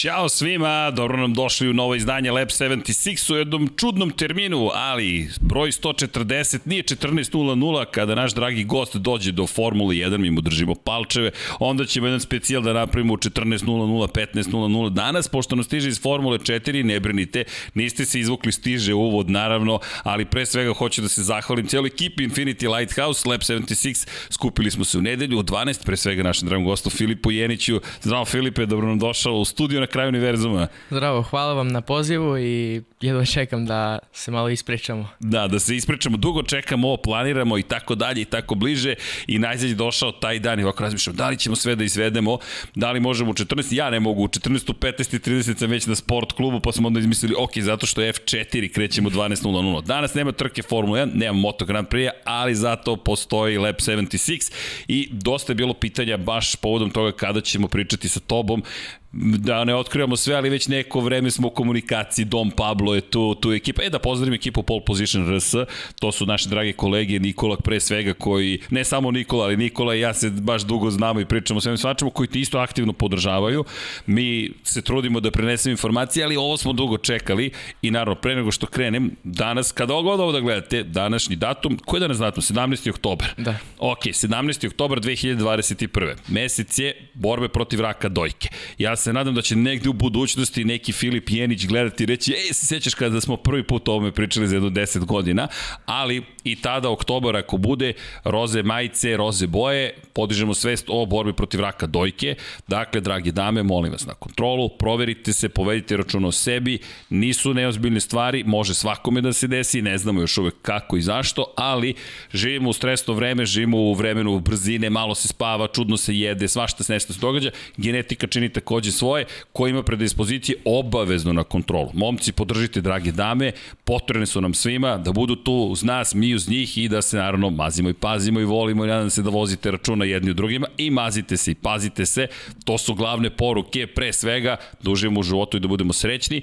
Ćao svima, dobro nam došli u novo izdanje Lab 76 u jednom čudnom terminu, ali broj 140 nije 14.00 kada naš dragi gost dođe do Formule 1, mi mu držimo palčeve, onda ćemo jedan specijal da napravimo u 14.00, 15.00 danas, pošto nam stiže iz Formule 4, ne brinite, niste se izvukli stiže uvod naravno, ali pre svega hoću da se zahvalim cijeloj ekipi Infinity Lighthouse, Lab 76, skupili smo se u nedelju u 12, pre svega našem dragom gostu Filipu Jeniću. Zdravo Filipe, dobro nam došao u studio na kraju univerzuma. Zdravo, hvala vam na pozivu i jedva čekam da se malo ispričamo. Da, da se ispričamo, dugo čekamo ovo, planiramo i tako dalje i tako bliže i najzad je došao taj dan i ovako razmišljam da li ćemo sve da izvedemo, da li možemo u 14, ja ne mogu, u 14, 15 i 30 sam već na sport klubu pa smo onda izmislili ok, zato što je F4 krećemo 12.00. Danas nema trke Formula 1, nema Moto Grand Prix, ali zato postoji Lab 76 i dosta je bilo pitanja baš povodom toga kada ćemo pričati sa tobom da ne otkrivamo sve, ali već neko vreme smo u komunikaciji, Dom Pablo je tu, tu je ekipa. E da pozdravim ekipu Pole Position RS, to su naše drage kolege Nikola pre svega koji, ne samo Nikola, ali Nikola i ja se baš dugo znamo i pričamo sve svačamo koji ti isto aktivno podržavaju. Mi se trudimo da prenesemo informacije, ali ovo smo dugo čekali i naravno pre nego što krenem, danas, kada god ovo da gledate, današnji datum, koji je danas datum? 17. oktobar. Da. Ok, 17. oktobar 2021. Mesec je borbe protiv raka dojke. Ja se nadam da će negde u budućnosti neki Filip Jenić gledati i reći, ej, se sećaš kada smo prvi put o ovome pričali za jedno 10 godina, ali i tada oktobar ako bude roze majice, roze boje, podižemo svest o borbi protiv raka dojke. Dakle, dragi dame, molim vas na kontrolu, proverite se, povedite račun o sebi, nisu neozbiljne stvari, može svakome da se desi, ne znamo još uvek kako i zašto, ali živimo u stresno vreme, živimo u vremenu brzine, malo se spava, čudno se jede, svašta se nešto se događa, genetika čini takođe takođe svoje, ko ima predispozicije obavezno na kontrolu. Momci, podržite, drage dame, potrebne su nam svima da budu tu uz nas, mi uz njih i da se naravno mazimo i pazimo i volimo i nadam se da vozite računa jedni u drugima i mazite se i pazite se. To su glavne poruke, pre svega, da uživamo u životu i da budemo srećni,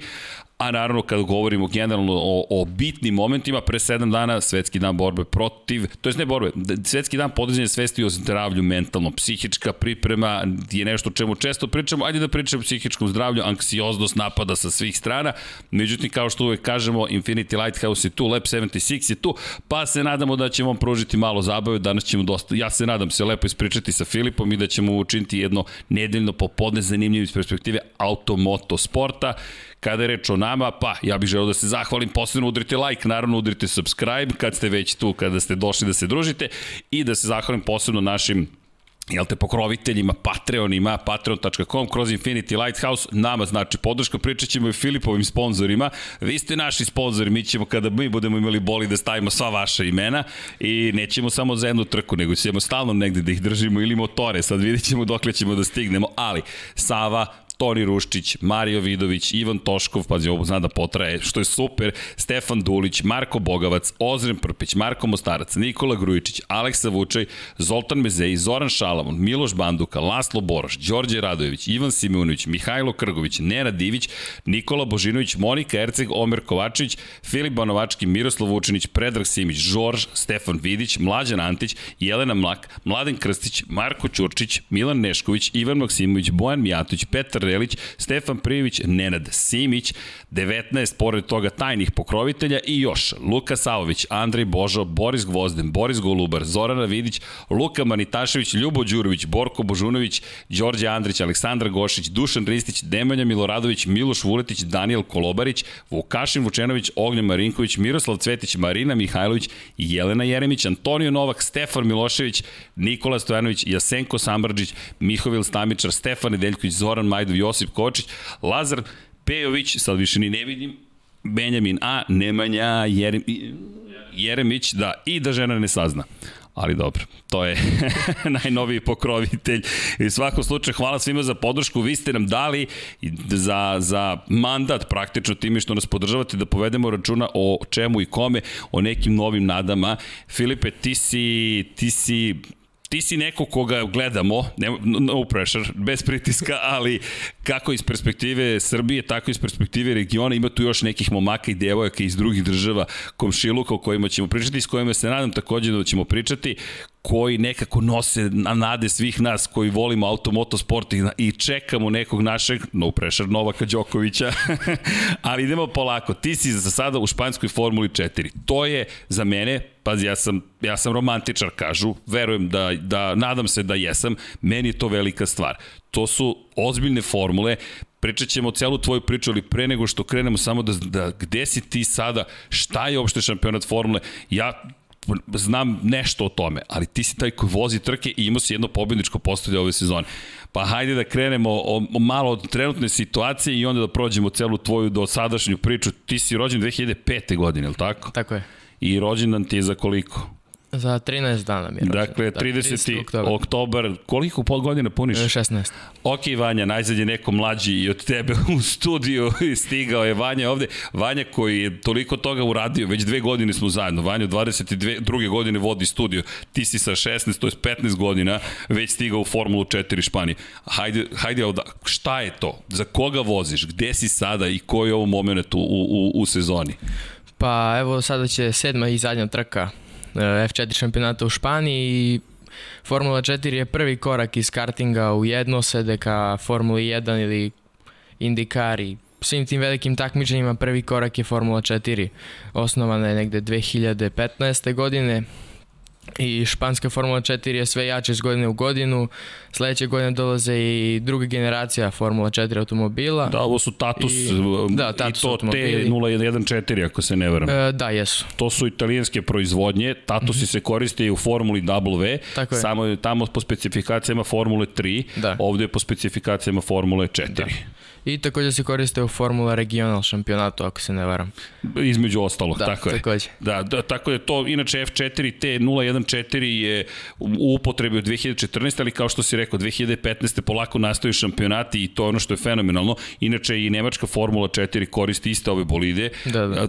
A naravno, kad govorimo generalno o, o bitnim momentima, pre 7 dana svetski dan borbe protiv, to je ne borbe, svetski dan podizanja svesti o zdravlju mentalno, psihička priprema je nešto o čemu često pričamo, ajde da pričamo o psihičkom zdravlju, anksioznost napada sa svih strana, međutim, kao što uvek kažemo, Infinity Lighthouse je tu, Lab 76 je tu, pa se nadamo da ćemo vam pružiti malo zabave, danas ćemo dosta, ja se nadam se lepo ispričati sa Filipom i da ćemo učiniti jedno nedeljno popodne zanimljivo iz perspektive automoto sporta, Kada je reč o nama, pa ja bih želeo da se zahvalim, posebno udrite like, naravno udrite subscribe kad ste već tu, kada ste došli da se družite. I da se zahvalim posebno našim jel te, pokroviteljima, Patreonima, patreon.com, kroz Infinity Lighthouse, nama znači podrška, pričat ćemo i Filipovim sponsorima, vi ste naši sponzori, mi ćemo kada mi budemo imali boli da stavimo sva vaša imena. I nećemo samo za jednu trku, nego ćemo stalno negde da ih držimo ili motore, sad vidit ćemo dokle ćemo da stignemo, ali Sava, Toni Ruščić, Mario Vidović, Ivan Toškov, pazi, ovo zna da potraje, što je super, Stefan Dulić, Marko Bogavac, Ozren Prpić, Marko Mostarac, Nikola Grujičić, Aleksa Vučaj, Zoltan Mezej, Zoran Šalamon, Miloš Banduka, Laslo Boroš, Đorđe Radojević, Ivan Simeunović, Mihajlo Krgović, Nera Divić, Nikola Božinović, Monika Erceg, Omer Kovačević, Filip Banovački, Miroslav Vučinić, Predrag Simić, Žorž, Stefan Vidić, Mlađan Antić, Jelena Mlak, Mladen Krstić, Marko Ćurčić, Milan Nešković, Ivan Maksimović, Bojan Mijatović, Petar Relić, Stefan Prijević, Nenad Simić, 19, pored toga tajnih pokrovitelja i još Luka Savović, Andrej Božo, Boris Gvozden, Boris Golubar, Zorana Vidić, Luka Manitašević, Ljubo Đurović, Borko Božunović, Đorđe Andrić, Aleksandar Gošić, Dušan Ristić, Demanja Miloradović, Miloš Vuletić, Daniel Kolobarić, Vukašin Vučenović, Ognjen Marinković, Miroslav Cvetić, Marina Mihajlović, Jelena Jeremić, Antonio Novak, Stefan Milošević, Nikola Stojanović, Jasenko Sambrđić, Mihovil Stamičar, Stefan Nedeljković, Zoran Majdov, Josip Kočić, Lazar Pejović, sad više ni ne vidim, Benjamin A, Nemanja Jerem, Jeremić, da, i da žena ne sazna. Ali dobro, to je najnoviji pokrovitelj. I u svakom slučaju hvala svima za podršku. Vi ste nam dali za, za mandat praktično time što nas podržavate da povedemo računa o čemu i kome, o nekim novim nadama. Filipe, ti si, ti si ti si neko koga gledamo, no pressure, bez pritiska, ali kako iz perspektive Srbije, tako iz perspektive regiona, ima tu još nekih momaka i devojaka iz drugih država, komšiluka o kojima ćemo pričati, s kojima se nadam takođe da ćemo pričati, koji nekako nose na nade svih nas koji volimo automotosport i, i čekamo nekog našeg, no pressure Novaka Đokovića, ali idemo polako. Ti si za sada u španskoj Formuli 4. To je za mene, pazi, ja sam, ja sam romantičar, kažu, verujem da, da, nadam se da jesam, meni je to velika stvar. To su ozbiljne formule, pričat ćemo celu tvoju priču, ali pre nego što krenemo samo da, da gde si ti sada, šta je uopšte šampionat formule, ja znam nešto o tome, ali ti si taj koji vozi trke i imao si jedno pobjedničko postavlje ove sezone. Pa hajde da krenemo o, o malo od trenutne situacije i onda da prođemo celu tvoju do sadašnju priču. Ti si rođen 2005. godine, je li tako? Tako je. I rođendan ti je za koliko? Za 13 dana mi je rođen. Dakle, 30. 30. oktober. Koliko pol godina puniš? 16. Ok, Vanja, najzad je neko mlađi i od tebe u studiju stigao je Vanja ovde. Vanja koji je toliko toga uradio, već dve godine smo zajedno. Vanja 22. druge godine vodi studio. Ti si sa 16, to je 15 godina, već stigao u Formulu 4 Španije. Hajde, hajde ovda, šta je to? Za koga voziš? Gde si sada i koji je ovo moment u, u, u sezoni? Pa evo sada će sedma i zadnja trka F4 šampionata u Španiji i Formula 4 je prvi korak iz kartinga u jednosede ka Formuli 1 ili IndyCar i svim tim velikim takmičenjima prvi korak je Formula 4. Osnovana je negde 2015. godine i španska Formula 4 je sve jače iz godine u godinu. Sledeće godine dolaze i druga generacija Formula 4 automobila. Da, ovo su Tatus i, da, Tatus i to T0114 ako se ne veram. E, da, jesu. To su italijanske proizvodnje, Tatusi mm -hmm. se koriste i u Formuli W, Tako je. samo je tamo po specifikacijama Formule 3, da. ovde je po specifikacijama Formule 4. Da. I takođe se koriste u Formula Regional šampionatu, ako se ne varam. Između ostalog, da, tako je. Da, da, tako je to, inače F4 T014 je u upotrebi od 2014, ali kao što si rekao, 2015. polako nastaju šampionati i to je ono što je fenomenalno. Inače i Nemačka Formula 4 koristi iste ove bolide. Da, da.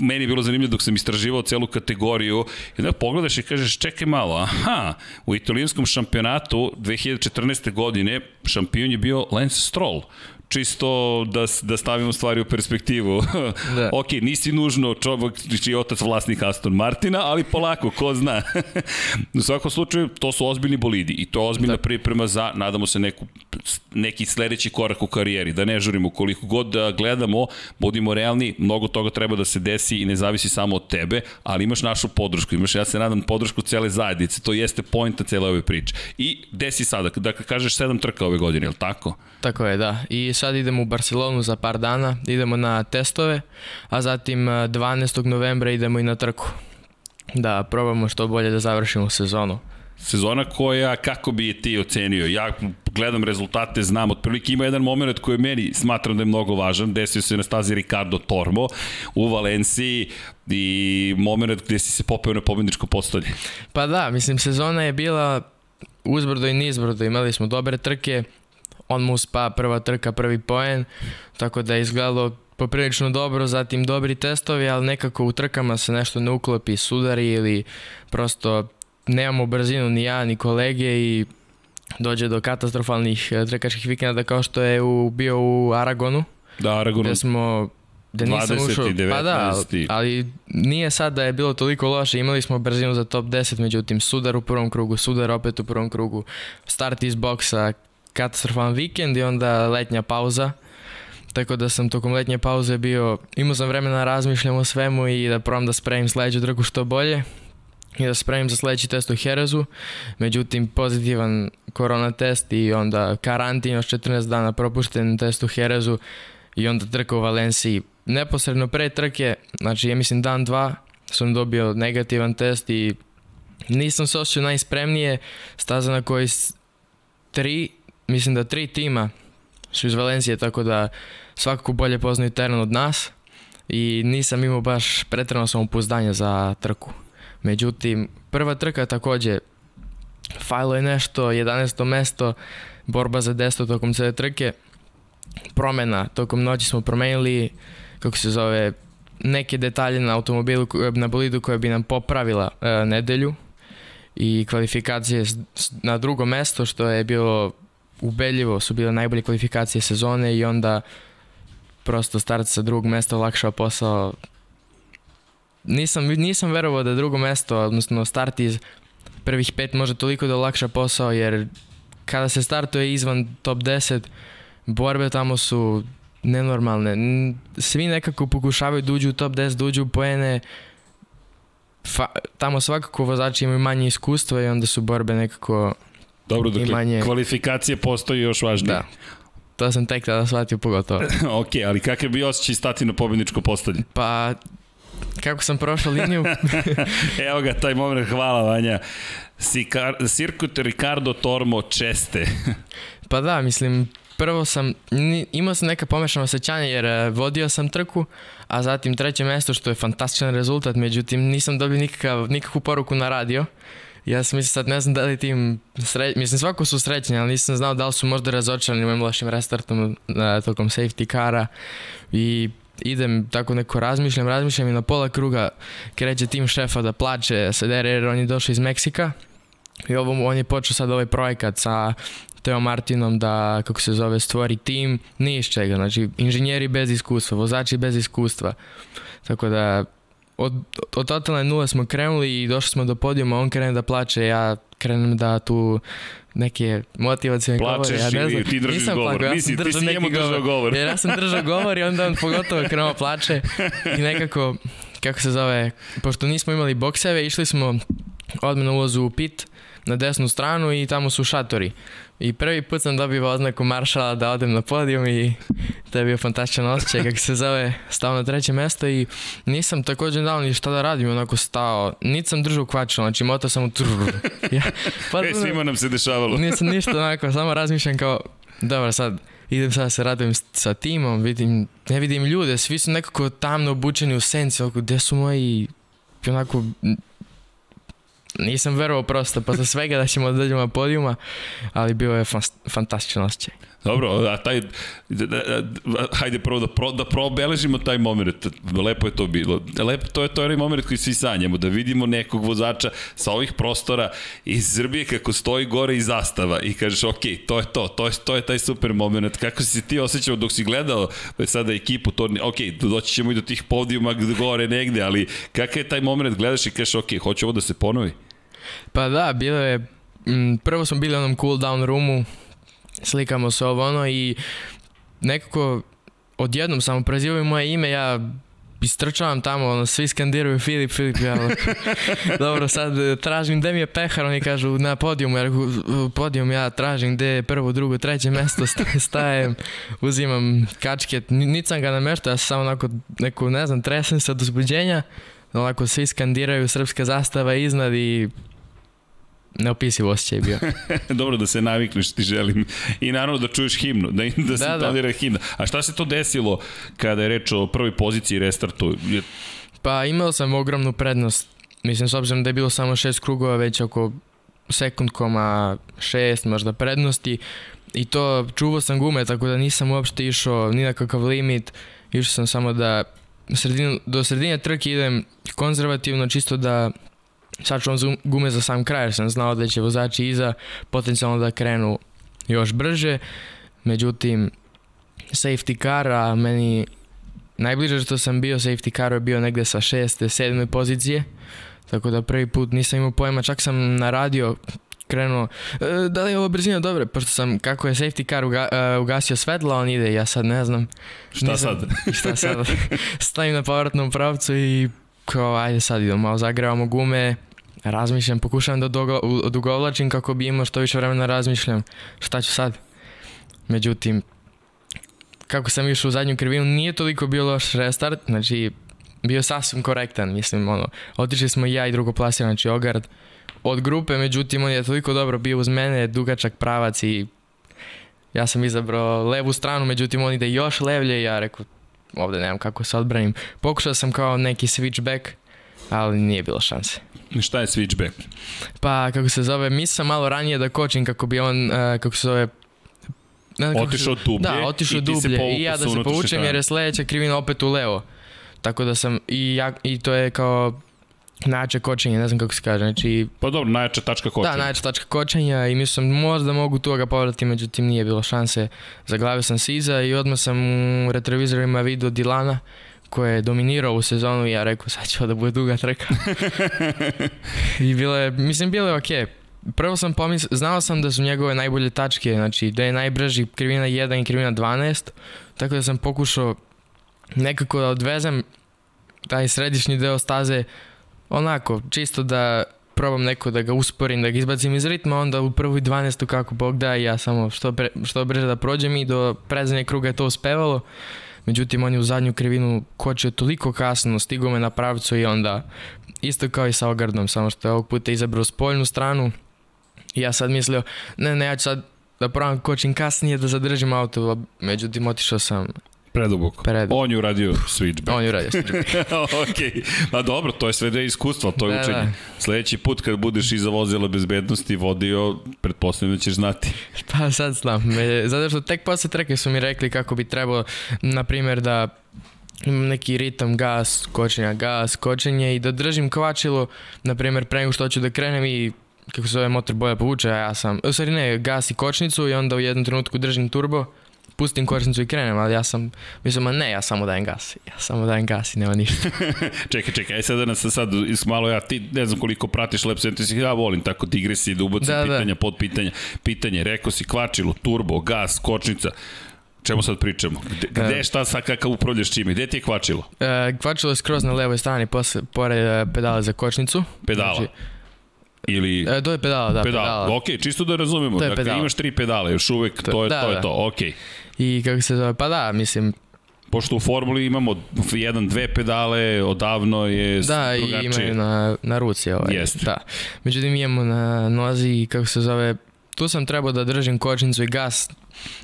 Meni je bilo zanimljivo dok sam istraživao celu kategoriju da pogledaš i kažeš čekaj malo, aha, u italijanskom šampionatu 2014. godine šampion je bio Lance Stroll control. Čisto da, da stavimo stvari u perspektivu. Da. ok, nisi nužno čovjek čiji otac vlasnik Aston Martina, ali polako, ko zna. u svakom slučaju, to su ozbiljni bolidi i to je ozbiljna da. priprema za, nadamo se, neku, neki sledeći korak u karijeri. Da ne žurimo koliko god da gledamo, budimo realni, mnogo toga treba da se desi i ne zavisi samo od tebe, ali imaš našu podršku, imaš, ja se nadam, podršku cele zajednice, to jeste pojnta cele ove priče. I desi sada, da kažeš sedam trka ove godine, je li tako? Tako je, da. I sad idemo u Barcelonu za par dana, idemo na testove, a zatim 12. Eh, novembra idemo i na trku. Da probamo što bolje da završimo sezonu. Sezona koja, kako bi je ti ocenio? Ja gledam rezultate, znam, otprilike ima jedan moment koji meni smatram da je mnogo važan, desio se na stazi Ricardo Tormo u Valenciji i moment gde si se popeo na pobedničko postolje. Pa da, mislim, sezona je bila uzbrdo i nizbrdo, imali smo dobre trke, on mu spa prva trka, prvi poen, tako da je izgledalo poprilično dobro, zatim dobri testovi, ali nekako u trkama se nešto ne uklopi, sudari ili prosto nemamo brzinu ni ja ni kolege i dođe do katastrofalnih eh, trkačkih vikenda kao što je u, bio u Aragonu. Da, Aragonu. Gde smo da nisam 20, ušao, 19, pa da, ali, ali nije sad da je bilo toliko loše, imali smo brzinu za top 10, međutim sudar u prvom krugu, sudar opet u prvom krugu, start iz boksa, katastrofalan vikend i onda letnja pauza. Tako da sam tokom letnje pauze bio, imao sam vremena da razmišljam o svemu i da probam da spremim sledeću trku što bolje i da spremim za sledeći test u Herezu. Međutim, pozitivan korona test i onda karantin još 14 dana propušten test u Herezu i onda trka u Valenciji. Neposredno pre trke, znači ja mislim dan dva, sam dobio negativan test i nisam se osjećao najspremnije. Staza na kojoj tri mislim da tri tima su iz Valencije, tako da svakako bolje poznaju teren od nas i nisam imao baš pretredno samopouzdanje za trku. Međutim, prva trka takođe fajlo je nešto, 11. mesto, borba za 10 tokom cele trke, promena, tokom noći smo promenili, kako se zove, neke detalje na automobilu, na bolidu koja bi nam popravila e, nedelju i kvalifikacije na drugo mesto, što je bilo ubedljivo su bile najbolje kvalifikacije sezone i onda prosto start sa drugog mesta olakšao posao. Nisam, nisam verovao da drugo mesto, odnosno start iz prvih pet može toliko da olakša posao jer kada se startuje izvan top 10 borbe tamo su nenormalne. Svi nekako pokušavaju da uđu u top 10, da uđu u poene. Fa, tamo svakako vozači imaju manje iskustva i onda su borbe nekako Dobro, dakle, manje... kvalifikacije postoji još važnije. Da. To sam tek tada shvatio pogotovo. ok, ali kakav bi osjećaj stati na pobjedničko postavljanje? Pa, kako sam prošao liniju? Evo ga, taj moment, hvala Vanja. Circuit Ricardo Tormo Česte. pa da, mislim, prvo sam, imao sam neka pomešana osjećanja jer e, vodio sam trku, a zatim treće mesto što je fantastičan rezultat, međutim nisam dobio nikakav, nikakvu poruku na radio. Ja sam mislim sad ne znam da li tim sre... mislim svako su srećni, ali nisam znao da li su možda razočarani mojim lošim restartom na, tokom safety kara i idem tako neko razmišljam, razmišljam i na pola kruga kreće tim šefa da plače sa dere jer on je došao iz Meksika i ovo, on je počeo sad ovaj projekat sa Teo Martinom da, kako se zove, stvori tim, ni iz čega, znači inženjeri bez iskustva, vozači bez iskustva, tako da od, od totalne nule smo krenuli i došli smo do podijuma, on krene da plače, ja krenem da tu neke motivacije govore. Ja ne znam, ti držiš nisam govor, plako, ja Nisi, ti si njemu držao govor. Jer ja sam držao govor i onda on pogotovo krenuo plače i nekako, kako se zove, pošto nismo imali bokseve, išli smo odmah na ulazu u pit, na desnu stranu i tamo su šatori. I prvi put sam dobio oznaku maršala da odem na podijum i to je bio fantastičan osjećaj kako se zove, stao na treće mesto i nisam također dao ni šta da radim, onako stao, niti sam držao kvačilo, znači motao sam u trrr. Ja, pa, e, svima nam se dešavalo. Nisam ništa onako, samo razmišljam kao, dobro sad, idem sad se radujem sa timom, vidim, ne vidim ljude, svi su nekako tamno obučeni u senci, oko, gde su moji, onako, nisam verovao prosto posle svega da ćemo da dođemo na podijuma, ali bio je fantastičan osjećaj. Dobro, a taj, hajde prvo da, pro, da probeležimo taj moment, lepo je to bilo. Lepo, to je to onaj moment koji svi sanjamo, da vidimo nekog vozača sa ovih prostora iz Srbije kako stoji gore i zastava i kažeš, ok, to je to, to je, to je taj super moment. Kako si se ti osjećao dok si gledao sada ekipu, to, ok, doći ćemo i do tih podijuma gore negde, ali kakav je taj moment, gledaš i kažeš, ok, hoću ovo da se ponovi? Pa da, bilo je, prvo smo bili u onom cool down roomu, slikamo se ovo ono i nekako odjednom samo prezivaju moje ime, ja istrčavam tamo, ono, svi skandiraju Filip, Filip, ja, dobro, sad tražim gde mi je pehar, oni kažu na podijumu, ja reku, podijum ja tražim gde je prvo, drugo, treće mesto, stajem, uzimam kačket, niti sam ga nameštao, ja sam samo onako, neku, ne znam, tresem se od uzbuđenja, onako svi skandiraju srpska zastava iznad i neopisiv osjećaj bio. Dobro da se navikneš, ti želim. I naravno da čuješ himnu, da, da se da, da. himna. A šta se to desilo kada je reč o prvoj poziciji restartu? Pa imao sam ogromnu prednost. Mislim, s obzirom da je bilo samo šest krugova, već oko sekund koma šest možda prednosti. I to čuvao sam gume, tako da nisam uopšte išao ni na kakav limit. Išao sam samo da sredinu, do sredine trke idem konzervativno, čisto da sačuvam gume za sam kraj, jer sam znao da će vozači iza potencijalno da krenu još brže. Međutim, safety car, a meni najbliže što sam bio safety car je bio negde sa šeste, sedme pozicije. Tako da prvi put nisam imao pojma, čak sam na radio krenuo, e, da li je ovo brzina dobra, pošto sam, kako je safety car uga, uh, ugasio svetla, on ide, ja sad ne znam. Šta nisam, sad? šta sad? Stavim na povratnom pravcu i kao, ajde sad idemo, malo zagrevamo gume, razmišljam, pokušavam da odugovlačim kako bi imao što više vremena razmišljam šta ću sad. Međutim, kako sam išao u zadnju krivinu, nije toliko bio loš restart, znači bio sasvim korektan, mislim, ono, otišli smo i ja i drugo plasira, znači Ogard od grupe, međutim on je toliko dobro bio uz mene, dugačak pravac i ja sam izabrao levu stranu, međutim on ide još levlje i ja rekao, ovde nemam kako se odbranim. Pokušao sam kao neki switchback, ali nije bilo šanse. Šta je switchback? Pa, kako se zove, mislim malo ranije da kočim kako bi on, uh, kako se zove, ne, otišao dublje da, otišao dublje i ja da se povučem jer je sledeća krivina opet u levo. Tako da sam, i, ja, i to je kao najjače kočenje, ne znam kako se kaže, znači... Pa dobro, najjača tačka kočenja. Da, najjača tačka kočenja i mislio sam možda mogu tu ga povratiti, međutim nije bilo šanse. Zaglavio sam se iza i odmah sam u retrovizorima vidio Dilana nekako je dominirao u sezonu i ja rekao sad će da bude duga trka. I bilo je, mislim, bilo je okej. Okay. Prvo sam pomislio, znao sam da su njegove najbolje tačke, znači da je najbrži krivina 1 i krivina 12, tako da sam pokušao nekako da odvezem taj središnji deo staze onako, čisto da probam neko da ga usporim, da ga izbacim iz ritma, onda u prvoj 12. kako Bog da ja samo što, pre, što brže da prođem i do predzanje kruga je to uspevalo. Međutim, on je u zadnju krivinu kočio toliko kasno, stigo me na pravcu i onda isto kao i sa Ogardom, samo što je ovog puta izabrao spoljnu stranu. I ja sad mislio, ne, ne, ja ću sad da probam kočim kasnije da zadržim auto, međutim otišao sam Preduboko. Preduboko. On je uradio switchback. On je uradio switchback. ok, ma dobro, to je sve da je iskustvo, to je da, učenje. Da. Sledeći put kad budeš iza vozila bezbednosti vodio, pretpostavljam da ćeš znati. Pa sad znam, me, zato što tek posle treke su mi rekli kako bi trebalo, na primjer, da imam neki ritam, gas, kočenja, gas, kočenje i da držim kvačilo, na primjer, pre nego što ću da krenem i kako se zove motor boja povuče, a ja sam, u stvari ne, gas i kočnicu i onda u jednom trenutku držim turbo, pustim kočnicu i krenem, ali ja sam, mislim, ne, ja samo dajem gas, ja samo dajem gas i nema ništa. čekaj, čekaj, aj sad da nas sad malo ja, ti ne znam koliko pratiš Lab si ja volim tako digresi da ubacim da, da. pitanja, da. pod pitanja, pitanje, rekao si kvačilo, turbo, gas, kočnica, čemu sad pričamo? Gde, gde uh, šta sad kakav upravljaš čime? Gde ti je kvačilo? Uh, kvačilo je skroz na levoj strani, posle, pored uh, pedala za kočnicu. Pedala? Znači, Ili... E, to je pedala, da, pedala. pedala. Ok, čisto da razumemo. Je dakle, pedala. imaš tri pedale, još uvek, to, to je da, to, je da. to. ok. I kako se zove, pa da, mislim, pošto u formuli imamo jedan, dve pedale, odavno je da, drugačije. Da, imaju na, na ruci ovaj. Jeste. Da. Međutim, imamo na nozi kako se zove, tu sam trebao da držim kočnicu i gas,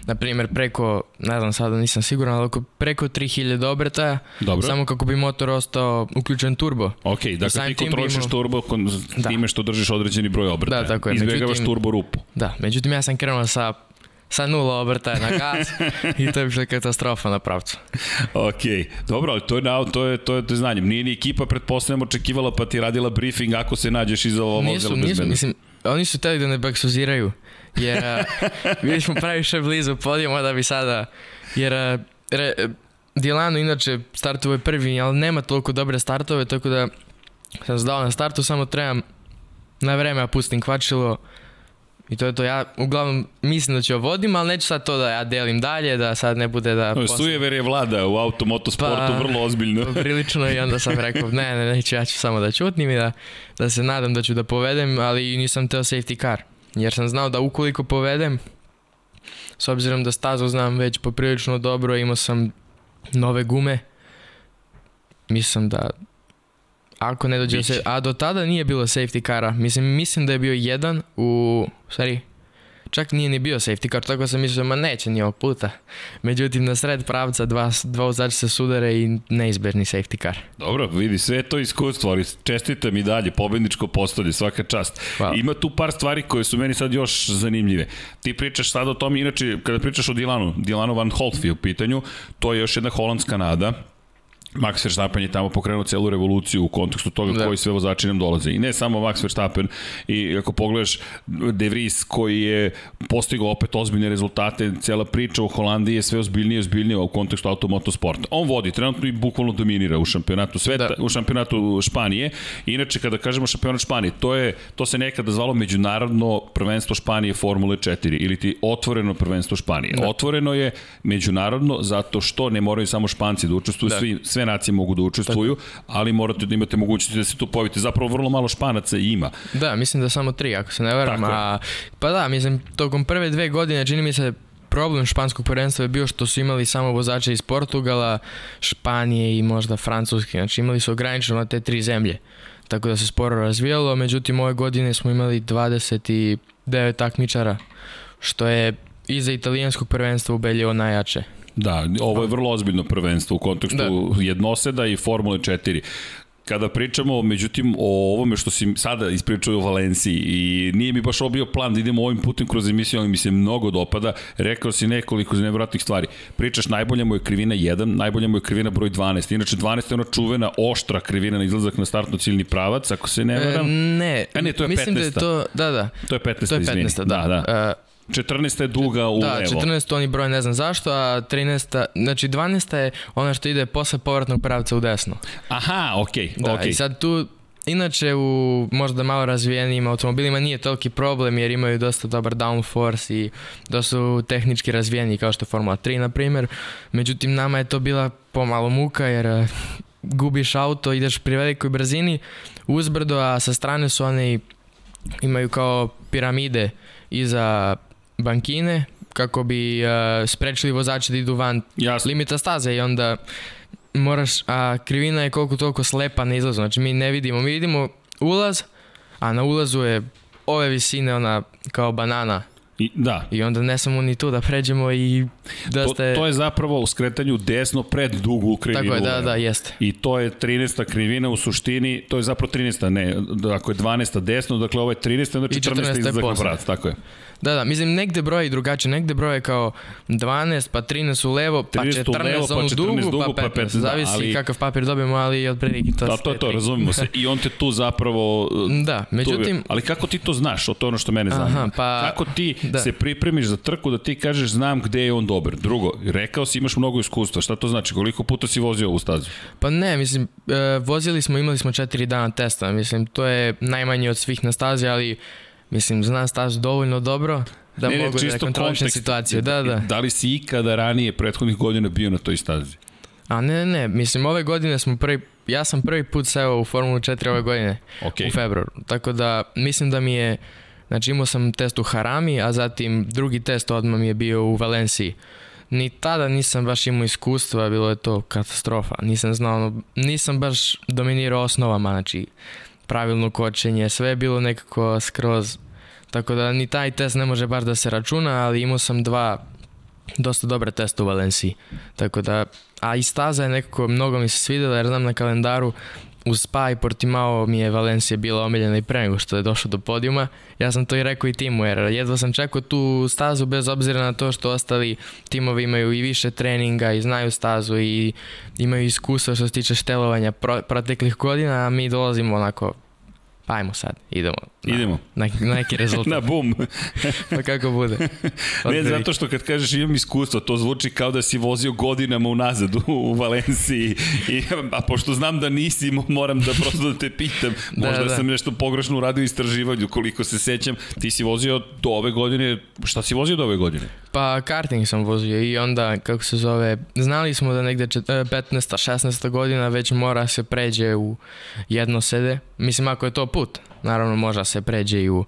na primjer preko, ne znam sada nisam siguran, ali oko preko 3000 obrtaja, Dobro. samo kako bi motor ostao uključen turbo. Ok, dakle ti kontrolišeš imao... turbo kon, da. time što držiš određeni broj obrtaja. Da, tako je. Izbjegavaš međutim, turbo rupu. Da, međutim ja sam krenuo sa sa nula obrtaja na gas i to je bila katastrofa na pravcu. ok, dobro, ali to je, na, to je, to je, to je znanjem. Nije ni ekipa, pretpostavljamo, očekivala pa ti radila briefing ako se nađeš iza ovog nisu, nisu, mislim, oni su teli da ne baksuziraju, jer bili smo previše blizu podijuma da bi sada, jer re, Dilano inače startuje prvi, ali nema toliko dobre startove, tako da sam zdao na startu, samo trebam na vreme pustim kvačilo, I to je to, ja uglavnom mislim da ću vodim, ali neću sad to da ja delim dalje, da sad ne bude da... No. Sujever je vlada u automotosportu pa, vrlo ozbiljno. prilično i onda sam rekao, ne, ne, neću, ja ću samo da čutnim i da, da se nadam da ću da povedem, ali nisam teo safety car. Jer sam znao da ukoliko povedem, s obzirom da stazu znam već poprilično dobro, imao sam nove gume, mislim da Ako ne dođe se, a do tada nije bilo safety kara. Mislim, mislim da je bio jedan u, stvari, čak nije ni bio safety car, tako sam mislio, ma neće ni ovog puta. Međutim, na sred pravca dva, dva vozača se sudare i neizberni safety car. Dobro, vidi, sve to iskustvo, ali čestitam i dalje, pobedničko postolje, svaka čast. Hvala. Ima tu par stvari koje su meni sad još zanimljive. Ti pričaš sad o tom, inače, kada pričaš o Dilanu, Dilanu Van Holtfi u pitanju, to je još jedna holandska nada, Max Verstappen je tamo pokrenuo celu revoluciju u kontekstu toga da. koji sve vozači nam dolaze. I ne samo Max Verstappen, i ako pogledaš De Vries koji je postigao opet ozbiljne rezultate, cela priča u Holandiji je sve ozbiljnije i ozbiljnije u kontekstu automotosporta. On vodi, trenutno i bukvalno dominira u šampionatu sveta, da. u šampionatu Španije. Inače, kada kažemo šampionat Španije, to je to se nekada zvalo međunarodno prvenstvo Španije Formule 4 ili ti otvoreno prvenstvo Španije. Da. Otvoreno je međunarodno zato što ne moraju samo Španci da učestvuju, da. svi sve nacije mogu da učestvuju, ali morate da imate mogućnosti da se tu pojavite. Zapravo vrlo malo španaca ima. Da, mislim da samo tri, ako se ne veram. A, pa da, mislim, tokom prve dve godine čini mi se problem španskog prvenstva je bio što su imali samo vozače iz Portugala, Španije i možda Francuske. Znači imali su ograničeno te tri zemlje. Tako da se sporo razvijalo, međutim ove godine smo imali 29 takmičara, što je iza italijanskog prvenstva ubeljivo najjače. Da, ovo je vrlo ozbiljno prvenstvo u kontekstu da. jednoseda i Formule 4 kada pričamo, međutim, o ovome što si sada ispričao o Valenciji i nije mi baš ovo bio plan da idemo ovim putem kroz emisiju, ali mi se mnogo dopada, rekao si nekoliko nevjerojatnih stvari. Pričaš, najbolja mu je krivina 1, najbolja mu je krivina broj 12. Inače, 12 je ona čuvena, oštra krivina na izlazak na startno ciljni pravac, ako se ne veram. E, ne, A ne, to je mislim 15. da je to, da, da. To je 15. To je 15. Izvini. Da, da. da. Uh, 14. je duga u da, levo. Da, 14. oni broj ne znam zašto, a 13. Znači 12. je ona što ide posle povratnog pravca u desno. Aha, okej. Okay, da, okay. i sad tu Inače u možda malo razvijenijim automobilima nije toliki problem jer imaju dosta dobar downforce i da su tehnički razvijeni kao što je Formula 3 na primjer. Međutim nama je to bila pomalo muka jer eh, gubiš auto, ideš pri velikoj brzini uzbrdo, a sa strane su oni imaju kao piramide iza bankine kako bi uh, sprečili vozače da idu van Jasne. limita staze i onda moraš, a krivina je koliko toliko slepa na izlazu, znači mi ne vidimo, mi vidimo ulaz, a na ulazu je ove visine ona kao banana I, da. I onda ne samo ni tu da pređemo i da to, ste... To je zapravo u skretanju desno pred dugu krivinu. Tako je, da, da, jeste. I to je 13. krivina u suštini, to je zapravo 13. ne, ako je 12. desno, dakle ovo je 13. onda 14. 14. izlazak na vrat, tako je. Da, da, mislim negde broje drugačije, negde broje kao 12, pa 13 u levo, pa 14, u levo, pa 14 dugu, dugu, pa 15, pa 15 zavisi ali, kakav papir dobijemo, ali od prilike to Da, to je to, razumimo se. I on te tu zapravo... Da, međutim... Tu, ali kako ti to znaš, o to ono što mene zanima. Aha, pa, kako ti da. se pripremiš za trku da ti kažeš znam gde je on dobar. Drugo, rekao si imaš mnogo iskustva, šta to znači? Koliko puta si vozio ovu stazu? Pa ne, mislim, e, vozili smo, imali smo 4 dana testa, mislim, to je najmanje od svih na stazi, ali Mislim, znam staž dovoljno dobro da ne, mogu ne, da kontrolišem situaciju. Da, da. Da li si ikada ranije prethodnih godina bio na toj stazi? A ne, ne, mislim, ove godine smo prvi, ja sam prvi put seo u Formulu 4 ove godine, okay. u februaru. Tako da, mislim da mi je, znači imao sam test u Harami, a zatim drugi test odmah mi je bio u Valenciji. Ni tada nisam baš imao iskustva, bilo je to katastrofa. Nisam znao, nisam baš dominirao osnovama, znači pravilno kočenje, sve je bilo nekako skroz, tako da ni taj test ne može baš da se računa, ali imao sam dva dosta dobre testa u Valenciji, tako da, a i staza je nekako, mnogo mi se svidela jer znam na kalendaru uz Spa i Portimao mi je Valencija bila omiljena i pre nego što je došao do podijuma. Ja sam to i rekao i timu, jer jedva sam čekao tu stazu bez obzira na to što ostali timovi imaju i više treninga i znaju stazu i imaju iskustva što se tiče štelovanja pro, proteklih godina, a mi dolazimo onako pa ajmo sad, idemo. Na, idemo. Na, na neki rezultat. na bum. pa kako bude. ne, zato što kad kažeš imam iskustvo, to zvuči kao da si vozio godinama unazad u, u Valenciji. I, a pošto znam da nisi, moram da prosto da te pitam. Da, Možda da, da. sam nešto pogrešno uradio istraživanju, koliko se sećam. Ti si vozio do ove godine, šta si vozio do ove godine? Pa karting sam vozio i onda, kako se zove, znali smo da negde 15. 16. godina već mora se pređe u jedno sede. Mislim, ako je to put, naravno može se pređe i u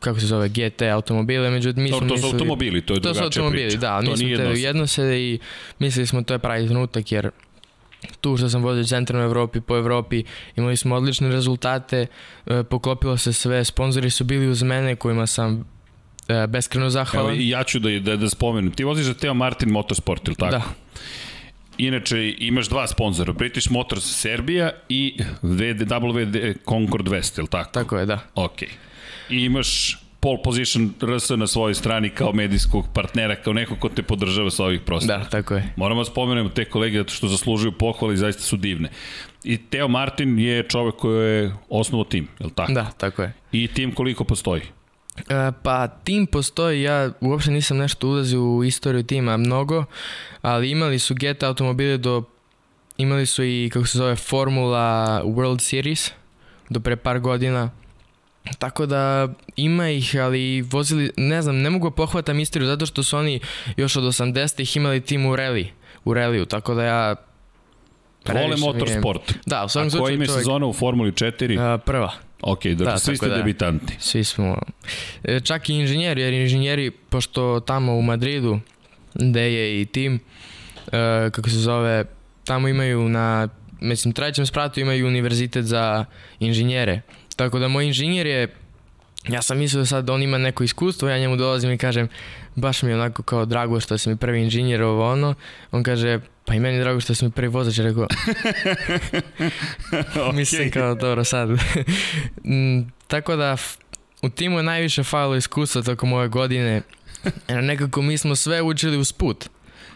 kako se zove, GT automobile, međutim mi smo to, to su mislili, automobili, to je to su automobili, priča. da, mi smo jedno sede i mislili smo to je pravi trenutak jer tu što sam vozio centralno Evropi, po Evropi, imali smo odlične rezultate, e, poklopilo se sve, sponzori su bili uz mene kojima sam e, beskreno zahvalan. Evo, ja ću da, da, da spomenem. Ti voziš za Teo Martin Motorsport, ili tako? Da. Inače, imaš dva sponzora, British Motors Serbia i WD Concord West, ili tako? Tako je, da. Ok. I imaš pole position RS na svojoj strani kao medijskog partnera, kao neko ko te podržava sa ovih prostora. Da, tako je. Moramo da spomenemo te kolege zato što zaslužuju pohvali i zaista su divne. I Teo Martin je čovek koji je osnovo tim, je li tako? Da, tako je. I tim koliko postoji? E, pa tim postoji, ja uopšte nisam nešto ulazio u istoriju tima mnogo, ali imali su GT automobile do, imali su i kako se zove Formula World Series do pre par godina, Tako da ima ih, ali vozili, ne znam, ne mogu da pohvatam istoriju zato što su oni još od 80-ih imali tim u reli, u reliju, tako da ja Vole motorsport. Da, u svakom A koja im je čovjek... sezona u Formuli 4? Uh, prva. Ok, dakle da, svi ste da. debitanti. Svi smo. E, čak i inženjeri, jer inženjeri, pošto tamo u Madridu, gde je i tim, e, kako se zove, tamo imaju na, mislim, trećem spratu imaju univerzitet za inženjere. Tako da moj inženjer je Ja sam mislio da sad on ima neko iskustvo, ja njemu dolazim i kažem, baš mi je onako kao drago što sam mi prvi inženjer ovo ono. On kaže, pa i meni je drago što sam mi prvi vozač, rekao. okay. Mislim kao, dobro sad. Mm, tako da, u timu je najviše falilo iskustva tokom ove godine. Jer nekako mi smo sve učili uz put.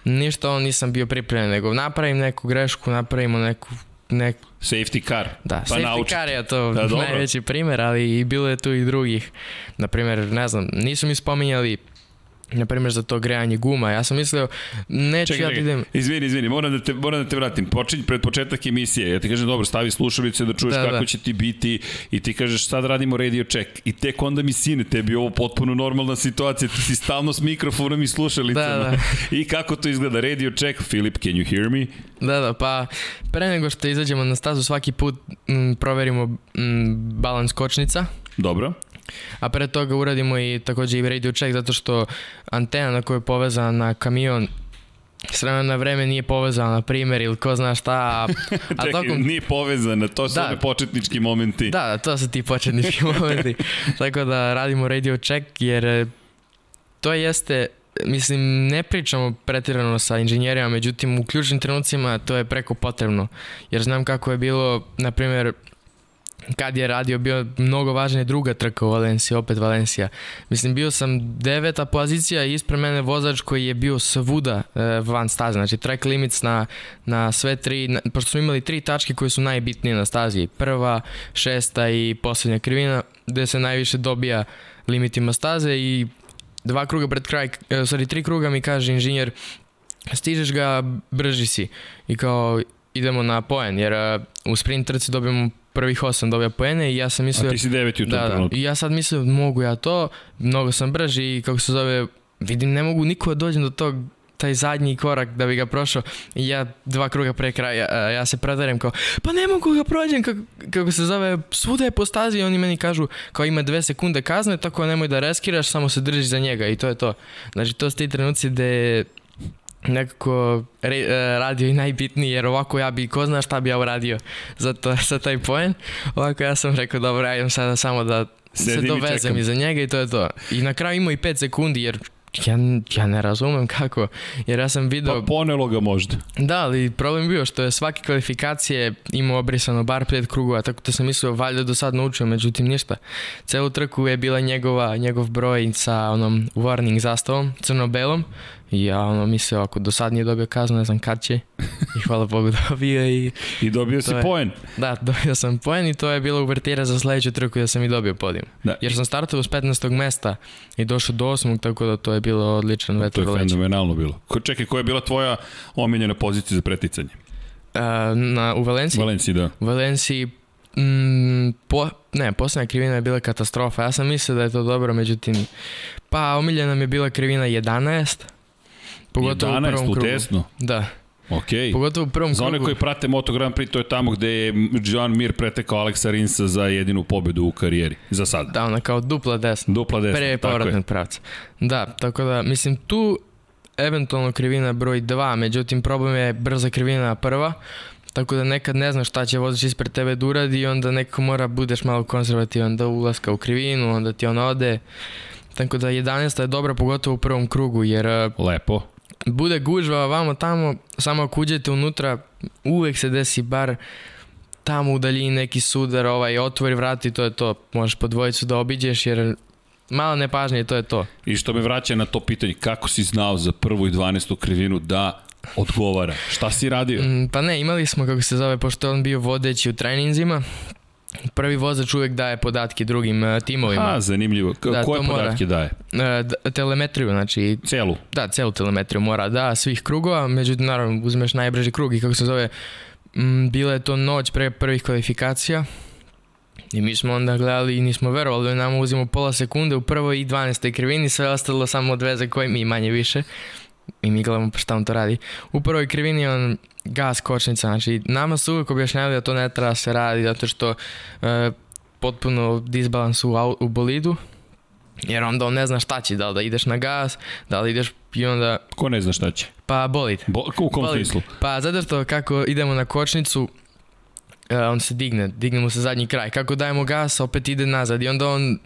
Ništa on nisam bio pripremljen, nego napravim neku grešku, napravimo neku nek... Safety car. Da, pa safety naučiti. car je to da, najveći primjer, ali i bilo je tu i drugih. Naprimjer, ne znam, nisu mi spominjali na primjer za to grejanje guma. Ja sam mislio, neću čekaj, ja da idem... Izvini, izvini, moram da te, moram da te vratim. Počinj pred početak emisije. Ja ti kažem, dobro, stavi slušalice da čuješ da, kako da. će ti biti i ti kažeš, sad radimo radio check. I tek onda mi sine, tebi ovo potpuno normalna situacija. Ti si stalno s mikrofonom i slušalicama. Da, da. I kako to izgleda? Radio check, Filip, can you hear me? Da, da, pa pre nego što izađemo na stazu svaki put m, proverimo m, balans kočnica. Dobro. A pre toga uradimo i takođe i radio check zato što antena na kojoj je povezana na kamion s vremena na vreme nije povezana, na primjer, ili ko zna šta. A, a Čekaj, tokom... nije povezana, to su da, one početnički momenti. Da, to su ti početnički momenti. Tako da radimo radio check, jer e, to jeste mislim, ne pričamo pretirano sa inženjerima, međutim u ključnim trenucima to je preko potrebno. Jer znam kako je bilo, na primjer, kad je radio bio mnogo važnija druga trka u Valenciji, opet Valencija. Mislim, bio sam deveta pozicija i ispred mene vozač koji je bio svuda e, van staze, znači track limits na, na sve tri, na, pošto smo imali tri tačke koje su najbitnije na stazi, prva, šesta i poslednja krivina, gde se najviše dobija limitima staze i dva kruga pred kraj, e, sorry, tri kruga mi kaže inženjer, stižeš ga, brži si. I kao, idemo na poen, jer uh, u sprint trci dobijemo prvih osam dobija poene i ja sam mislio... A ti si deveti u tom da, da, I ja sad mislim mogu ja to, mnogo sam brži i kako se zove, vidim ne mogu niko da dođem do tog taj zadnji korak da bi ga prošao. I ja dva kruga pre kraja, ja se predarem kao, pa ne mogu ga prođem, kako, kako se zove, svuda je po stazi i oni meni kažu kao ima dve sekunde kazne, tako nemoj da reskiraš, samo se drži za njega i to je to. Znači to su ti trenuci gde nekako re, uh, radio i najbitniji, jer ovako ja bi, ko zna šta bi ja uradio za, to, za taj poen. Ovako ja sam rekao, dobro, ja idem sada samo da Sedim se dovezem iza njega i to je to. I na kraju imao i 5 sekundi, jer ja, ja ne razumem kako, jer ja sam video... Pa ponelo ga možda. Da, ali problem bio što je svake kvalifikacije imao obrisano bar pet krugova, tako da sam mislio valjda do sad naučio, međutim ništa. Celu trku je bila njegova, njegov broj sa onom warning zastavom, crno-belom, I ja ono mislio, ako do sad nije dobio kaznu, ne znam kad će. I hvala Bogu dobio i... I dobio si je, poen. Da, dobio sam poen i to je bilo uvertira za sledeću trku da sam i dobio podijum. Da. Jer sam startao s 15. mesta i došao do 8. tako da to je bilo odličan vetar To je fenomenalno bilo. Ko, čekaj, koja je bila tvoja omiljena pozicija za preticanje? Uh, na, u Valenciji? U Valenciji, da. U Valenciji Mm, po, ne, posljednja krivina je bila katastrofa. Ja sam mislio da je to dobro, međutim, pa omiljena mi je bila krivina 11, Pogotovo 11 u prvom u desno? Da. Ok. Pogotovo u prvom krugu. Za one koji prate Moto Grand Prix, to je tamo gde je Joan Mir pretekao Aleksa Rinsa za jedinu pobedu u karijeri. Za sada. Da, ona kao dupla desna. Dupla desna, Pre povratnog pravca. Da, tako da, mislim, tu eventualno krivina broj 2, međutim problem je brza krivina prva, tako da nekad ne znaš šta će vozač ispred tebe da uradi i onda nekako mora budeš malo konzervativan da ulaska u krivinu, onda ti on ode. Tako da 11. je dobra pogotovo u prvom krugu jer... Lepo bude gužva vamo tamo, samo ako uđete unutra, uvek se desi bar tamo u daljini neki sudar, ovaj, otvori vrati, to je to. Možeš po dvojicu da obiđeš, jer malo nepažnje, to je to. I što me vraća na to pitanje, kako si znao za prvu i 12. krivinu da odgovara? Šta si radio? Mm, pa ne, imali smo, kako se zove, pošto on bio vodeći u treninzima, Prvi vozač uvek daje podatke drugim uh, timovima. A, zanimljivo. K da, Koje podatke mora, daje? Uh, telemetriju, znači... Celu? Da, celu telemetriju mora da, svih krugova, međutim, naravno, uzmeš najbrži krug i kako se zove, m, bila je to noć pre prvih kvalifikacija, I mi smo onda gledali i nismo verovali da nam uzimo pola sekunde u prvoj i 12. krivini, sve ostalo samo od veze koje mi manje više. I mi gledamo pa šta on to radi. U prvoj krivini on gas kočnica, znači nama su uvijek objašnjavali da to ne treba se radi zato što e, potpuno disbalans u, u bolidu, jer onda on ne zna šta će, da li da ideš na gas, da li ideš i onda... Ko ne zna šta će? Pa bolid. Bo, u kom smislu? Pa zato što kako idemo na kočnicu, uh, on se digne, digne mu se zadnji kraj. Kako dajemo gas, opet ide nazad i onda on,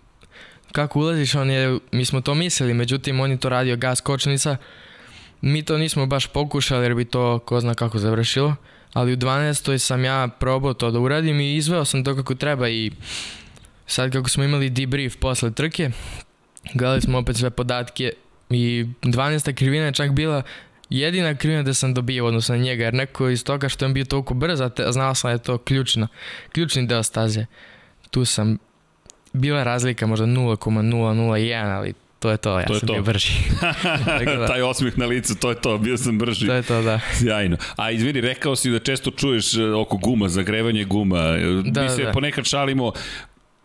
kako ulaziš, on je, mi smo to mislili, međutim on je to radio gas kočnica, Mi to nismo baš pokušali jer bi to ko zna kako završilo, ali u 12. sam ja probao to da uradim i izveo sam to kako treba i sad kako smo imali debrief posle trke, gledali smo opet sve podatke i 12. krivina je čak bila jedina krivina da sam dobio odnosno na njega, jer neko iz toga što je bio toliko brz, a, znao sam da je to ključna, ključni deo staze. Tu sam, bila razlika možda 0,001, ali to je to, ja to sam to. bio brži. da. Taj osmih na licu, to je to, bio sam brži. To je to, da. Sjajno. A izvini, rekao si da često čuješ e, oko guma, zagrevanje guma. Da, Mi se da. ponekad šalimo,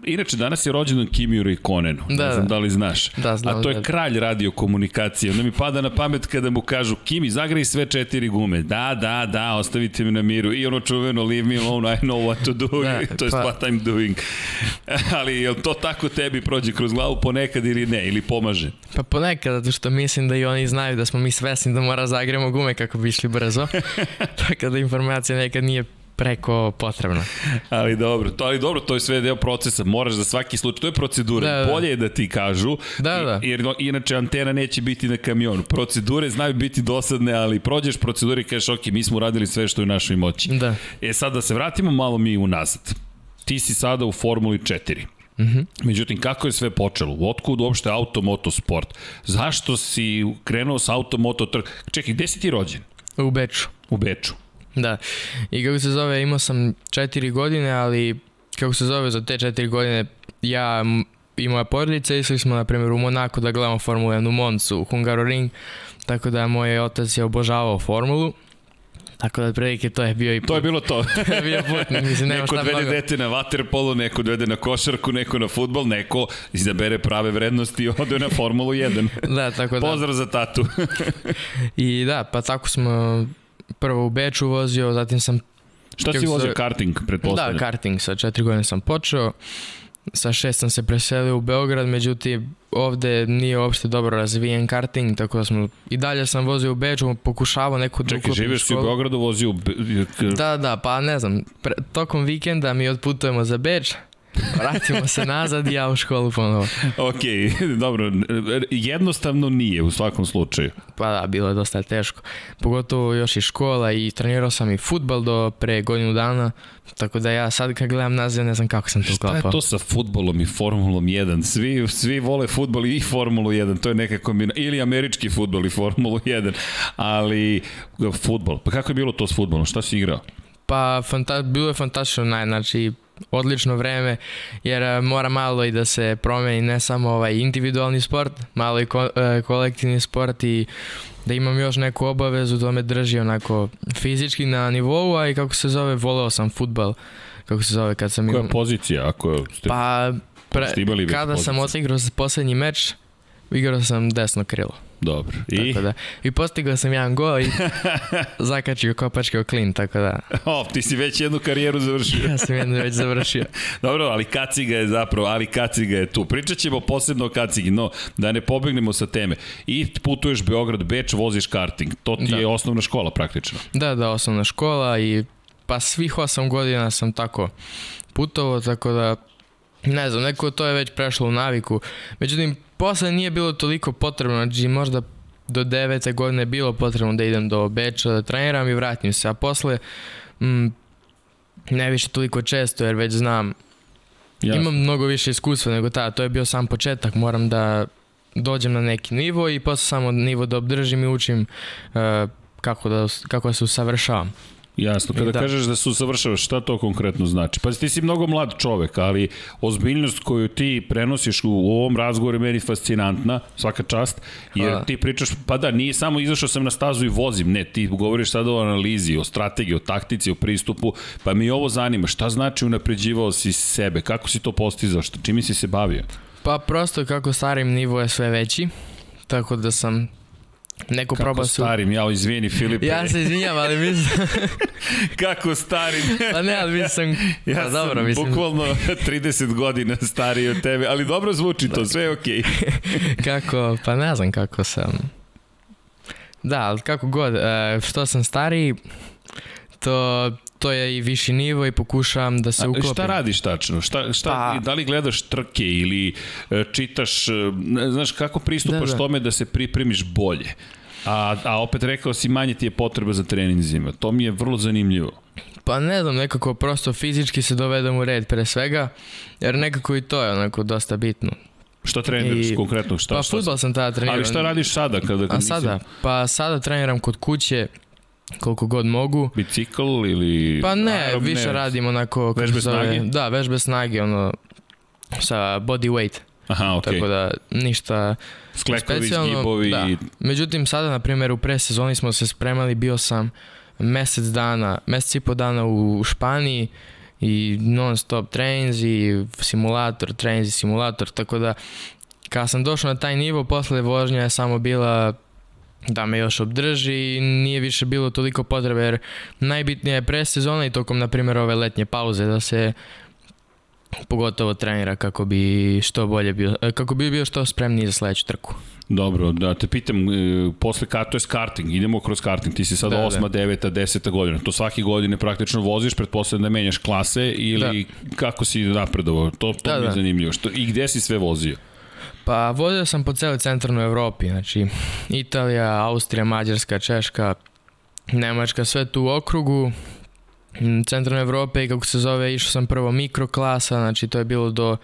Inače, danas je rođendan Kimi Rikonenu. Da, ne znam da, da li znaš. Da, znam, A to je da. kralj radio komunikacije. Onda mi pada na pamet kada mu kažu Kimi, zagrej sve četiri gume. Da, da, da, ostavite me na miru. I ono čuveno, leave me alone, I know what to do. Da, to je pa... what I'm doing. Ali je to tako tebi prođe kroz glavu ponekad ili ne? Ili pomaže? Pa ponekad, zato što mislim da i oni znaju da smo mi svesni da mora zagremo gume kako bi išli brzo. tako da informacija nekad nije preko potrebno. ali dobro, to, ali dobro, to je sve deo procesa. Moraš za svaki slučaj, to je procedura. Da, da. Bolje je da ti kažu, da, da. jer inače antena neće biti na kamionu. Procedure znaju biti dosadne, ali prođeš procedure i kažeš, ok, mi smo uradili sve što je u našoj moći. Da. E sad da se vratimo malo mi unazad. Ti si sada u Formuli 4. Mm -hmm. Međutim, kako je sve počelo? Otkud uopšte automotosport? Zašto si krenuo sa automoto trk? Čekaj, gde si ti rođen? U Beču. U Beču. Da. I kako se zove, imao sam četiri godine, ali kako se zove za te četiri godine, ja i moja porodica išli smo, na primjer, u Monako da gledamo Formulu 1 u Moncu, u Hungaroring, tako da moj otac je obožavao Formulu. Tako da prilike to je bio i put. To je bilo to. to je bio put, mislim, nema neko mnogo. dete na waterpolu, neko odvede na košarku, neko na futbol, neko izabere prave vrednosti i ode na Formulu 1. da, tako da. Pozdrav za tatu. I da, pa tako smo prvo u Beču vozio, zatim sam... Šta si vozio, karting, pretpostavljam? Da, karting, sa četiri godine sam počeo, sa šest sam se preselio u Beograd, međutim ovde nije uopšte dobro razvijen karting, tako da smo i dalje sam vozio u Beču, pokušavao neku drugu Čekaj, živiš si u Beogradu, vozio u Be... Da, da, pa ne znam, pre, tokom vikenda mi otputujemo za Beč, Vratimo se nazad i ja u školu ponovo. ok, dobro. Jednostavno nije u svakom slučaju. Pa da, bilo je dosta teško. Pogotovo još i škola i trenirao sam i futbal do pre godinu dana. Tako da ja sad kad gledam nazad ne znam kako sam to uklapao. Šta je to sa futbolom i Formulom 1? Svi, svi vole futbol i Formulu 1. To je neka kombinacija. Ili američki futbol i Formulu 1. Ali futbol. Pa kako je bilo to s futbolom? Šta si igrao? Pa fanta bilo je fantastično, naj, znači odlično vreme, jer e, mora malo i da se promeni ne samo ovaj individualni sport, malo i ko, e, kolektivni sport i da imam još neku obavezu, to me drži onako fizički na nivou, a i kako se zove, voleo sam futbal, kako se zove kad sam Koja imam... pozicija, ako ste... Pa, pre, kada sam otigrao poslednji meč, igrao sam desno krilo. Dobro. I? Tako da. I postigao sam jedan gol i zakačio kopačke klin, tako da. O, ti si već jednu karijeru završio. ja sam jednu već završio. Dobro, ali kaciga je zapravo, ali kaciga je tu. Pričat ćemo posebno o kacigi, no da ne pobegnemo sa teme. I putuješ Beograd, Beč, voziš karting. To ti da. je osnovna škola praktično. Da, da, osnovna škola i pa svih osam godina sam tako putovao, tako da ne znam, neko to je već prešlo u naviku. Međutim, posle nije bilo toliko potrebno, znači možda do devete godine bilo potrebno da idem do Beča da treniram i vratim se, a posle mm, ne više toliko često jer već znam Jasne. imam mnogo više iskustva nego ta, to je bio sam početak, moram da dođem na neki nivo i posle samo nivo da obdržim i učim uh, kako, da, kako da se usavršavam. Jasno, kada da. kažeš da se usavršavaš, šta to konkretno znači? Pa ti si mnogo mlad čovek, ali ozbiljnost koju ti prenosiš u, u ovom razgovoru je meni fascinantna, svaka čast, jer A. ti pričaš, pa da, nije samo izašao sam na stazu i vozim, ne, ti govoriš sada o analizi, o strategiji, o taktici, o pristupu, pa mi ovo zanima, šta znači unapređivao si sebe, kako si to postizao, šta, čime si se bavio? Pa prosto kako starim nivo je sve veći, tako da sam Neko Kako proba su... starim, ja izvini Filipe. Ja se izvinjam, ali mislim... Kako starim? pa ne, ali mislim... Ja pa, dobro, sam mislim... bukvalno 30 godina stariji od tebe, ali dobro zvuči to, sve je okej. Okay. kako, pa ne znam kako sam... Da, ali kako god, e, što sam stariji, to to je i viši nivo i pokušavam da se uklopim. Šta radiš tačno? Šta, šta, pa, da li gledaš trke ili e, čitaš, e, znaš, kako pristupaš da, da. tome da se pripremiš bolje? A, a opet rekao si manje ti je potreba za treninzima. To mi je vrlo zanimljivo. Pa ne znam, nekako prosto fizički se dovedem u red pre svega, jer nekako i to je onako dosta bitno. Šta treniraš I, konkretno? Šta, pa šta, futbol sam tada trenirao. Ali šta radiš sada? Kada, kada A sada? Pa sada treniram kod kuće koliko god mogu. Bicikl ili... Pa ne, aerobne, više radim onako... Vežbe snage? Da, vežbe snage, ono, sa body weight. Aha, okej. Okay. Tako da ništa Sklekovi, zgibovi. Da. Međutim, sada, na primjer, u presezoni smo se spremali, bio sam mesec dana, mesec i po dana u Španiji i non stop trains i simulator, trains i simulator, tako da kada sam došao na taj nivo, posle vožnja je samo bila da me još obdrži i nije više bilo toliko potrebe jer najbitnije je presezona i tokom na primjer ove letnje pauze da se pogotovo trenira kako bi što bolje bio, e, kako bi bio što spremniji za sledeću trku. Dobro, da te pitam, e, posle ka, to je karting, idemo kroz karting, ti si sada da, 8, da. 9, 10 godina, to svake godine praktično voziš, pretpostavljam da menjaš klase ili da. kako si napredovao, to, to da, mi je da. zanimljivo, što, i gde si sve vozio? Pa vozio sam po celoj centralnoj Evropi, znači Italija, Austrija, Mađarska, Češka, Nemačka, sve tu u okrugu, centralne Evrope i kako se zove, išao sam prvo mikroklasa, znači to je bilo do,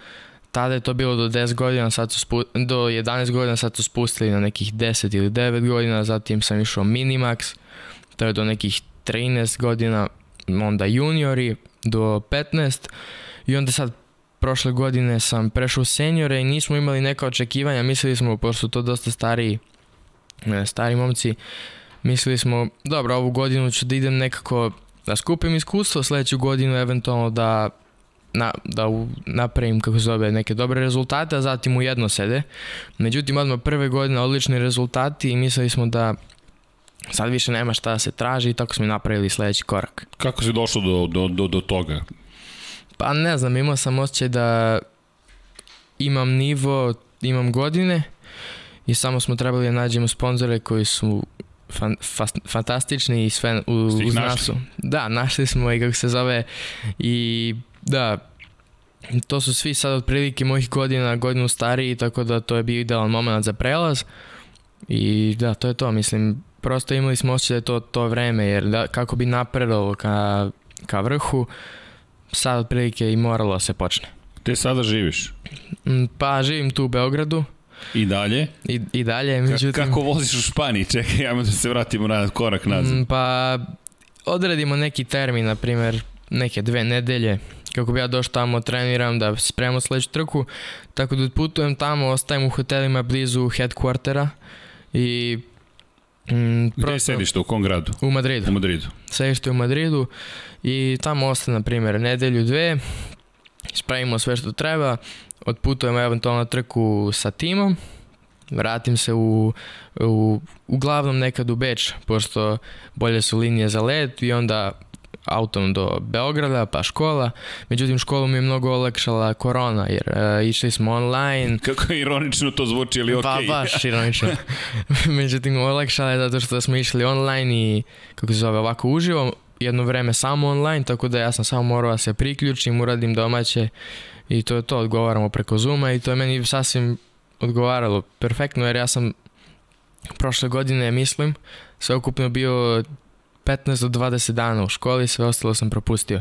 tada je to bilo do 10 godina, sad su spu, do 11 godina, sad su spustili na nekih 10 ili 9 godina, zatim sam išao minimax, to je do nekih 13 godina, onda juniori do 15 i onda sad prošle godine sam prešao u seniore i nismo imali neka očekivanja, mislili smo, pošto to dosta stariji, e, stari momci, mislili smo, dobro, ovu godinu ću da idem nekako da skupim iskustvo, sledeću godinu eventualno da na, da u, napravim, kako se zove, neke dobre rezultate, a zatim u jedno sede. Međutim, odmah prve godine odlični rezultati i mislili smo da sad više nema šta da se traži i tako smo napravili sledeći korak. Kako si došao do, do, do, do toga? Pa ne znam, imao sam osjećaj da imam nivo, imam godine i samo smo trebali da nađemo sponzore koji su fan, fast, fantastični i sve u, uz nas Da, našli smo i kako se zove i da, to su svi sad otprilike mojih godina, godinu stariji, tako da to je bio idealan moment za prelaz. I da, to je to, mislim, prosto imali smo osjećaj da je to, to vreme, jer da, kako bi napredalo ka, ka vrhu, sad otprilike i moralo da se počne. Te sada živiš? Mm, pa živim tu u Beogradu. I dalje? I, i dalje, međutim... Ka, kako voziš u Španiji? Čekaj, ajmo da se vratimo na korak nazad. Mm, pa odredimo neki termin, na primer, neke dve nedelje, kako bi ja došao tamo, treniram, da spremam sledeću trku, tako da putujem tamo, ostajem u hotelima blizu headquartera i Mm, Gde sedište, u kom gradu? U Madridu. U Madridu. Sedište u Madridu i tamo ostane, na primjer, nedelju, dve, spravimo sve što treba, odputujemo eventualno trku sa timom, vratim se u, u, uglavnom nekad u Beč, pošto bolje su linije za let i onda autom do Beograda, pa škola. Međutim, školu mi je mnogo olakšala korona, jer uh, išli smo online. Kako ironično to zvuči, ali okej. Okay. Pa baš ironično. Međutim, olakšala je zato što smo išli online i, kako se zove, ovako uživo, jedno vreme samo online, tako da ja sam samo morao da se priključim, uradim domaće i to je to, odgovaramo preko Zuma i to je meni sasvim odgovaralo perfektno, jer ja sam prošle godine, mislim, sve ukupno bio 15 do 20 dana u školi, sve ostalo sam propustio.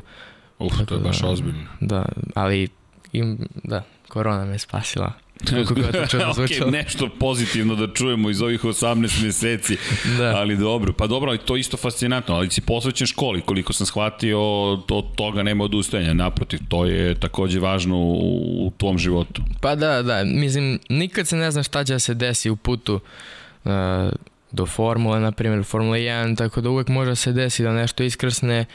Uf, to je baš da, ozbiljno. Da, ali im, da, korona me spasila. ok, nešto pozitivno da čujemo iz ovih 18 meseci, da. ali dobro. Pa dobro, ali to je isto fascinantno, ali si posvećen školi, koliko sam shvatio, od toga nema odustajanja, naprotiv, to je takođe važno u, u tvom životu. Pa da, da, mislim, nikad se ne zna šta će da se desi u putu uh, do formule, na primjer Formula 1, tako da uvek može da se desi da nešto iskrsne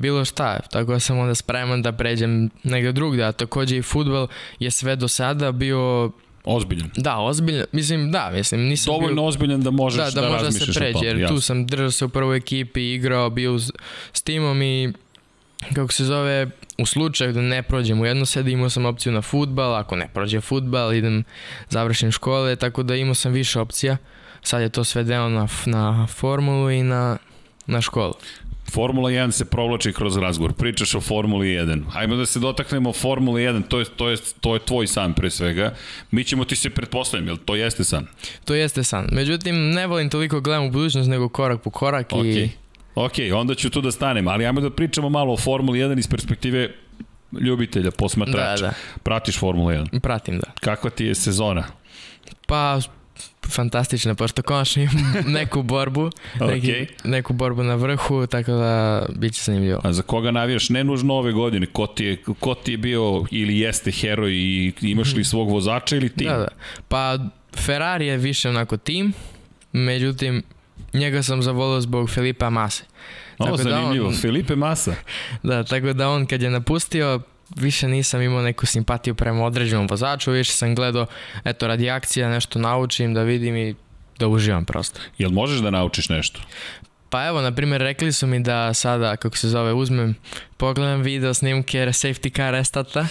bilo šta, tako da sam onda spreman da pređem negde drugde, a takođe i futbol je sve do sada bio Ozbiljan. Da, ozbiljan. Mislim, da, mislim, nisam Dovoljno bio... ozbiljan da možeš da, da, da može da se pređe, jer jasno. tu sam držao se u prvoj ekipi, igrao, bio s timom i kako se zove, u slučaju da ne prođem u jedno sede, imao sam opciju na futbal, ako ne prođe futbal, idem, završim škole, tako da imao sam više opcija. Sad je to svedeno na, na formulu i na, na školu. Formula 1 se provlači kroz razgovor. Pričaš o Formuli 1. Hajmo da se dotaknemo Formuli 1. To je, to je, to je tvoj san pre svega. Mi ćemo ti se pretpostavljati, jel to jeste san? To jeste san. Međutim, ne volim toliko gledam u budućnost, nego korak po korak okay. i... Ok, onda ću tu da stanem, ali ajmo da pričamo malo o Formuli 1 iz perspektive ljubitelja, posmatrača. Da, da. Pratiš Formula 1? Pratim, da. Kakva ti je sezona? Pa, fantastična, pošto konačno imam neku borbu, neki, okay. neku borbu na vrhu, tako da bit će zanimljivo. A za koga navijaš? Ne nužno ove godine, ko ti je, ko ti je bio ili jeste heroj i imaš li mhm. svog vozača ili tim? Da, da. Pa Ferrari je više onako tim, međutim njega sam zavolio zbog Filipa Mase. O, tako zanimljivo, da on, Filipe Masa. Da, tako da on kad je napustio, više nisam imao neku simpatiju prema određenom vozaču, više sam gledao, eto, radi akcija nešto naučim, da vidim i da uživam prosto. Jel možeš da naučiš nešto? Pa evo, na primjer, rekli su mi da sada, kako se zove, uzmem, pogledam video snimke safety car restata,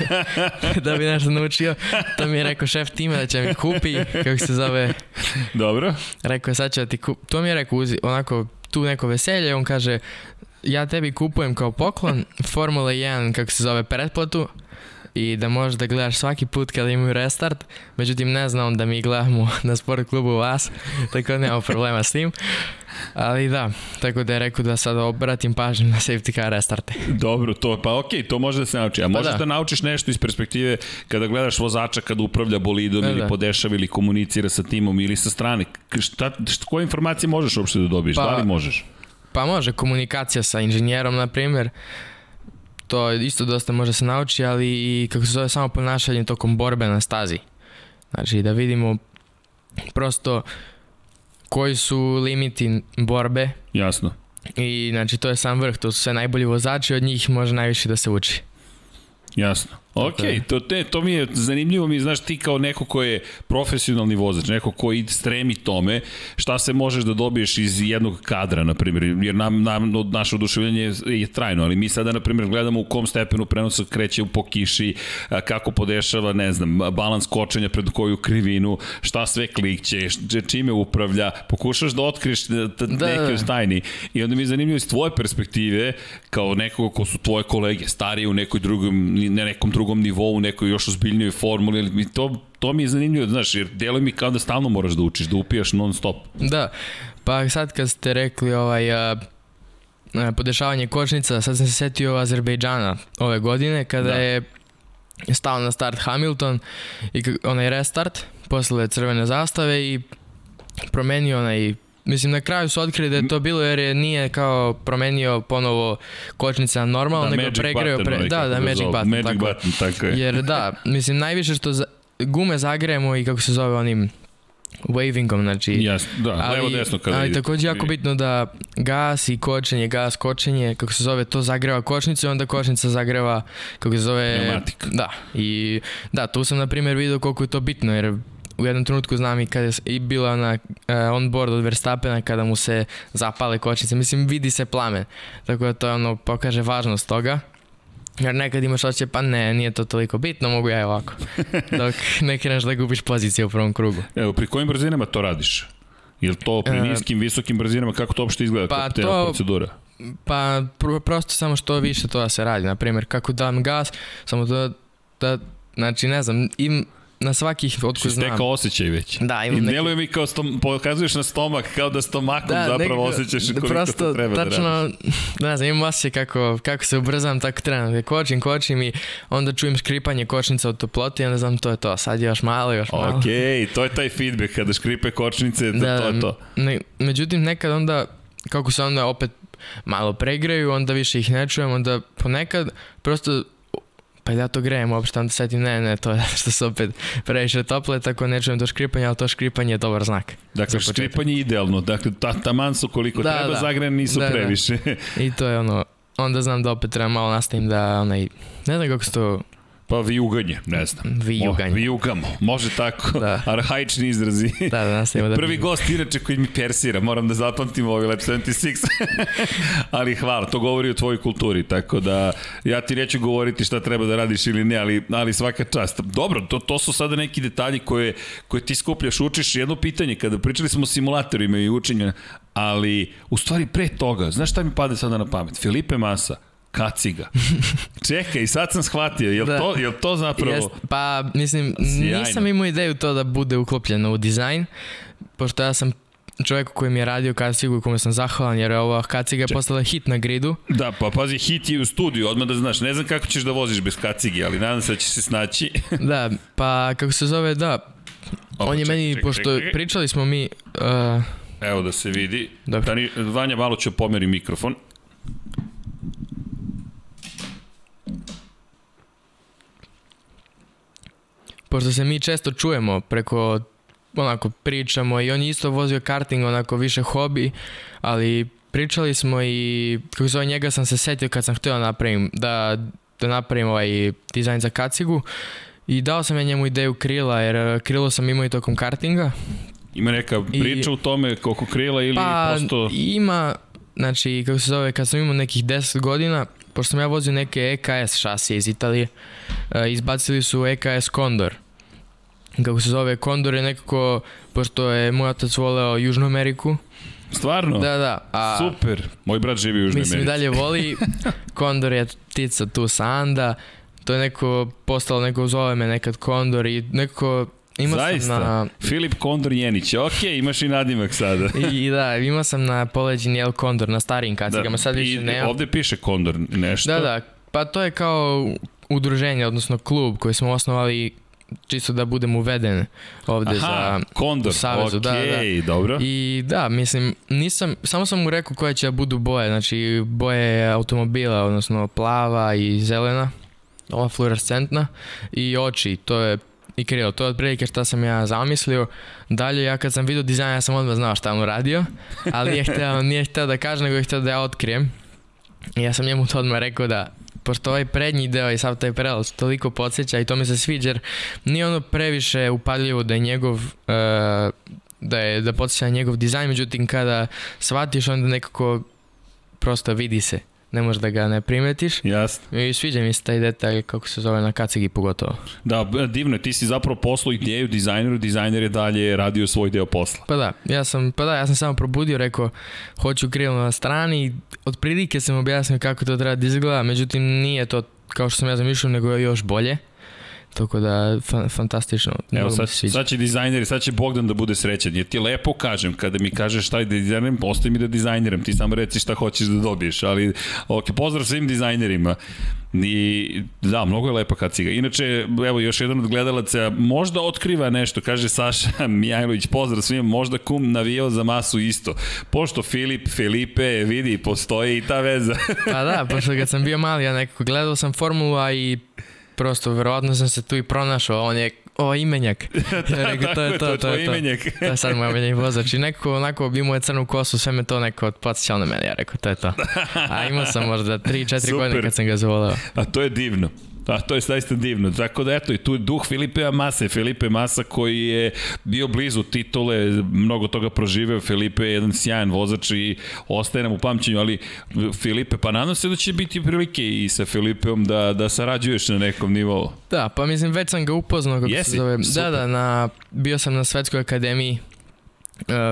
da bi nešto naučio. To mi je rekao šef tima da će mi kupi, kako se zove. Dobro. Rekao je sad će da ti kupi, to mi je rekao, onako, tu neko veselje, on kaže, ja tebi kupujem kao poklon Formula 1, kako se zove, pretplatu i da možeš da gledaš svaki put kada imaju restart, međutim ne znam da mi gledamo na sport klubu vas, tako da nema problema s tim. Ali da, tako da je rekao da sada obratim pažnju na safety car restarte. Dobro, to, pa okej, okay, to može da se nauči. A pa možeš da. da naučiš nešto iz perspektive kada gledaš vozača kada upravlja bolidom da, ili da. podešava ili komunicira sa timom ili sa strane. Šta, šta, koje informacije možeš uopšte da dobiješ? Pa, da li možeš? Pa može, komunikacija sa inženjerom, na primjer, to isto dosta može se nauči, ali i kako se zove samo ponašanje tokom borbe na stazi. Znači da vidimo prosto koji su limiti borbe. Jasno. I znači to je sam vrh, to su sve najbolji vozači, od njih može najviše da se uči. Jasno. Ok, to, te, to mi je zanimljivo, mi znaš ti kao neko ko je profesionalni vozač, neko ko i stremi tome, šta se možeš da dobiješ iz jednog kadra, na primjer, jer nam, nam naše oduševljenje je, je trajno, ali mi sada, na primjer, gledamo u kom stepenu prenosa kreće po kiši, kako podešava, ne znam, balans kočenja pred koju krivinu, šta sve klikće, čime upravlja, pokušaš da otkriješ da, da, neke da. tajni i onda mi je zanimljivo iz tvoje perspektive, kao nekoga ko su tvoje kolege, stariji u nekoj drugom, ne nekom drugom drugom nivou, nekoj još ozbiljnijoj formuli, mi to, to mi je zanimljivo, znaš, jer deluje mi kao da stalno moraš da učiš, da upijaš non stop. Da, pa sad kad ste rekli ovaj, a, a, podešavanje kočnica, sad sam se setio Azerbejdžana ove godine, kada da. je stao na start Hamilton i onaj restart posle crvene zastave i promenio onaj Mislim, na kraju su otkrili da je to bilo jer je nije kao promenio ponovo kočnica na normalno, da, nego pregreo... Pre... Ovaj, da, da, Magic Button. Magic tako. button, tako je. Jer da, mislim, najviše što za... gume zagrejemo i kako se zove onim wavingom, znači... Jas, da, ali, levo desno kada Ali takođe jako bitno da gas i kočenje, gas, kočenje, kako se zove, to zagreva kočnicu i onda kočnica zagreva, kako se zove... Pneumatik. Da, i da, tu sam na primjer video koliko je to bitno, jer u jednom trenutku znam i kada je bila na uh, on board od Verstappena kada mu se zapale kočnice, mislim vidi se plamen, tako da to je ono pokaže važnost toga. Jer nekad imaš oće, pa ne, nije to toliko bitno, mogu ja i ovako. Dok ne kreneš da gubiš pozicije u prvom krugu. Evo, pri kojim brzinama to radiš? Je to pri e, niskim, visokim brzinama, kako to uopšte izgleda, pa to, procedura? Pa pr prosto samo što više to da se radi. Naprimjer, kako dam gas, samo da, da znači ne znam, im, na svakih otko znam. Stekao osjećaj već. Da, imam I deluje mi kao stom, pokazuješ na stomak kao da stomakom da, zapravo neko, osjećaš koliko prosto, to treba tačno, da radiš. Ne znam, imam osjećaj kako, kako se ubrzam, tako trebam. Da kočim, kočim i onda čujem škripanje kočnica od toploti i onda znam to je to. Sad je još malo, još malo. Ok, to je taj feedback kada škripe kočnice, da, to je to. Ne, međutim, nekad onda, kako se onda opet malo pregreju, onda više ih ne čujem, onda ponekad prosto pa ja to grejem uopšte, onda setim, ne, ne, to je što se opet previše tople, tako ne čujem to škripanje, ali to škripanje je dobar znak. Dakle, škripanje je idealno, dakle, ta, taman su koliko da, treba, da. zagrejene nisu da, da. previše. Da. I to je ono, onda znam da opet treba malo nastavim da, onaj, ne znam kako se to Pa vijuganje, ne znam. Vijuganje. Mo, vijugamo, može tako. Da. Arhaični izrazi. Da, da, nastavimo da Prvi gost inače koji mi persira, moram da zapamtim ovaj Lab 76. ali hvala, to govori o tvojoj kulturi, tako da ja ti neću govoriti šta treba da radiš ili ne, ali, ali svaka čast. Dobro, to, to su sada neki detalji koje, koje ti skupljaš, učiš. Jedno pitanje, kada pričali smo o simulatorima i učenju, ali u stvari pre toga, znaš šta mi pade sada na pamet? Filipe Massa, Kaciga. Čekaj, sad sam shvatio, je da. to, je to zapravo... Jest, pa, mislim, Sjajno. nisam imao ideju to da bude uklopljeno u dizajn, pošto ja sam čovjeku koji mi je radio kacigu i kome sam zahvalan jer je ova kaciga Ček. postala hit na gridu. Da, pa pazi, hit je u studiju, odmah da znaš. Ne znam kako ćeš da voziš bez kacige, ali nadam se da će se snaći. da, pa kako se zove, da, Opa, on je ček, meni, ček, pošto ček, pričali smo mi... Uh, Evo da se vidi. Dobro. Vanja, malo ću pomeri mikrofon. Pošto se mi često čujemo preko onako pričamo i on je isto vozio karting onako više hobi, ali pričali smo i kako zove njega sam se setio kad sam htio da napravim da, da napravim ovaj dizajn za kacigu i dao sam ja njemu ideju krila jer krilo sam imao i tokom kartinga. Ima neka priča I, u tome koliko krila ili pa, prosto... ima, znači kako se zove, kad sam imao nekih 10 godina, pošto sam ja vozio neke EKS šasije iz Italije, uh, izbacili su EKS Condor kako se zove, Kondor je nekako, pošto je moj otac voleo Južnu Ameriku, Stvarno? Da, da. A, Super. Moj brat živi u Južnoj Americi. Mislim, dalje voli. Kondor je ptica tu sa Anda. To je neko, postalo neko zove me nekad Kondor i nekako Imao Zaista? sam na... Filip Kondor Jenić, ok, imaš i nadimak sada. I, da, imao sam na poleđini El Kondor, na starijim kacigama, da. sad više I, nema. Ovde piše Kondor nešto. Da, da, pa to je kao udruženje, odnosno klub koji smo osnovali čisto da budem uveden ovde Aha, za Kondor, u Savezu. Okay, da, da. dobro. I da, mislim, nisam, samo sam mu rekao koje će da budu boje, znači boje automobila, odnosno plava i zelena, ova fluorescentna i oči, to je i krilo. To je otprilike šta sam ja zamislio. Dalje, ja kad sam vidio dizajn, ja sam odmah znao šta on uradio, ali je hteo, nije hteo da kaže, nego je hteo da ja otkrijem. I ja sam njemu to odmah rekao da pošto ovaj prednji deo i sav taj prelaz toliko podsjeća i to mi se sviđa jer nije ono previše upadljivo da je njegov uh, da je da podsjeća njegov dizajn, međutim kada shvatiš onda nekako prosto vidi se ne možeš da ga ne primetiš. Jasno. I sviđa mi se taj detalj kako se zove na kacigi pogotovo. Da, divno ti si zapravo poslao ideju dizajneru, dizajner je dalje radio svoj deo posla. Pa da, ja sam, pa da, ja sam samo probudio, rekao hoću krilo na strani, otprilike sam objasnio kako to treba da izgleda, međutim nije to kao što sam ja zamišljao, nego je još bolje. Tako da, fa fantastično. Evo, sad, sad će dizajneri, sad će Bogdan da bude srećan. Jer ti lepo kažem, kada mi kažeš šta je da dizajneram, ostaje mi da dizajneram. Ti samo reci šta hoćeš da dobiješ. Ali, ok, pozdrav svim dizajnerima. I da, mnogo je lepa kaciga. Inače, evo još jedan od gledalaca možda otkriva nešto, kaže Saša Mijajlović, pozdrav svima, možda kum navijao za masu isto. Pošto Filip, Felipe, vidi, postoji i ta veza. pa da, pošto kad sam bio mali, ja nekako gledao sam formula i prosto verovatno sam se tu i pronašao, on je o imenjak. da, rekao, to je to, to, to, je to. imenjak. to je sad moj imenjak vozač. I nekako onako imao je crnu kosu, sve me to neko podsjećao na mene. Ja rekao, to je to. A imao sam možda 3-4 godine kad sam ga zavolao. A to je divno. Da, to je zaista divno. Tako da eto, i tu duh Filipe Masa. Filipe Masa koji je bio blizu titule, mnogo toga proživeo. Filipe je jedan sjajan vozač i ostaje nam u pamćenju, ali Filipe, pa nadam se da će biti prilike i sa Filipeom da, da sarađuješ na nekom nivou. Da, pa mislim, već sam ga upoznao, kako Jesi? se zove. Da, Super. Da, da, na, bio sam na Svetskoj akademiji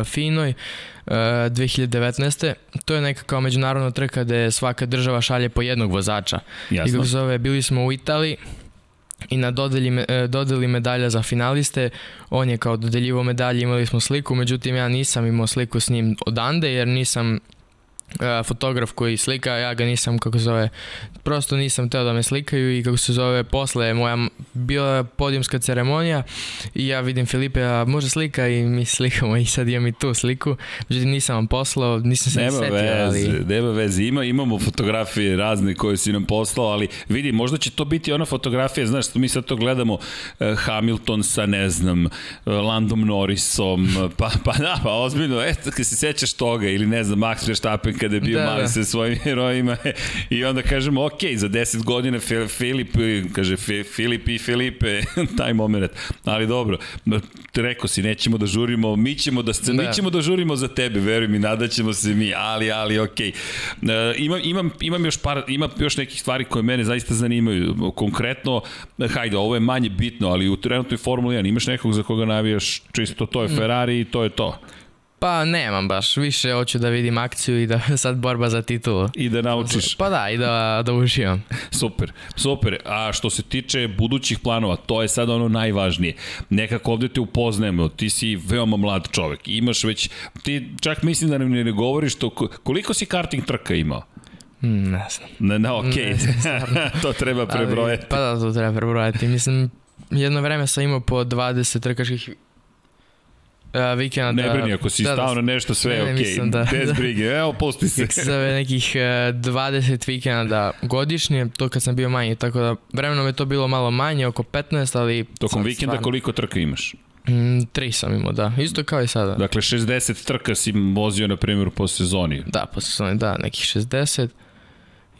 Finoj. 2019. To je neka kao međunarodna trka gde svaka država šalje po jednog vozača. Jasno. I kako zove, bili smo u Italiji i na dodeli, e, dodeli medalja za finaliste, on je kao dodeljivo medalje, imali smo sliku, međutim ja nisam imao sliku s njim odande jer nisam uh, fotograf koji slika, ja ga nisam, kako se zove, prosto nisam teo da me slikaju i kako se zove, posle je moja bila podijumska ceremonija i ja vidim Filipe, a može slika? I mi slikamo i sad imam i tu sliku, međutim nisam vam poslao, nisam se nema setio, ali... Nema veze, Ima, imamo fotografije razne koje si nam poslao, ali vidi, možda će to biti ona fotografija, znaš, mi sad to gledamo, uh, Hamilton sa, ne znam, uh, Landom Norrisom, pa, pa da, pa ozbiljno, eto, kad se sećaš toga, ili ne znam, Max Verstappen kada je bio da, mali da. sa svojim herojima i onda kažemo, ok, za 10 godina Filip, kaže Filip i Filipe, taj moment. Ali dobro, rekao si, nećemo da žurimo, mi ćemo da, da. mi ćemo da žurimo za tebe, veruj mi, nadaćemo se mi, ali, ali, ok. Uh, imam, imam, imam još par, ima još nekih stvari koje mene zaista zanimaju. Konkretno, hajde, ovo je manje bitno, ali u trenutnoj Formuli 1 imaš nekog za koga navijaš čisto, to je mm. Ferrari i to je to. Pa nemam baš, više hoću da vidim akciju i da sad borba za titulu. I da naučiš. Pa da, i da, da uživam. Super, super. A što se tiče budućih planova, to je sad ono najvažnije. Nekako ovde te upoznajemo, ti si veoma mlad čovek, imaš već, ti čak mislim da nam ne govoriš to, koliko si karting trka imao? Mm, ne znam. Ne, ne, okej. Okay. to treba prebrojati. Ali, pa da, to treba prebrojati. Mislim, jedno vreme sam imao po 20 trkačkih Uh, vikenda, ne brini, ako si da, stao na nešto, sve je okej. Okay. Da, Bez da, brige, evo, pusti se. Zove nekih uh, 20 vikenda godišnje, to kad sam bio manji, tako da vremenom je to bilo malo manje, oko 15, ali... Tokom vikenda stvarno... koliko trka imaš? Mm, tri sam imao, da. Isto kao i sada. Dakle, 60 trka si vozio, na primjer, po sezoni. Da, po sezoni, da, nekih 60.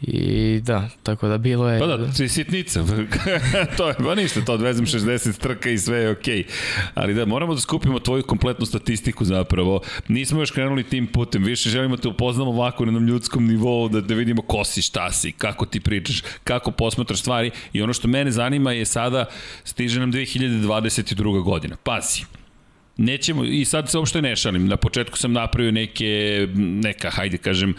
I da, tako da bilo je... Pa da, si sitnica. to je, pa ništa, to odvezem 60 trka i sve je okej. Okay. Ali da, moramo da skupimo tvoju kompletnu statistiku zapravo. Nismo još krenuli tim putem, više želimo te upoznamo ovako na ljudskom nivou, da, da vidimo ko si, šta si, kako ti pričaš, kako posmatraš stvari. I ono što mene zanima je sada, stiže nam 2022. godina. Pazi, nećemo, i sad se uopšte ne šalim, na početku sam napravio neke, neka, hajde kažem,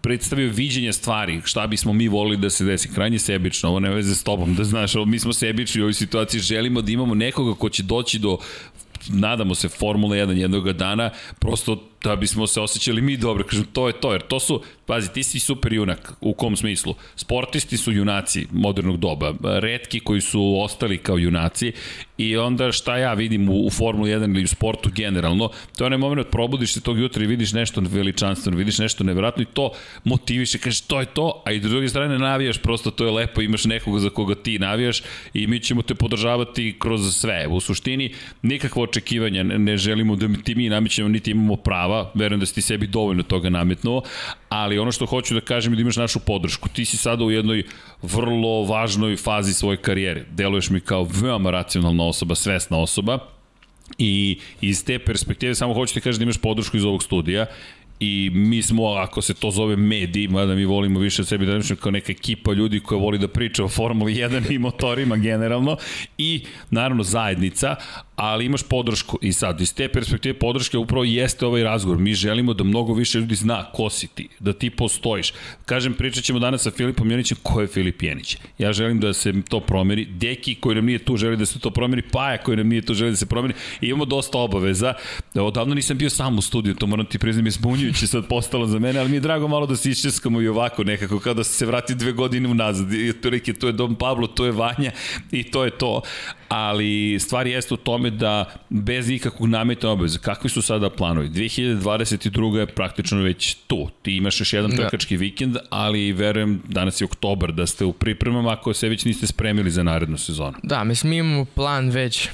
predstavio viđenje stvari, šta bismo mi volili da se desi. Krajnje sebično, ovo ne veze s tobom, da znaš, mi smo sebični u ovoj situaciji, želimo da imamo nekoga ko će doći do nadamo se Formula 1 jednog dana, prosto da bismo se osjećali mi dobro, kažem, to je to, jer to su, pazi, ti si super junak, u kom smislu? Sportisti su junaci modernog doba, redki koji su ostali kao junaci i onda šta ja vidim u, u Formuli 1 ili u sportu generalno, to je onaj moment probudiš se tog jutra i vidiš nešto veličanstveno, vidiš nešto nevjerojatno i to motiviše, kažeš to je to, a i druge strane navijaš, prosto to je lepo, imaš nekoga za koga ti navijaš i mi ćemo te podržavati kroz sve. U suštini, nikakvo očekivanja ne želimo da ti mi namećemo, niti imamo prava, prava, verujem da si ti sebi dovoljno toga nametnuo, ali ono što hoću da kažem je da imaš našu podršku. Ti si sada u jednoj vrlo važnoj fazi svoje karijere. Deluješ mi kao veoma racionalna osoba, svesna osoba, I iz te perspektive samo hoću ti kažem da imaš podršku iz ovog studija i mi smo, ako se to zove mediji, mada mi volimo više od sebi da nešto kao neka ekipa ljudi koja voli da priča o Formuli 1 i motorima generalno i naravno zajednica, ali imaš podršku i sad iz te perspektive podrške upravo jeste ovaj razgovor. Mi želimo da mnogo više ljudi zna ko si ti, da ti postojiš. Kažem, pričat ćemo danas sa Filipom Janićem, ko je Filip Janić. Ja želim da se to promeri, Deki koji nam nije tu želi da se to promeri, Paja koji nam nije tu želi da se promeri. I imamo dosta obaveza. Odavno nisam bio sam u studiju, to moram ti priznam, je zbunjujuće sad postalo za mene, ali mi je drago malo da se iščeskamo i ovako nekako, kao da se vrati dve godine unazad. I to je Dom Pablo, to je Vanja i to je to ali stvari jeste u tome da bez ikakvog nameta obaveza, kakvi su sada planovi? 2022. je praktično već tu. Ti imaš još jedan da. trkački da. vikend, ali verujem danas je oktobar da ste u pripremama ako se već niste spremili za narednu sezonu. Da, mislim mi imamo plan već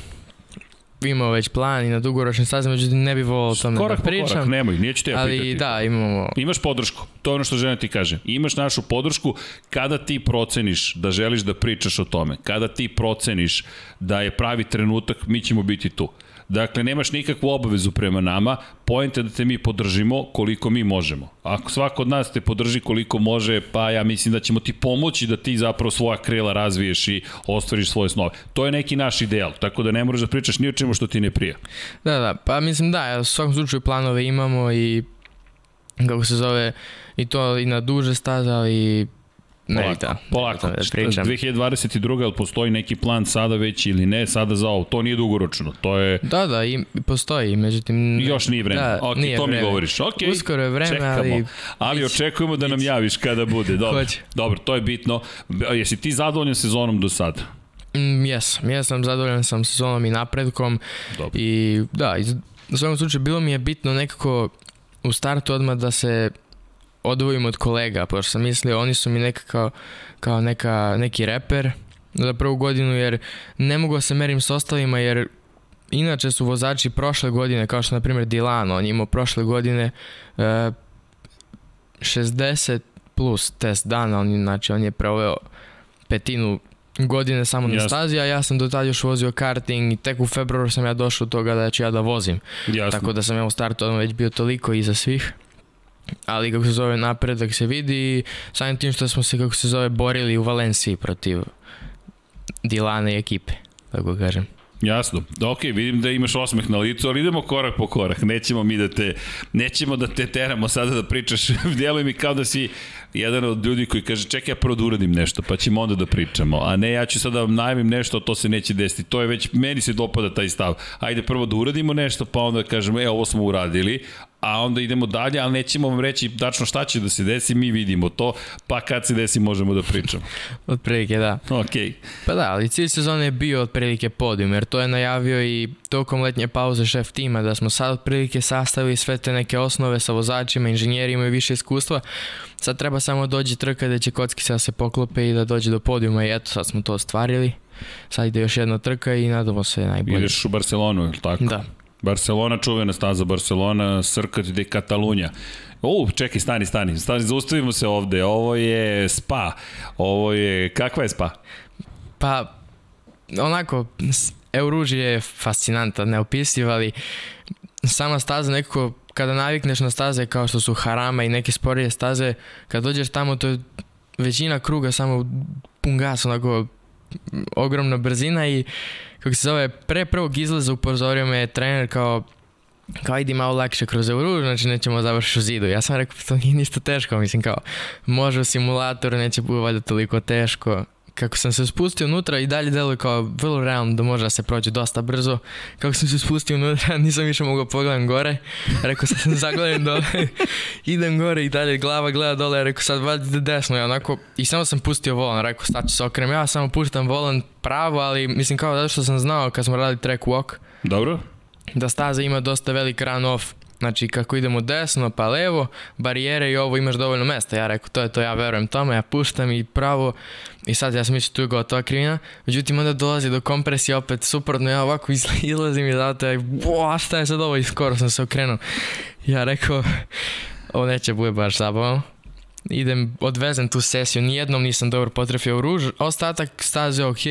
imamo već plan i na dugoročnim stazama, međutim ne bi volao o tome korak da pričam. Korak nemoj, neću te ja ali, pitati. Da, imamo... Imaš podršku, to je ono što želim da ti kažem. Imaš našu podršku kada ti proceniš da želiš da pričaš o tome, kada ti proceniš da je pravi trenutak, mi ćemo biti tu. Dakle, nemaš nikakvu obavezu prema nama, pojente je da te mi podržimo koliko mi možemo. Ako svako od nas te podrži koliko može, pa ja mislim da ćemo ti pomoći da ti zapravo svoja krila razviješ i ostvariš svoje snove. To je neki naš ideal, tako da ne moraš da pričaš ni o čemu što ti ne prija. Da, da, pa mislim da, u svakom slučaju planove imamo i kako se zove, i to i na duže staze, ali Ne, polako, da, polako. Da pričam. 2022. ali postoji neki plan sada već ili ne, sada za ovo. To nije dugoročno, to je... Da, da, i postoji, međutim... Još nije vreme. Da, ok, nije to vreme. mi govoriš. Ok, Uskoro je vreme, čekamo. ali... Ali očekujemo da nam javiš kada bude. Dobro, dobro to je bitno. Jesi ti zadovoljan sezonom do sada? Mm, jesam, jesam, zadovoljan sam sezonom i napredkom. Dobro. I da, iz, u svakom slučaju bilo mi je bitno nekako u startu odmah da se odvojim od kolega, pošto sam mislio, oni su mi neka kao, kao neka, neki reper za prvu godinu, jer ne mogu da se merim s ostalima, jer inače su vozači prošle godine, kao što na primjer Dilano, on je imao prošle godine e, 60 plus test dana, on, znači on je proveo petinu godine samo na stazi, a ja sam do tada još vozio karting i tek u februaru sam ja došao do toga da ću ja da vozim. Jasno. Tako da sam ja u startu već bio toliko iza svih ali kako se zove napredak se vidi samim tim što smo se kako se zove borili u Valenciji protiv Dilana i ekipe, tako kažem. Jasno. Ok, vidim da imaš osmeh na licu, ali idemo korak po korak. Nećemo mi da te, nećemo da te teramo sada da pričaš. Djeluj mi kao da si jedan od ljudi koji kaže čekaj ja prvo da uradim nešto, pa ćemo onda da pričamo. A ne, ja ću sada da vam najavim nešto, to se neće desiti. To je već, meni se dopada taj stav. Ajde prvo da uradimo nešto, pa onda kažemo, e, ovo smo uradili, a onda idemo dalje, ali nećemo vam reći tačno šta će da se desi, mi vidimo to, pa kad se desi možemo da pričamo. otprilike, da. Ok. Pa da, ali cilj sezone je bio otprilike podijum, jer to je najavio i tokom letnje pauze šef tima, da smo sad otprilike sastavili sve te neke osnove sa vozačima, inženjerima i više iskustva. Sad treba samo dođe trka da će kocki sad se poklope i da dođe do podijuma i eto, sad smo to ostvarili. Sad ide još jedna trka i nadamo se najbolje. Ideš u Barcelonu, ili tako? Da. Barcelona, čuvena staza Barcelona, Srkat de Katalunja. U, čekaj, stani, stani, stani, zaustavimo se ovde. Ovo je spa. Ovo je, kakva je spa? Pa, onako, Euruž je fascinantan, neopisiv, ali sama staza nekako, kada navikneš na staze kao što su Harama i neke sporije staze, kad dođeš tamo, to je većina kruga samo pun gas, onako, ogromna brzina i kako se zove, pre prvog izlaza upozorio me trener kao kao idi malo lakše kroz euru, znači nećemo završiti u zidu. Ja sam rekao, to nije ništa teško, mislim kao, može u simulatoru, neće biti valjda toliko teško kako sam se spustio unutra i dalje deluje kao vrlo realno da može da se prođe dosta brzo. Kako sam se spustio unutra, nisam više mogao pogledam gore. Rekao sad sam zagledam dole, idem gore i dalje glava gleda dole. Rekao sad valjda desno. Ja onako, I samo sam pustio volan. Rekao sad ću se okrem. Ja samo puštam volan pravo, ali mislim kao zato što sam znao kad smo radili track walk. Dobro. Da staza ima dosta velik run off Znači kako idemo desno pa levo, barijere i ovo imaš dovoljno mesta. Ja rekao to je to, ja verujem tome, ja puštam i pravo i sad ja sam mislio tu je gotova krivina. Međutim onda dolazi do kompresije opet suprotno, ja ovako izlazim i zato ja, bo, šta je sad ovo i skoro sam se okrenuo. Ja rekao, ovo neće bude baš zabavno. Idem, odvezem tu sesiju, nijednom nisam dobro potrefio u ruž, ostatak staze ok.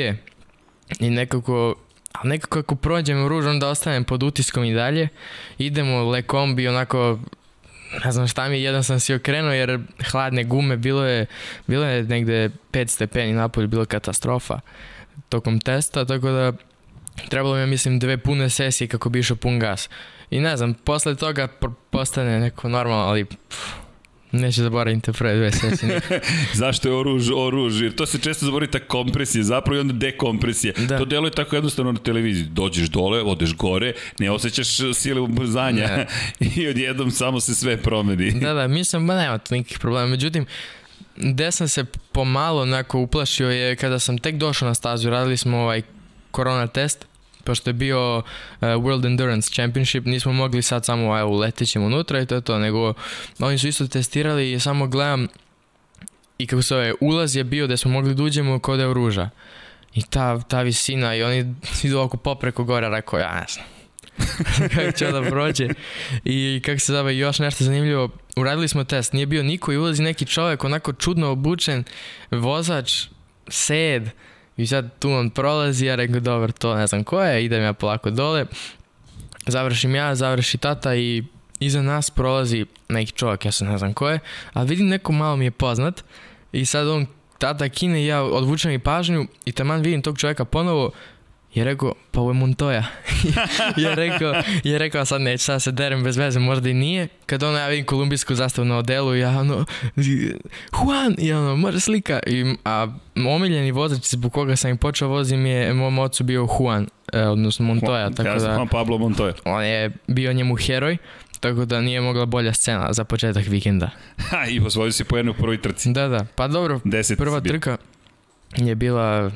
I nekako ali nekako ako prođem u ruž, onda ostanem pod utiskom i dalje. Idemo le kombi, onako, ne znam šta mi je, jedan sam si okrenuo jer hladne gume, bilo je, bilo je negde 5 stepeni napolje, bilo katastrofa tokom testa, tako da trebalo mi je, mislim, dve pune sesije kako bi išao pun gas. I ne znam, posle toga postane neko normalno, ali pff, Neće zaboraviti te prve dve sesije. Zašto je oruž, oruž? Jer to se često zaboraviti ta kompresija, zapravo i onda dekompresija. Da. To deluje tako jednostavno na televiziji. Dođeš dole, odeš gore, ne osjećaš sile ubrzanja i odjednom samo se sve promeni. Da, da, mislim, ba nema to nikakvih problema. Međutim, gde sam se pomalo onako uplašio je kada sam tek došao na stazu, radili smo ovaj korona test pošto je bio uh, World Endurance Championship, nismo mogli sad samo evo, letećemo unutra i to je to, nego oni su isto testirali i samo gledam i kako se ove, ulaz je bio da smo mogli da uđemo kod je ruža. I ta, ta visina i oni idu oko popreko gore, rekao ja ne znam. kako će da prođe. I kako se zove, još nešto zanimljivo, uradili smo test, nije bio niko i ulazi neki čovjek onako čudno obučen, vozač, sed, I sad tu on prolazi, ja rekao, dobro, to ne znam ko je, idem ja polako dole. Završim ja, završi tata i iza nas prolazi neki čovjek, ja sam ne znam ko je, ali vidim neko malo mi je poznat i sad on tata kine ja odvučem i pažnju i taman vidim tog čovjeka ponovo je rekao, pa ovo je Montoya. je rekao, je rekao, sad neću, sad se derem bez veze, možda i nije. Kad ono, ja vidim kolumbijsku zastavu na odelu, ja ono, Juan, i ono, može slika. I, a omiljeni vozač zbog koga sam i počeo vozim je mom ocu bio Juan, eh, odnosno Montoya. Tako ja sam da, Juan Pablo Montoya. On je bio njemu heroj, tako da nije mogla bolja scena za početak vikenda. Ha, i osvojio si po jednu prvoj trci. Da, da, pa dobro, Deset prva trka je bila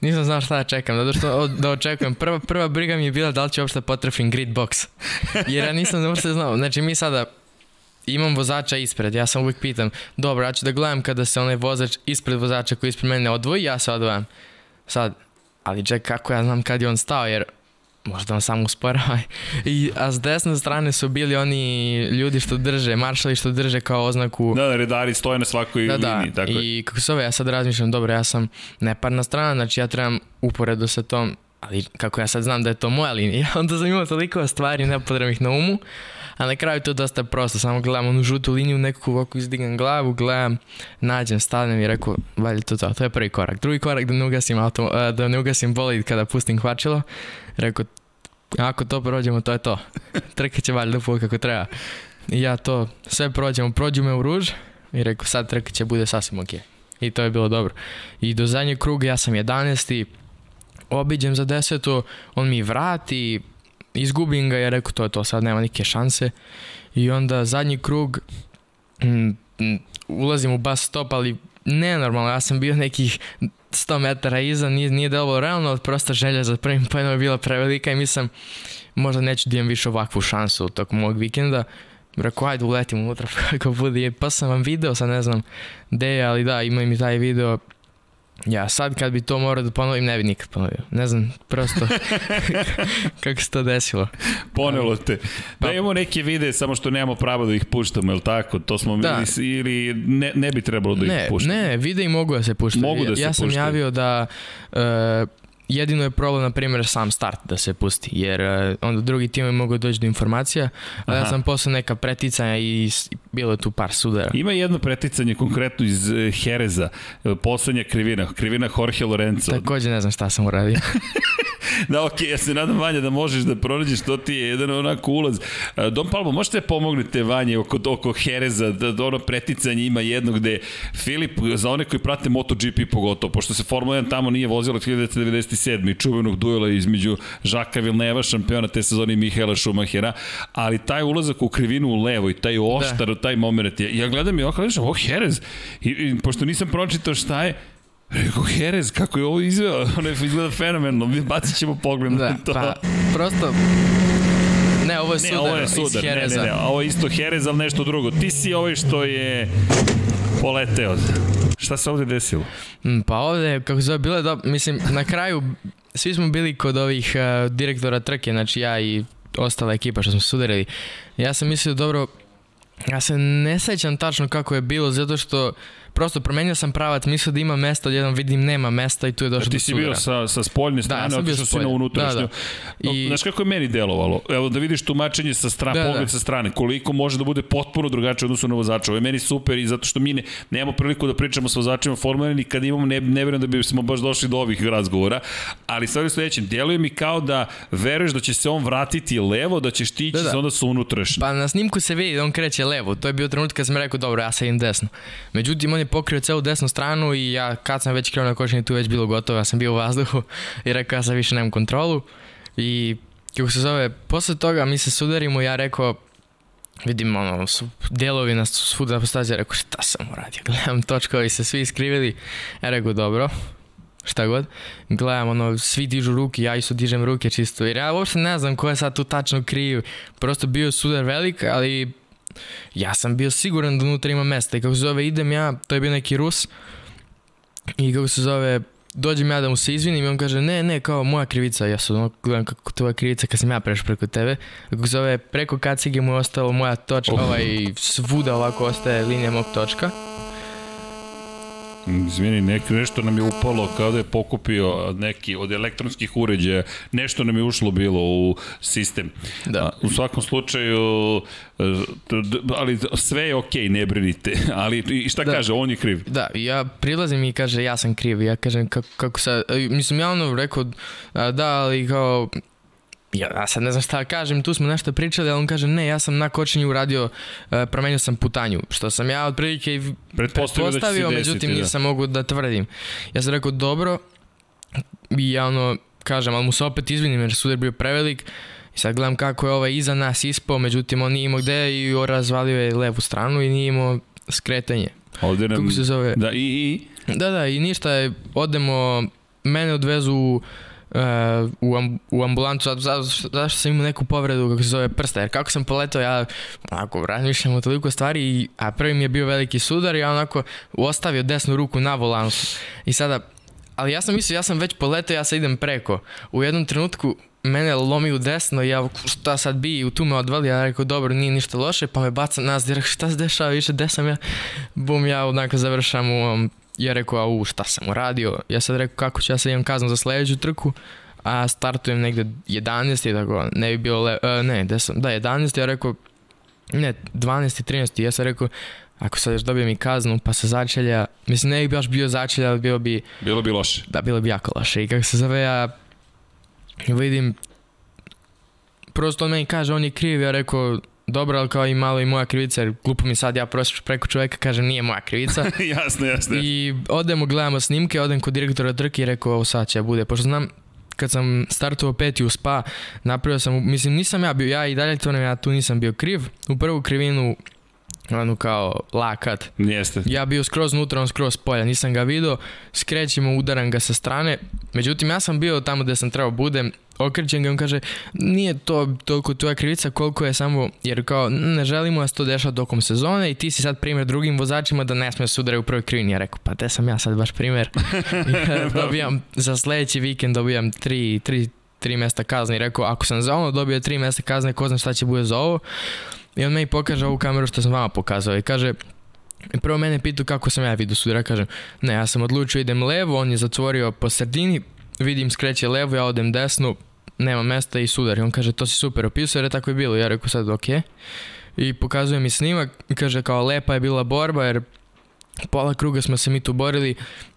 nisam znao šta da čekam, zato što da očekujem. Prva, prva briga mi je bila da li ću uopšte potrefim grid box. Jer ja nisam uopšte znao. Znači mi sada imam vozača ispred, ja sam uvijek pitam, dobro, ja ću da gledam kada se onaj vozač ispred vozača koji ispred mene odvoji, ja se odvojam. Sad, ali ček, kako ja znam kad je on stao, jer možda on samo usporava. I, a s desne strane su bili oni ljudi što drže, maršali što drže kao oznaku... Da, da, redari stoje na svakoj da, da. liniji. Tako I kako se ove, ja sad razmišljam, dobro, ja sam neparna strana, znači ja trebam uporedu sa tom, ali kako ja sad znam da je to moja linija, onda sam imao toliko stvari nepodrebnih na umu, A na kraju to je dosta prosto, samo gledam onu žutu liniju, nekako ovako izdigam glavu, gledam, nađem, stanem i rekao, valjda to to, to je prvi korak. Drugi korak da ne ugasim, auto, da ne ugasim bolid kada pustim hvačilo, rekao, ako to prođemo, to je to. Trka će valjda put kako treba. I ja to sve prođemo, prođu me u ruž i rekao, sad trka će bude sasvim ok. I to je bilo dobro. I do zadnjeg kruga ja sam 11. Obiđem za desetu, on mi vrati, izgubim ga i ja rekao to je to, sad nema nike šanse. I onda zadnji krug, mm, mm, ulazim u bus stop, ali nenormalno, ja sam bio nekih 100 metara iza, nije, nije delovalo realno, ali prosto želja za prvim pojenom je bila prevelika i mislim, možda neću da imam više ovakvu šansu tokom mog vikenda. Rekao, ajde uletim unutra kako bude. Pa sam vam video, sad ne znam gde je, ali da, ima mi taj video Ja sad kad bi to morao da ponovim, ne bi nikad ponovio. Ne znam, prosto kako se to desilo. Ponelo te. Pa, da imamo neke videe, samo što nemamo pravo da ih puštamo, je li tako? To smo da. mi ili ne, ne bi trebalo da ne, ih puštamo? Ne, videi mogu da se puštaju. Mogu da se ja sam puštaju. javio da uh, jedino je problem, na primjer, sam start da se pusti, jer uh, onda drugi tim mogu doći do informacija, a ja sam posle neka preticanja i bilo je tu par sudara. Ima jedno preticanje konkretno iz uh, Hereza, uh, poslednja krivina, krivina Jorge Lorenzo. Takođe ne znam šta sam uradio. da, okej, okay, ja se nadam Vanja da možeš da pronađeš, to ti je jedan onako ulaz. Don Palmo, možete da pomognete Vanje oko, oko Hereza, da, da ono preticanje ima jedno gde Filip, za one koji prate MotoGP pogotovo, pošto se Formula 1 tamo nije vozila od 1997. i čuvenog duela između Žaka Vilneva, šampiona te sezone i Mihaela Schumachera, ali taj ulazak u krivinu u levo i taj oštar, da. taj moment, ja, ja gledam i okolo, oh, Herez, I, i, pošto nisam pročitao šta je, Rekao, Jerez, kako je ovo izveo? Ono je izgleda fenomenalno, mi bacit ćemo pogled da, na to. Pa, prosto, Ne, ovo je sudar, ne, ovo je sudar. Ne, ne, ne, ovo je isto Jerez, ali nešto drugo. Ti si ovaj što je poleteo. Šta se ovde desilo? Mm, pa ovde, kako se zove, bilo je da, mislim, na kraju svi smo bili kod ovih uh, direktora trke, znači ja i ostala ekipa što smo sudarili. Ja sam mislio, dobro, ja se ne sećam tačno kako je bilo, zato što prosto promenio sam pravac, mislio da ima mesta, odjednom vidim nema mesta i tu je došlo do sudara. Ti si bio sa, sa spoljne strane, da, ja otišao si na unutrašnju. Da, da. I... Znaš kako je meni delovalo? Evo da vidiš tumačenje sa strane, da, pogled da. sa strane, koliko može da bude potpuno drugačije odnosno na vozača. Ovo je meni super i zato što mi ne, nemamo priliku da pričamo sa vozačima Formula 1 i kad imamo ne, ne verujem da bi smo baš došli do ovih razgovora, ali stvari sledećem, deluje mi kao da veruješ da će se on vratiti levo, da ćeš ti da, da. onda sa unutrašnje. Pa na snimku se vidi da on kreće levo, to je bio trenutak kad sam rekao dobro, ja sedim desno. Međutim, on je pokrio celu desnu stranu i ja kad sam već krenuo na kočenje tu već bilo gotovo, ja sam bio u vazduhu i rekao ja sad više nemam kontrolu. I kako se zove, posle toga mi se sudarimo ja rekao vidim ono, su delovi na svuda po stazi, rekao šta sam uradio, gledam točkovi se svi iskrivili, ja rekao dobro, šta god, gledam ono, svi dižu ruke, ja isto dižem ruke čisto, jer ja uopšte ne znam ko je sad tu tačno kriv, prosto bio sudar velik, ali ja sam bio siguran da unutra ima mesta i kako se zove idem ja, to je bio neki Rus i kako se zove dođem ja da mu se izvinim i on kaže ne, ne, kao moja krivica, ja sam gledam kako tvoja krivica kad sam ja prešao preko tebe, kako se zove preko kacige mu je ostalo moja točka, oh. ovaj svuda ovako ostaje linija mog točka Izvini, nek, nešto nam je upalo kao da je pokupio neki od elektronskih uređaja, nešto nam je ušlo bilo u sistem. Da. U svakom slučaju, e, ali sve je okej, okay, ne brinite. Ali šta da. kaže, on je kriv. Da, ja prilazim i kaže ja sam kriv. Ja kažem kako, kako sad, e, mislim ja ono rekao da, ali kao ja, ja sad ne znam šta da kažem, tu smo nešto pričali, ali on kaže ne, ja sam na kočenju uradio, uh, promenio sam putanju, što sam ja otprilike pretpostavio, da pretpostavio da međutim desiti, nisam da. mogu da tvrdim. Ja sam rekao dobro, i ja ono, kažem, ali mu se opet izvinim jer sudar bio prevelik, i sad gledam kako je ovaj iza nas ispao, međutim on nije imao gde i razvalio je levu stranu i nije imao skretanje. Ovde nam... Kako se zove? Da, i, i? Da, da, i ništa, je, odemo, mene odvezu u uh, u, am, u ambulantu, zato, zato, zašto sam imao neku povredu kako se zove prsta, jer kako sam poletao ja onako razmišljam o toliko stvari, a prvi mi je bio veliki sudar i ja onako ostavio desnu ruku na volanu i sada, ali ja sam mislio, ja sam već poletao, ja sad idem preko. U jednom trenutku mene lomi u desno i ja šta sad bi i u tu me odvali, ja rekao dobro nije ništa loše pa me baca nas direkt šta se dešava više gde sam ja? Bum ja onako završam u um, ja rekao, a u, šta sam uradio? Ja sad rekao, kako ću ja sad imam kaznu za sledeću trku, a startujem negde 11. tako, ne bi bilo, le, uh, ne, gde sam, da, 11. Ja rekao, Ne, 12. 13. Ja sam rekao, ako sad još dobijem i kaznu, pa se začelja, mislim ne bi baš bio začelja, ali bilo bi... Bilo bi loše. Da, bilo bi jako loše. I kako se zove, ja vidim, prosto on meni kaže, on je kriv, ja rekao, dobro, ali kao i malo i moja krivica, jer glupo mi sad ja prosto preko čoveka kažem nije moja krivica. jasno, jasno. I odemo, gledamo snimke, odem kod direktora trke i rekao ovo sad će bude, pošto znam kad sam startovao peti u spa, napravio sam, mislim nisam ja bio, ja i dalje to ne, ja tu nisam bio kriv. U prvu krivinu ono kao lakat. Jeste. Ja bio skroz nutra, on skroz polja, nisam ga vidio, skrećemo, udaram ga sa strane. Međutim, ja sam bio tamo gde sam trebao budem, okrećem ga on kaže, nije to toliko tvoja krivica koliko je samo, jer kao ne želimo da se to dešava tokom sezone i ti si sad primjer drugim vozačima da ne smije se udaraju u prvoj krivini. Ja rekao, pa te sam ja sad baš primjer. dobijam, za sledeći vikend dobijam tri, tri, tri mesta kazne i rekao, ako sam za ono dobio tri mesta kazne, ko znam šta će bude za ovo. I on meni pokaže ovu kameru što sam vama pokazao i kaže, prvo mene pitu kako sam ja vidio sudara, kažem, ne, ja sam odlučio idem levo, on je zatvorio po sredini, vidim skreće levo, ja odem desno, nema mesta i sudar. I on kaže, to si super opisao jer je tako je bilo. Ja rekao sad, ok. I pokazuje mi snimak, kaže kao lepa je bila borba jer pola kruga smo se mi tu borili,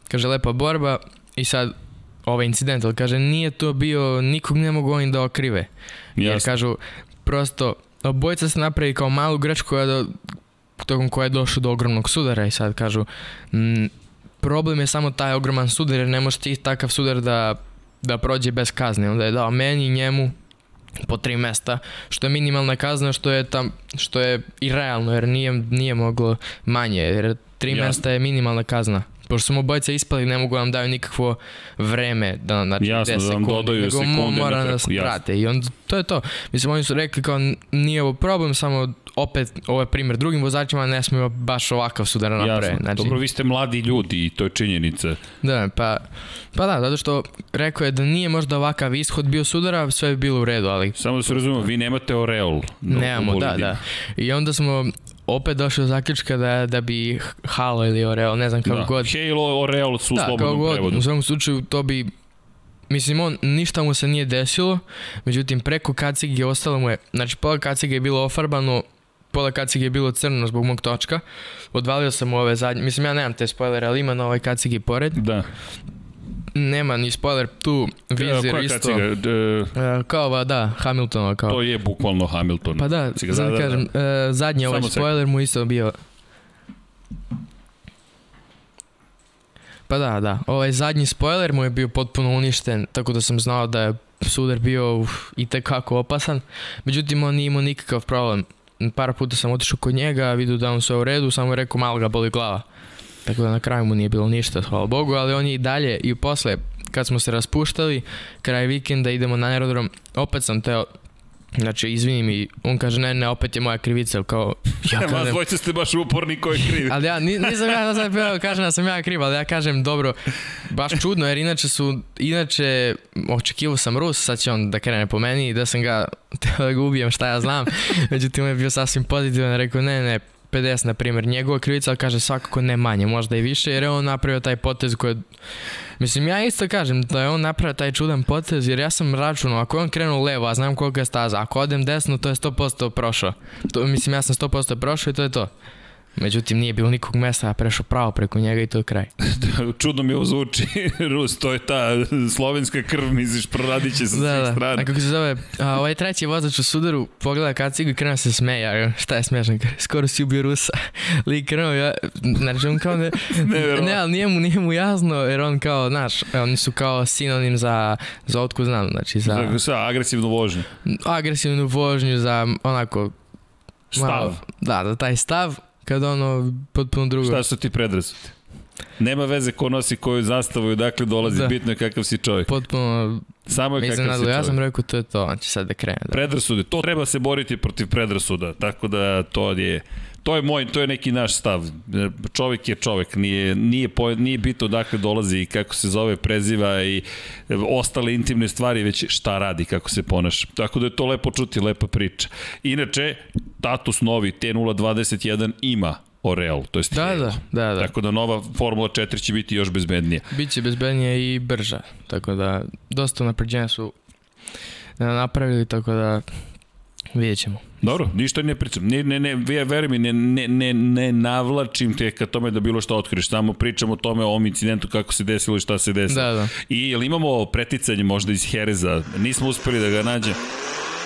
kaže lepa borba i sad ovaj incident, ali kaže nije to bio, nikog ne mogu oni da okrive. Jasne. Jer kažu, prosto Obojica se napravi kao malu grečku koja do, tokom koja je došlo do ogromnog sudara i sad kažu m, problem je samo taj ogroman sudar jer ne može ti takav sudar da, da prođe bez kazne. Onda je dao meni i njemu po tri mesta, što je minimalna kazna, što je tam, što je i realno, jer nije, nije moglo manje, jer tri Jasne. mesta je minimalna kazna. Pošto smo obojica ispali, ne mogu vam daju nikakvo vreme, da, znači Jasno, 10 da sekundi, dodaju nego sekunde mora da nas prate. I onda, to je to. Mislim, oni su rekli kao nije ovo problem, samo opet, ovo je primjer drugim vozačima, ne smijemo baš ovakav sudar da naprave. Jasno, znači, dobro, vi ste mladi ljudi i to je činjenica. Da, pa, pa da, zato što rekao je da nije možda ovakav ishod bio sudara, sve bi bilo u redu, ali... Samo da se razumemo, vi nemate oreol. Nemamo, da, da. I onda smo opet došao do zaključka da, da bi Halo ili Oreo, ne znam kako da. god. Halo, Oreo su u da, slobodnom god, prevodu. U svakom slučaju to bi Mislim, on, ništa mu se nije desilo, međutim, preko kacige ostalo mu je, znači, pola kacige je bilo ofarbano, pola kacige je bilo crno zbog mog točka, odvalio sam mu ove zadnje, mislim, ja nemam te spoilere, ali ima na ovoj kacigi pored. Da nema ni spoiler tu, vizir Koja isto. Kaciga? De... Kao ova, da, Hamiltonova kao. To je bukvalno Hamilton. Pa da, Ciga, da, da, kažem, da. zadnji ovaj spoiler mu isto bio Pa da, da. Ovaj zadnji spoiler mu je bio potpuno uništen, tako da sam znao da je sudar bio uf, i tekako opasan. Međutim, on nije imao nikakav problem. Par puta sam otišao kod njega, vidio da on sve u redu, samo je rekao malo ga boli glava. Tako da na kraju mu nije bilo ništa, hvala Bogu, ali on je i dalje i posle kad smo se raspuštali, kraj vikenda idemo na aerodrom, opet sam teo Znači, izvini mi, on kaže, ne, ne, opet je moja krivica, kao, ja kažem... Vas dvojce ste baš uporni ko je kriv. ali ja, nisam ja da sad kažem da sam ja kriv, ali ja kažem, dobro, baš čudno, jer inače su, inače, očekivao sam Rus, sad će on da krene po meni, da sam ga, teo da ga ubijem, šta ja znam, međutim, on je bio sasvim pozitivan, rekao, ne, ne, 50, na primjer, njegova krivica, kaže svakako ne manje, možda i više, jer je on napravio taj potez koji Mislim, ja isto kažem da je on napravio taj čudan potez, jer ja sam računao, ako je on krenuo levo, a znam koliko je staza, ako odem desno, to je 100% prošao. To, mislim, ja sam 100% prošao i to je to. Međutim, nije bilo nikog mesta, a prešao pravo preko njega i to je kraj. Čudno mi ovo zvuči, Rus, to je ta slovenska krv, misliš, proradit će sa da, svih da. strana. A kako se zove, a, ovaj treći vozač u sudaru pogleda kacigu i krenuo se smeja, šta je smešno, skoro si ubio Rusa. Lik krenuo, ja, znači on kao ne, ne, ne, ali nije mu, nije mu jasno, jer on kao, znaš, oni su kao sinonim za, za otku znam, znači za... Za agresivnu vožnju. Agresivnu vožnju, za onako... Stav. Malo, da, da, taj stav, kad ono potpuno drugo. Šta su ti predrasude? Nema veze ko nosi koju zastavu i odakle dolazi, da. bitno je kakav si čovjek. Potpuno Samo je kakav si čovjek. Ja sam rekao to je to, on će sad da krene. Da. Predrasude, to treba se boriti protiv predrasuda, tako da to je to je moj, to je neki naš stav. Čovek je čovek, nije, nije, po, nije bitno odakle dolazi i kako se zove, preziva i ostale intimne stvari, već šta radi, kako se ponaša. Tako da je to lepo čuti, lepa priča. Inače, Tatus novi T021 ima Oreal, to jest da, da, da, da. Tako da nova Formula 4 će biti još bezbednija. Biće bezbednija i brža, tako da dosta napređenja su napravili, tako da Vidjet ćemo. Dobro, ništa ne pričam. Ne, ne, ne, veruj mi, ne, ne, ne, ne navlačim te ka tome da bilo što otkriješ. Samo pričam o tome, o ovom incidentu, kako se desilo i šta se desilo. Da, da. I jel imamo preticanje možda iz Hereza? Nismo uspeli da ga nađemo.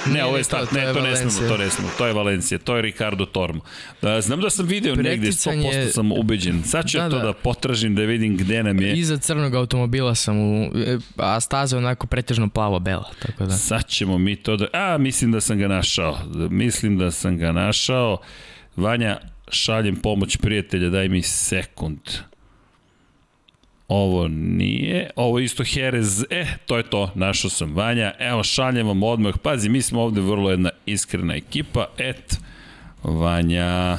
Ne, ovo je start, ne, to ne smemo, to ne smemo. To je Valencija, to je Ricardo Tormo. Da, znam da sam video negde, 100% sam ubeđen. Sad ću da, to da. da potražim da vidim gde nam je. Iza crnog automobila sam u, a staza je onako pretežno plavo-bela. Tako da. Sad ćemo mi to da... A, mislim da sam ga našao. Mislim da sam ga našao. Vanja, šaljem pomoć prijatelja, daj mi sekund. Ovo nije, ovo isto Jerez, e, to je to, našao sam Vanja, evo šaljem vam odmah, pazi, mi smo ovde vrlo jedna iskrena ekipa, et, Vanja,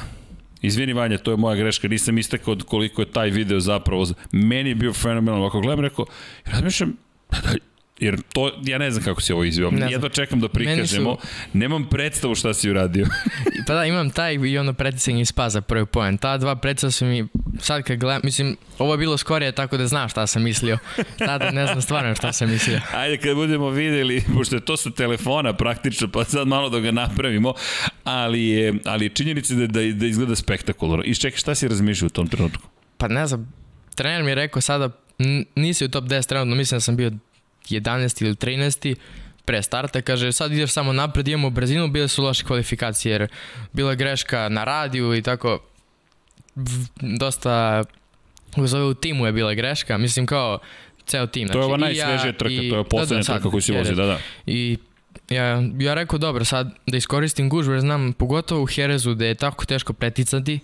Izvini Vanja, to je moja greška, nisam istakao koliko je taj video zapravo, meni je bio fenomenalno, ako gledam, rekao, razmišljam, da, da Jer to, ja ne znam kako si ovo izveo. Jedva čekam da prikažemo. Su... Nemam predstavu šta si uradio. pa da, imam taj i ono preticanje iz paza prvi poen. Ta dva predstava su mi, sad kad gledam, mislim, ovo je bilo skorije tako da znam šta sam mislio. Tada ne znam stvarno šta sam mislio. Ajde kad budemo videli, pošto je to sa telefona praktično, pa sad malo da ga napravimo, ali je, ali je činjenica da, da, da izgleda spektakularno. I čekaj, šta si razmišljao u tom trenutku? Pa ne znam, trener mi je rekao sada, nisi u top 10 trenutno, mislim da sam bio 11. ili 13. pre starta, kaže sad ideš samo napred, imamo brzinu, bile su loše kvalifikacije jer bila greška na radiju i tako dosta zove u timu je bila greška, mislim kao ceo tim. Znači, to je ova najsvežija ja, trka, i, to je poslednja da, da, trka koju si vozi, da, da. I ja, ja rekao, dobro, sad da iskoristim gužbu, jer znam, pogotovo u Herezu, da je tako teško preticati,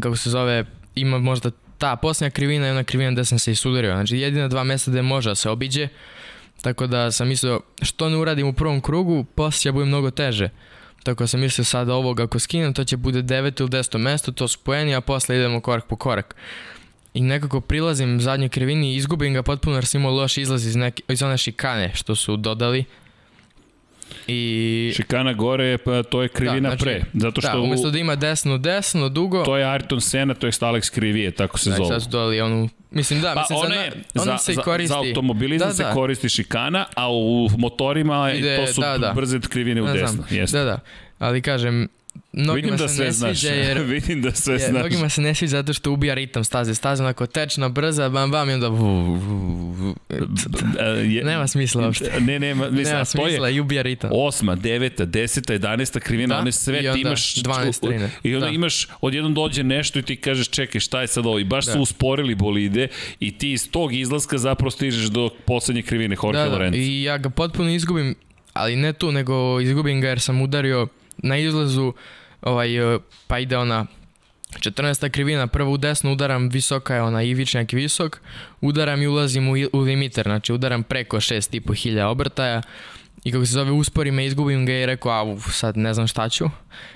kako se zove, ima možda ta posljednja krivina je ona krivina gde sam se isudario. Znači jedina dva mesta gde može da se obiđe. Tako da sam mislio što ne uradim u prvom krugu, posle će bude mnogo teže. Tako da sam mislio sada ovog ako skinem, to će bude 9 ili 10 mesto, to su poeni, a posle idemo korak po korak. I nekako prilazim zadnjoj krivini i izgubim ga potpuno jer sam imao loš izlaz iz, neke, iz one šikane što su dodali. I... Šikana gore, pa to je krivina da, znači, pre. Zato što da, umesto da ima desno, desno, dugo... To je Ayrton Senna, to je Alex Krivije, tako se da, zove. Sad su doli onu... Mislim, da, pa mislim, one, za, ona se za, koristi. Za automobilizam da, se da. koristi šikana, a u motorima Ide, to su da, da. brze krivine u da, desno. Jeste. Da, da. Ali kažem, Mnogima Vidim da sve znaš. Jer, Vidim da sve znaš. Mnogima se ne sviđa zato što ubija ritam staze. Staza onako tečna, brza, bam, bam i onda... nema smisla uopšte. Ne, ne, mislim, nema smisla i ubija ritam. Osma, deveta, deseta, jedanesta krivina, da? one sve ti imaš... 12 trine. I onda da. imaš, odjednom dođe nešto i ti kažeš čekaj šta je sad ovo. I baš da. su usporili bolide i ti iz tog izlaska zapravo stižeš do poslednje krivine Jorge da, da. Lorenzo. I ja ga potpuno izgubim, ali ne tu, nego izgubim ga jer sam udario na izlazu ovaj, e, pa ide ona 14. krivina, prvo u desno udaram, visoka je ona ivičnjak visok, udaram i ulazim u, u limiter, znači udaram preko 6,5 hilja obrtaja i kako se zove uspori me, izgubim ga i rekao, a uf, sad ne znam šta ću.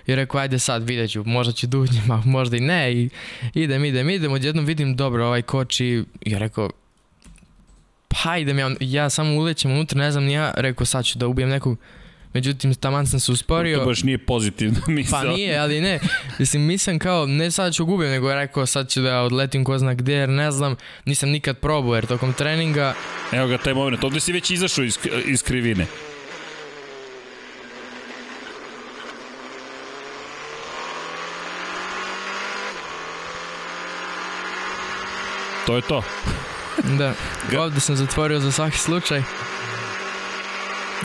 I rekao, ajde sad vidjet ću, možda ću dužnje, ma možda i ne. I idem, idem, idem, odjednom vidim, dobro, ovaj koči, i rekao, pa idem ja, ja samo ulećem unutra, ne znam ja, rekao, sad ću da ubijem nekog, Međutim, taman sam se usporio. To baš nije pozitivno misao. Pa nije, ali ne. Mislim, mislim kao, ne sad ću gubim, nego je rekao sad ću da odletim ko zna gde, jer ne znam, nisam nikad probao, jer tokom treninga... Evo ga taj moment, ovde si već izašao iz, iz krivine. To je to. da, ovde sam zatvorio za svaki slučaj.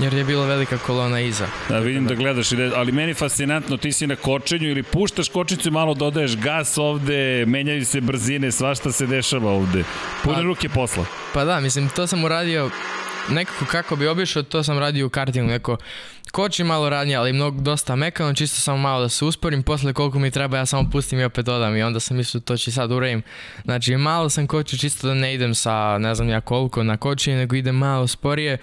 Jer je bila velika kolona iza. Da, vidim da gledaš, ali meni fascinantno, ti si na kočenju ili puštaš kočicu i malo dodaješ gas ovde, menjaju se brzine, svašta se dešava ovde. Pune pa, ruke posla. Pa da, mislim, to sam uradio nekako kako bi obišao, to sam radio u kartingu, neko koči malo radnje, ali mnogo dosta mekano, čisto samo malo da se usporim, posle koliko mi treba ja samo pustim i opet dodam i onda sam mislio to će sad uradim. Znači malo sam kočio čisto da ne idem sa ne znam ja koliko na kočenje, nego idem malo sporije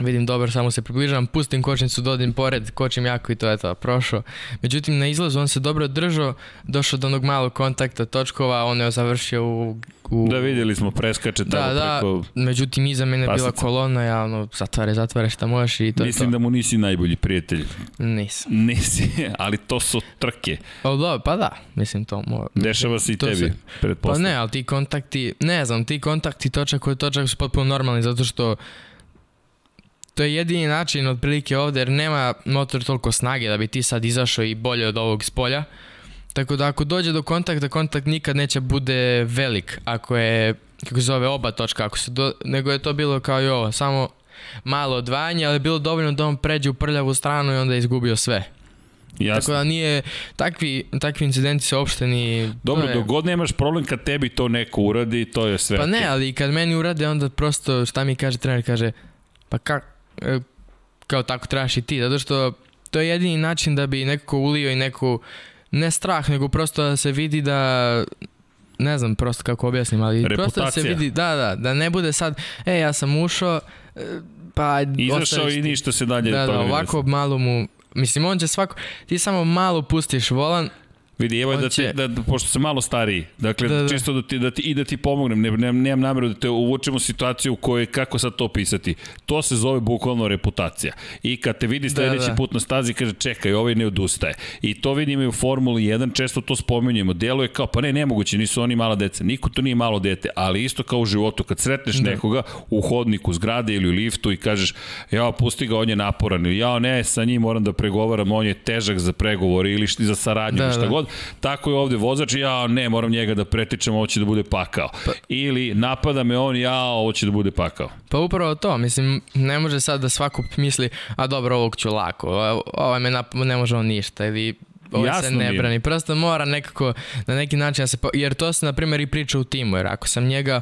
vidim dobro, samo se približavam, pustim kočnicu, dodim pored, kočim jako i to je to, prošao. Međutim, na izlazu on se dobro držao, došao do onog malog kontakta točkova, on je završio u... u... Da, vidjeli smo, preskače tamo da, da, preko... međutim, iza mene pasica. bila kolona, ja ono, zatvare, zatvare šta možeš i to Mislim to. da mu nisi najbolji prijatelj. Nisam. Nisi, ali to su trke. O, da, pa da, mislim to... Mo... Dešava se i tebi, se... Pa ne, ali ti kontakti, ne znam, ti kontakti točak koji točak su potpuno normalni, zato što to je jedini način otprilike ovde jer nema motor toliko snage da bi ti sad izašao i bolje od ovog spolja. Tako da ako dođe do kontakta, kontakt nikad neće bude velik ako je, kako se zove, oba točka, ako se do, nego je to bilo kao i ovo, samo malo odvajanje, ali je bilo dovoljno da on pređe u prljavu stranu i onda je izgubio sve. Jasno. Tako da nije, takvi, takvi incidenti se uopšte ni... Dobro, je... dok god nemaš problem kad tebi to neko uradi, to je sve. Pa ne, ali kad meni urade, onda prosto, šta mi kaže trener, kaže, pa kak, e, kao tako trebaš i ti, zato što to je jedini način da bi neko ulio i neku, ne strah, nego prosto da se vidi da ne znam prosto kako objasnim, ali Reputacija. prosto da se vidi, da, da, da ne bude sad, e, ja sam ušao, e, pa... Izašao i ništa se dalje Da, da, ovako malo mu, mislim, on će svako, ti samo malo pustiš volan, Vidi, evo da, će... da, da, pošto sam malo stariji, dakle, da, da. čisto da ti, da ti, i da ti pomognem, ne, ne, nemam nameru da te uvučemo u situaciju u kojoj, kako sad to pisati, to se zove bukvalno reputacija. I kad te vidi sledeći da, da. put na stazi, kaže, čekaj, ovaj ne odustaje. I to vidimo i u Formuli 1, često to spomenjujemo, deluje kao, pa ne, nemoguće, nisu oni mala deca, niko to nije malo dete, ali isto kao u životu, kad sretneš da. nekoga u hodniku, zgrade ili u liftu i kažeš, ja, pusti ga, on je naporan, ja, ne, sa njim moram da pregovaram, on je težak za pregovor ili za saradnju, da, šta da. god, god, tako je ovde vozač, ja ne, moram njega da pretičem, ovo će da bude pakao. Pa, Ili napada me on, ja, ovo će da bude pakao. Pa upravo to, mislim, ne može sad da svako misli, a dobro, ovog ću lako, ovo me nap ne može on ništa, ili ovo Jasno se ne brani. Prosto mora nekako, na neki način da se, jer to se, na primjer, i priča u timu, jer ako sam njega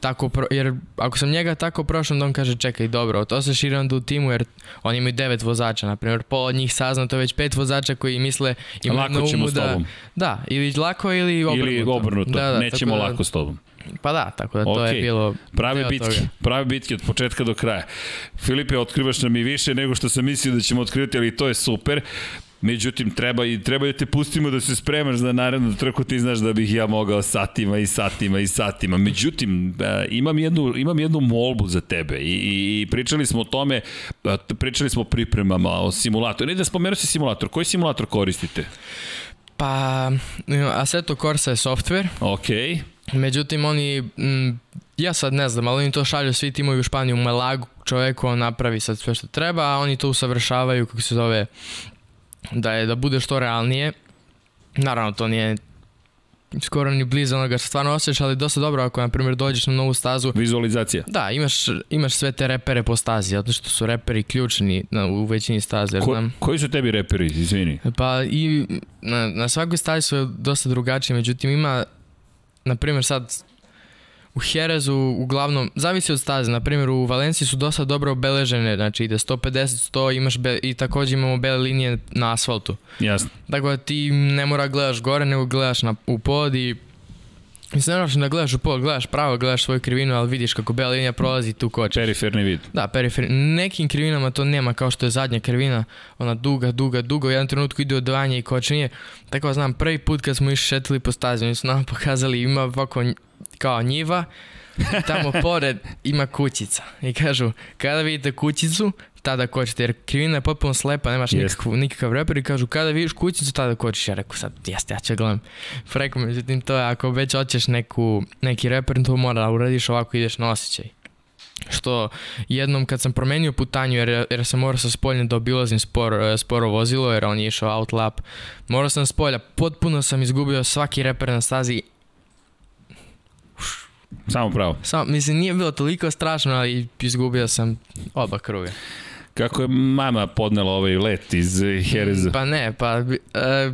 tako, pro, jer ako sam njega tako prošao, onda on kaže čekaj dobro, to se širi onda u timu jer oni imaju devet vozača, na primjer pola od njih sazna, to već pet vozača koji misle imaju lako na umu da, s tobom. da, ili lako ili obrnuto. Ili obrnuto, da, da, nećemo da, lako s tobom. Pa da, tako da to okay. je bilo... Prave bitke, toga. prave bitke od početka do kraja. Filipe, otkrivaš nam i više nego što sam mislio da ćemo otkriti, ali to je super. Međutim, treba, i, treba da te pustimo da se spremaš za narednu trku, ti znaš da bih ja mogao satima i satima i satima. Međutim, e, imam jednu, imam jednu molbu za tebe i, i, i pričali smo o tome, pričali smo o pripremama, o simulatoru. Ne da spomenuo si simulator, koji simulator koristite? Pa, Assetto Corsa je software. Ok. Međutim, oni, m, ja sad ne znam, ali oni to šalju svi timovi u Španiju u Malagu, čoveku on napravi sad sve što treba, a oni to usavršavaju, kako se zove, da je da bude što realnije. Naravno, to nije skoro ni blizu onoga što stvarno osjećaš, ali dosta dobro ako, na primjer, dođeš na novu stazu. Vizualizacija. Da, imaš, imaš sve te repere po stazi, zato što su reperi ključni na, u većini staze. Ko, znam. Koji su tebi reperi, izvini? Pa i na, na svakoj stazi su dosta drugačije, međutim ima, na primjer sad u Herezu uglavnom, zavisi od staze, na primjer u Valenciji su dosta dobro obeležene, znači ide 150, 100 imaš be, i takođe imamo bele linije na asfaltu. Jasno. Tako da ti ne mora gledaš gore, nego gledaš na, u pod i Mislim, ne moraš da gledaš u pod, gledaš pravo, gledaš svoju krivinu, ali vidiš kako bela linija prolazi tu kočeš. Periferni vid. Da, periferni. Nekim krivinama to nema, kao što je zadnja krivina, ona duga, duga, duga, u jednom trenutku ide odvajanje i kočenje. Tako da znam, prvi put kad smo išli šetili po stazi, oni su nam pokazali, ima ovako kao njiva, tamo pored ima kućica. I kažu, kada vidite kućicu, tada kočite, jer krivina je potpuno slepa, nemaš nikakav, nikakav reper i kažu, kada vidiš kućicu, tada kočiš. Ja rekao, sad, jeste, ja ću gledam. Preko, međutim, to je, ako već hoćeš neku, neki reper, to mora da uradiš ovako, ideš na osjećaj. Što jednom kad sam promenio putanju, jer, jer sam morao sa spoljne da obilazim spor, sporo vozilo, jer on je išao out lap, morao sam s polja, potpuno sam izgubio svaki reper na stazi, Samo pravo. Samo, mislim, nije bilo toliko strašno, ali izgubio sam oba kruga. Kako je mama podnela ovaj let iz Hereza? Pa ne, pa uh,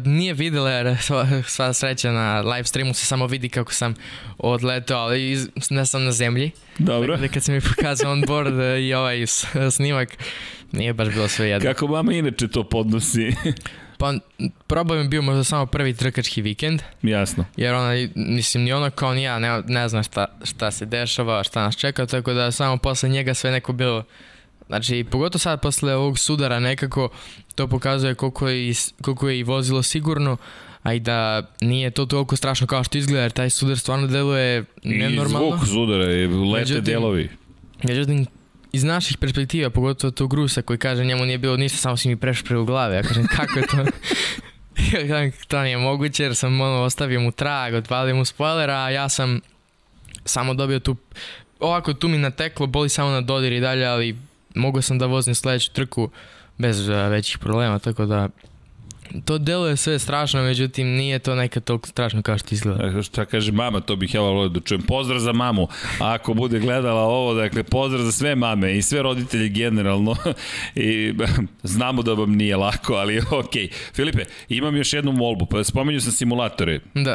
nije videla jer sva, sva sreća na live streamu se samo vidi kako sam odletao, ali iz, ne sam na zemlji. Dobro. Dakle, kad sam mi pokazao on board i ovaj snimak, nije baš bilo sve jedno. Kako mama inače to podnosi? Pa problem je bio možda samo prvi trkački vikend. Jasno. Jer ona, mislim, ni ona kao ni ja ne, ne zna šta, šta se dešava, šta nas čeka, tako da samo posle njega sve neko bilo Znači, pogotovo sad posle ovog sudara nekako to pokazuje koliko je, koliko je i vozilo sigurno, a i da nije to toliko strašno kao što izgleda, jer taj sudar stvarno deluje nenormalno. I zvuk sudara, i lete međutim, delovi. Međutim, iz naših perspektiva, pogotovo tog Rusa koji kaže njemu nije bilo ništa, samo si mi prešpre u glave. Ja kažem, kako je to? ja kažem, to nije moguće jer sam ono, ostavio mu trag, odvalio mu spoiler, a ja sam samo dobio tu, ovako tu mi nateklo, boli samo na dodir i dalje, ali mogu sam da vozim sledeću trku bez većih problema, tako da To deluje sve strašno, međutim nije to nekad toliko strašno kao što izgleda. Šta kaže mama, to bih ja volio da čujem. Pozdrav za mamu, ako bude gledala ovo, dakle pozdrav za sve mame i sve roditelje generalno. I znamo da vam nije lako, ali ok. Filipe, imam još jednu molbu, pa spominju sam simulatore. Da.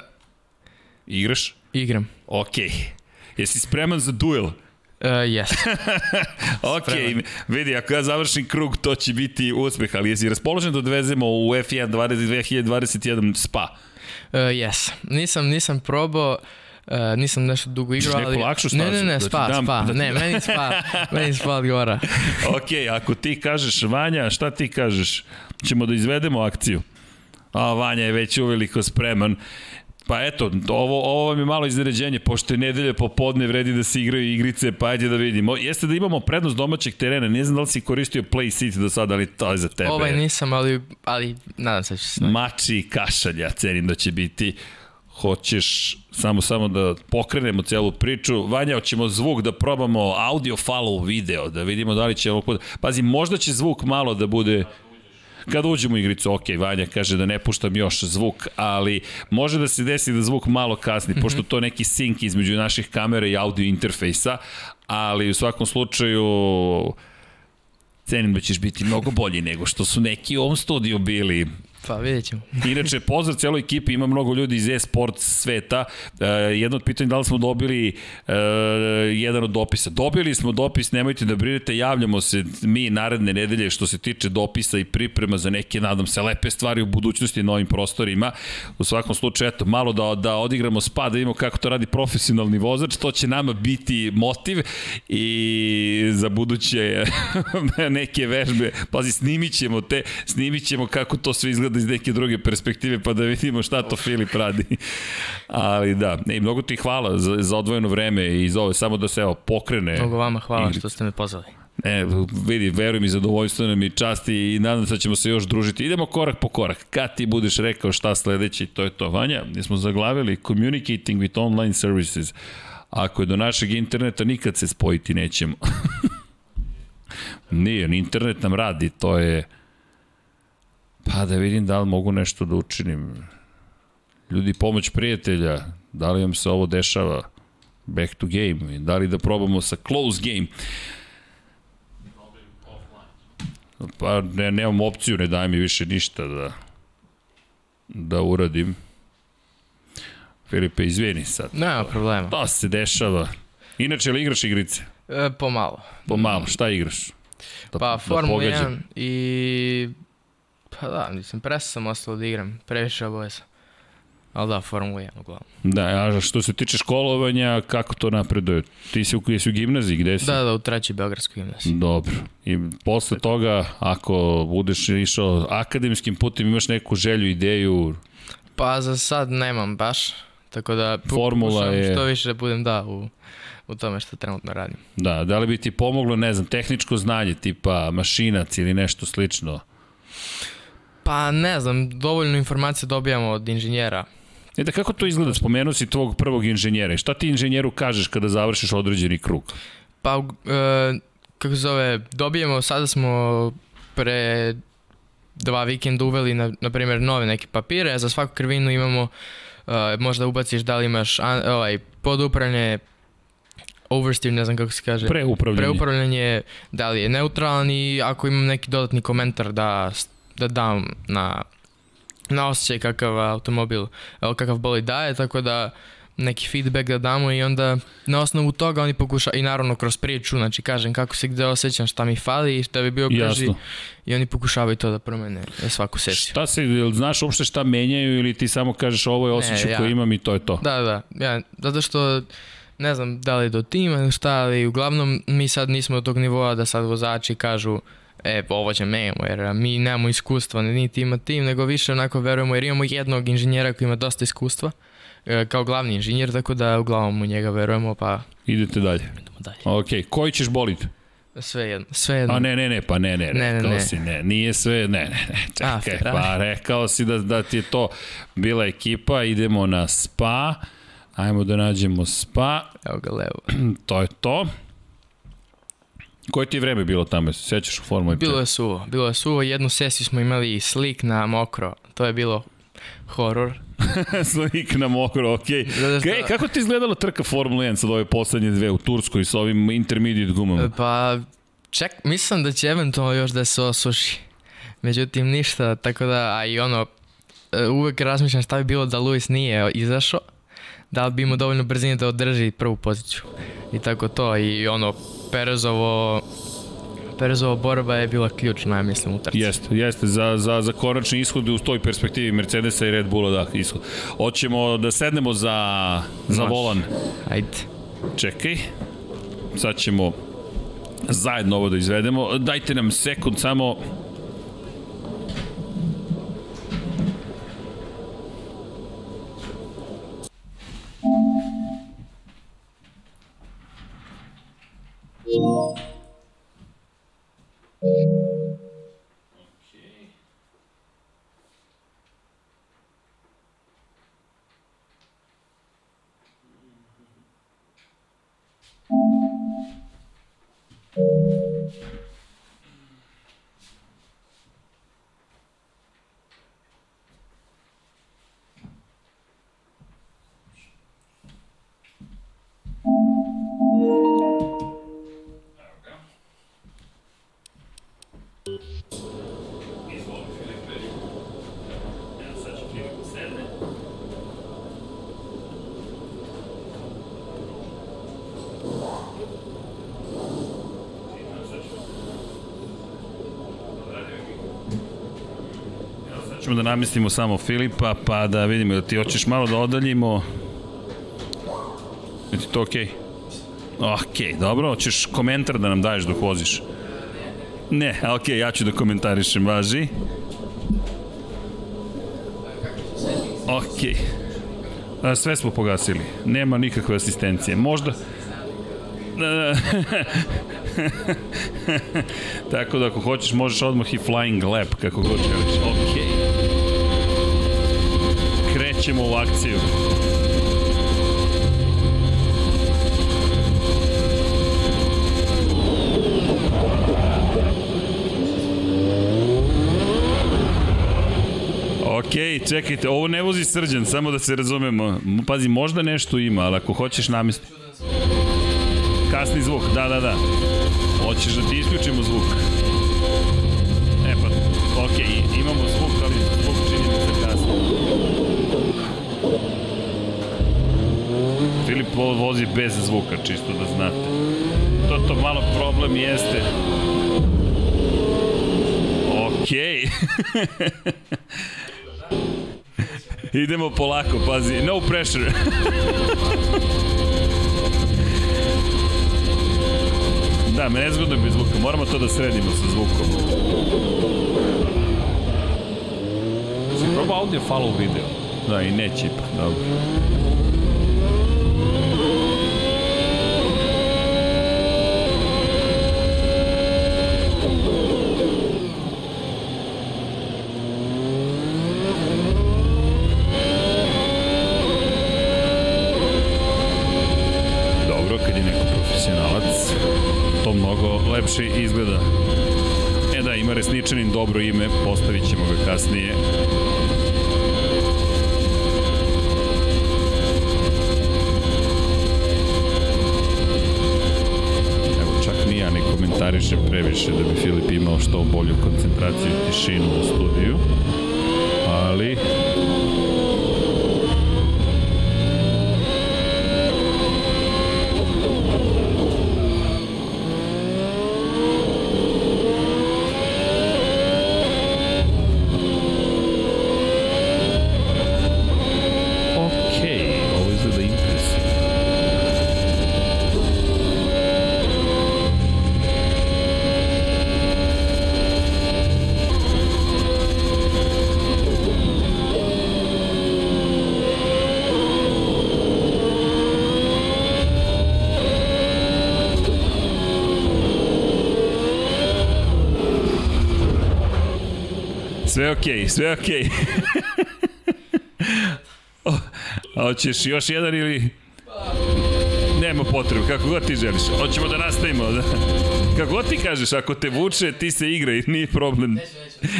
Igraš? Igram. Ok. Jesi spreman za duel? Uh, yes. ok, Spreman. vidi, ako ja završim krug, to će biti uspeh, ali jesi raspoložen da odvezemo u F1 2021 Spa? Uh, yes. Nisam, nisam probao, Uh, nisam nešto dugo igrao, ali... Neku lakšu stazu? Ne, ne, ne, da spa, dam... spa. Ne, meni spa, meni spa odgovara. ok, ako ti kažeš Vanja, šta ti kažeš? Ćemo da izvedemo akciju. A, Vanja je već uveliko spreman. Pa eto, ovo, ovo vam je malo izneređenje, pošto je nedelja popodne, vredi da se igraju igrice, pa ajde da vidimo. Jeste da imamo prednost domaćeg terena, ne znam da li si koristio Play City do sada, ali to je za tebe. Ovaj nisam, ali, ali nadam se da će se. Mači i kašalja, cenim da će biti hoćeš samo samo da pokrenemo celu priču. Vanja, hoćemo zvuk da probamo audio follow video, da vidimo da li će ovo... Pazi, možda će zvuk malo da bude Kad uđemo u igricu, ok, Vanja kaže da ne puštam još zvuk, ali može da se desi da zvuk malo kasni, pošto mhm. to neki sink između naših kamera i audio interfejsa, ali u svakom slučaju cenim da ćeš biti mnogo bolji nego što su neki u ovom studiju bili. Pa vidjet ćemo. Inače, pozdrav celoj ekipi, ima mnogo ljudi iz e-sport sveta. Uh, jedno od pitanja da li smo dobili uh, jedan od dopisa. Dobili smo dopis, nemojte da brinete, javljamo se mi naredne nedelje što se tiče dopisa i priprema za neke, nadam se, lepe stvari u budućnosti na ovim prostorima. U svakom slučaju, eto, malo da, da odigramo spa, da vidimo kako to radi profesionalni vozač, to će nama biti motiv i za buduće neke vežbe. Pazi, snimit ćemo te, snimit ćemo kako to sve izgleda iz neke druge perspektive pa da vidimo šta to Filip radi. Ali da, ne, mnogo ti hvala za, za odvojeno vreme i za ovo, samo da se evo, pokrene. Mnogo vama hvala što ste me pozvali. E, vidi, verujem i zadovoljstvo nam i časti i nadam se da ćemo se još družiti. Idemo korak po korak. Kad ti budeš rekao šta sledeći, to je to. Vanja, mi smo zaglavili Communicating with Online Services. Ako je do našeg interneta, nikad se spojiti nećemo. Nije, internet nam radi, to je Pa da vidim da li mogu nešto da učinim. Ljudi, pomoć prijatelja, da li vam se ovo dešava? Back to game, da li da probamo sa close game? Pa ne, nemam opciju, ne daj mi više ništa da da uradim. Filipe, izvini sad. Nema problema. To se dešava. Inače, li igraš igrice? E, pomalo. Pomalo, šta igraš? Da, pa, da Formula 1 i Pa da, mislim, presto sam ostalo da igram, previše oboje sam. Ali da, Formula 1 uglavnom. Da, a što se tiče školovanja, kako to napreduje? Ti si u, jesi u gimnaziji, gde si? Da, da, u trećoj Beogradskoj gimnaziji. Dobro. I posle toga, ako budeš išao akademskim putem, imaš neku želju, ideju? Pa za sad nemam baš. Tako da Formula je... što više da budem da u, u tome što trenutno radim. Da, da li bi ti pomoglo, ne znam, tehničko znanje, tipa mašinac ili nešto slično? Pa ne znam, dovoljno informacije dobijamo od inženjera. E da kako to izgleda? Spomenuo si tvog prvog inženjera. Šta ti inženjeru kažeš kada završiš određeni krug? Pa, e, kako se zove, dobijemo, sada smo pre dva vikenda uveli, na, na primjer, nove neke papire, za svaku krvinu imamo, uh, možda ubaciš da li imaš an, ovaj, podupravljanje, oversteer, ne znam kako se kaže. Preupravljanje. Preupravljanje, da li je neutralan i ako imam neki dodatni komentar da da dam na, na osjećaj kakav automobil, kakav boli daje, tako da neki feedback da damo i onda na osnovu toga oni pokušaju, i naravno kroz priču, znači kažem kako se gde osjećam, šta mi fali i šta bi bio brži Jasno. i oni pokušavaju to da promene svaku sesiju. Šta se, znaš uopšte šta menjaju ili ti samo kažeš ovo je osjećaj ja, koji imam i to je to? Da, da, ja, zato što ne znam da li do tima šta, ali uglavnom mi sad nismo do tog nivoa da sad vozači kažu e, ovo će menjamo, jer mi nemamo iskustva, niti ima tim, nego više onako verujemo, jer imamo jednog inženjera koji ima dosta iskustva, e, kao glavni inženjer, tako da uglavnom u njega verujemo, pa... Idete dalje. Idemo dalje. Ok, koji ćeš boliti? Sve jedno, sve jedno. A ne, ne, ne, pa ne, ne, ne rekao ne, ne. si, ne, nije sve, ne, ne, ne, čekaj, A, pa rekao si da, da ti je to bila ekipa, idemo na spa, ajmo da nađemo spa. Evo ga levo. to je to. Koje ti je vreme bilo tamo, se sećaš u Formuli 4? Bilo je suvo, bilo je suvo, jednu sesiju smo imali slik na mokro, to je bilo horor. slik na mokro, okej. Okay. Šta... E, kako ti izgledala trka Formula 1 sad ove poslednje dve u Turskoj sa ovim intermediate gumama? Pa, ček, mislim da će eventualno još da se osuši. Međutim, ništa, tako da, a i ono, e, uvek razmišljam šta bi bilo da Luis nije izašao, da li bi imao dovoljno brzine da održi prvu poziciju. I tako to, i ono, Perezovo Perezova borba je bila ključna, ja mislim, u trci. Jeste, jeste, za, za, za konačni ishod u toj perspektivi Mercedesa i Red Bulla, da, ishod. Hoćemo da sednemo za, za volan. Ajde. Čekaj, sad ćemo zajedno ovo da izvedemo. Dajte nam sekund samo ćemo da namestimo samo Filipa, pa da vidimo da ti hoćeš malo da odaljimo. Je ti to okej? Okay? Okej, okay, dobro, hoćeš komentar da nam daješ dok voziš. Ne, a okej, okay, ja ću da komentarišem, važi. Okej. Okay. Sve smo pogasili. Nema nikakve asistencije. Možda... Tako da ako hoćeš možeš odmah i flying lap kako god želiš. Krećemo u akciju. Ok, čekajte, ovo ne vozi srđan, samo da se razumemo. Pazi, možda nešto ima, ali ako hoćeš namesti. Kasni zvuk, da, da, da. Hoćeš da ti isključimo zvuk. Vozi bez zvuka, čisto da znate. To to malo problem jeste. Okej. Idemo polako, pazi. No pressure. da, me nezgodno bez zvuka. Moramo to da sredimo sa zvukom. Si probao audio follow video? Da, i neće ipak, dobro. Lepše izgleda. E da, ima Resničanin dobro ime, postavit ćemo ga kasnije. Evo, čak ja ne komentarišem previše da bi Filip imao što bolju koncentraciju i tišinu u studiju. Ali, Sve okej, okay, sve okej. Okay. Hoćeš još jedan ili... Nema potrebe, kako god ti želiš. Hoćemo da nastavimo, da? Kako ti kažeš, ako te vuče, ti se igraj, nije problem.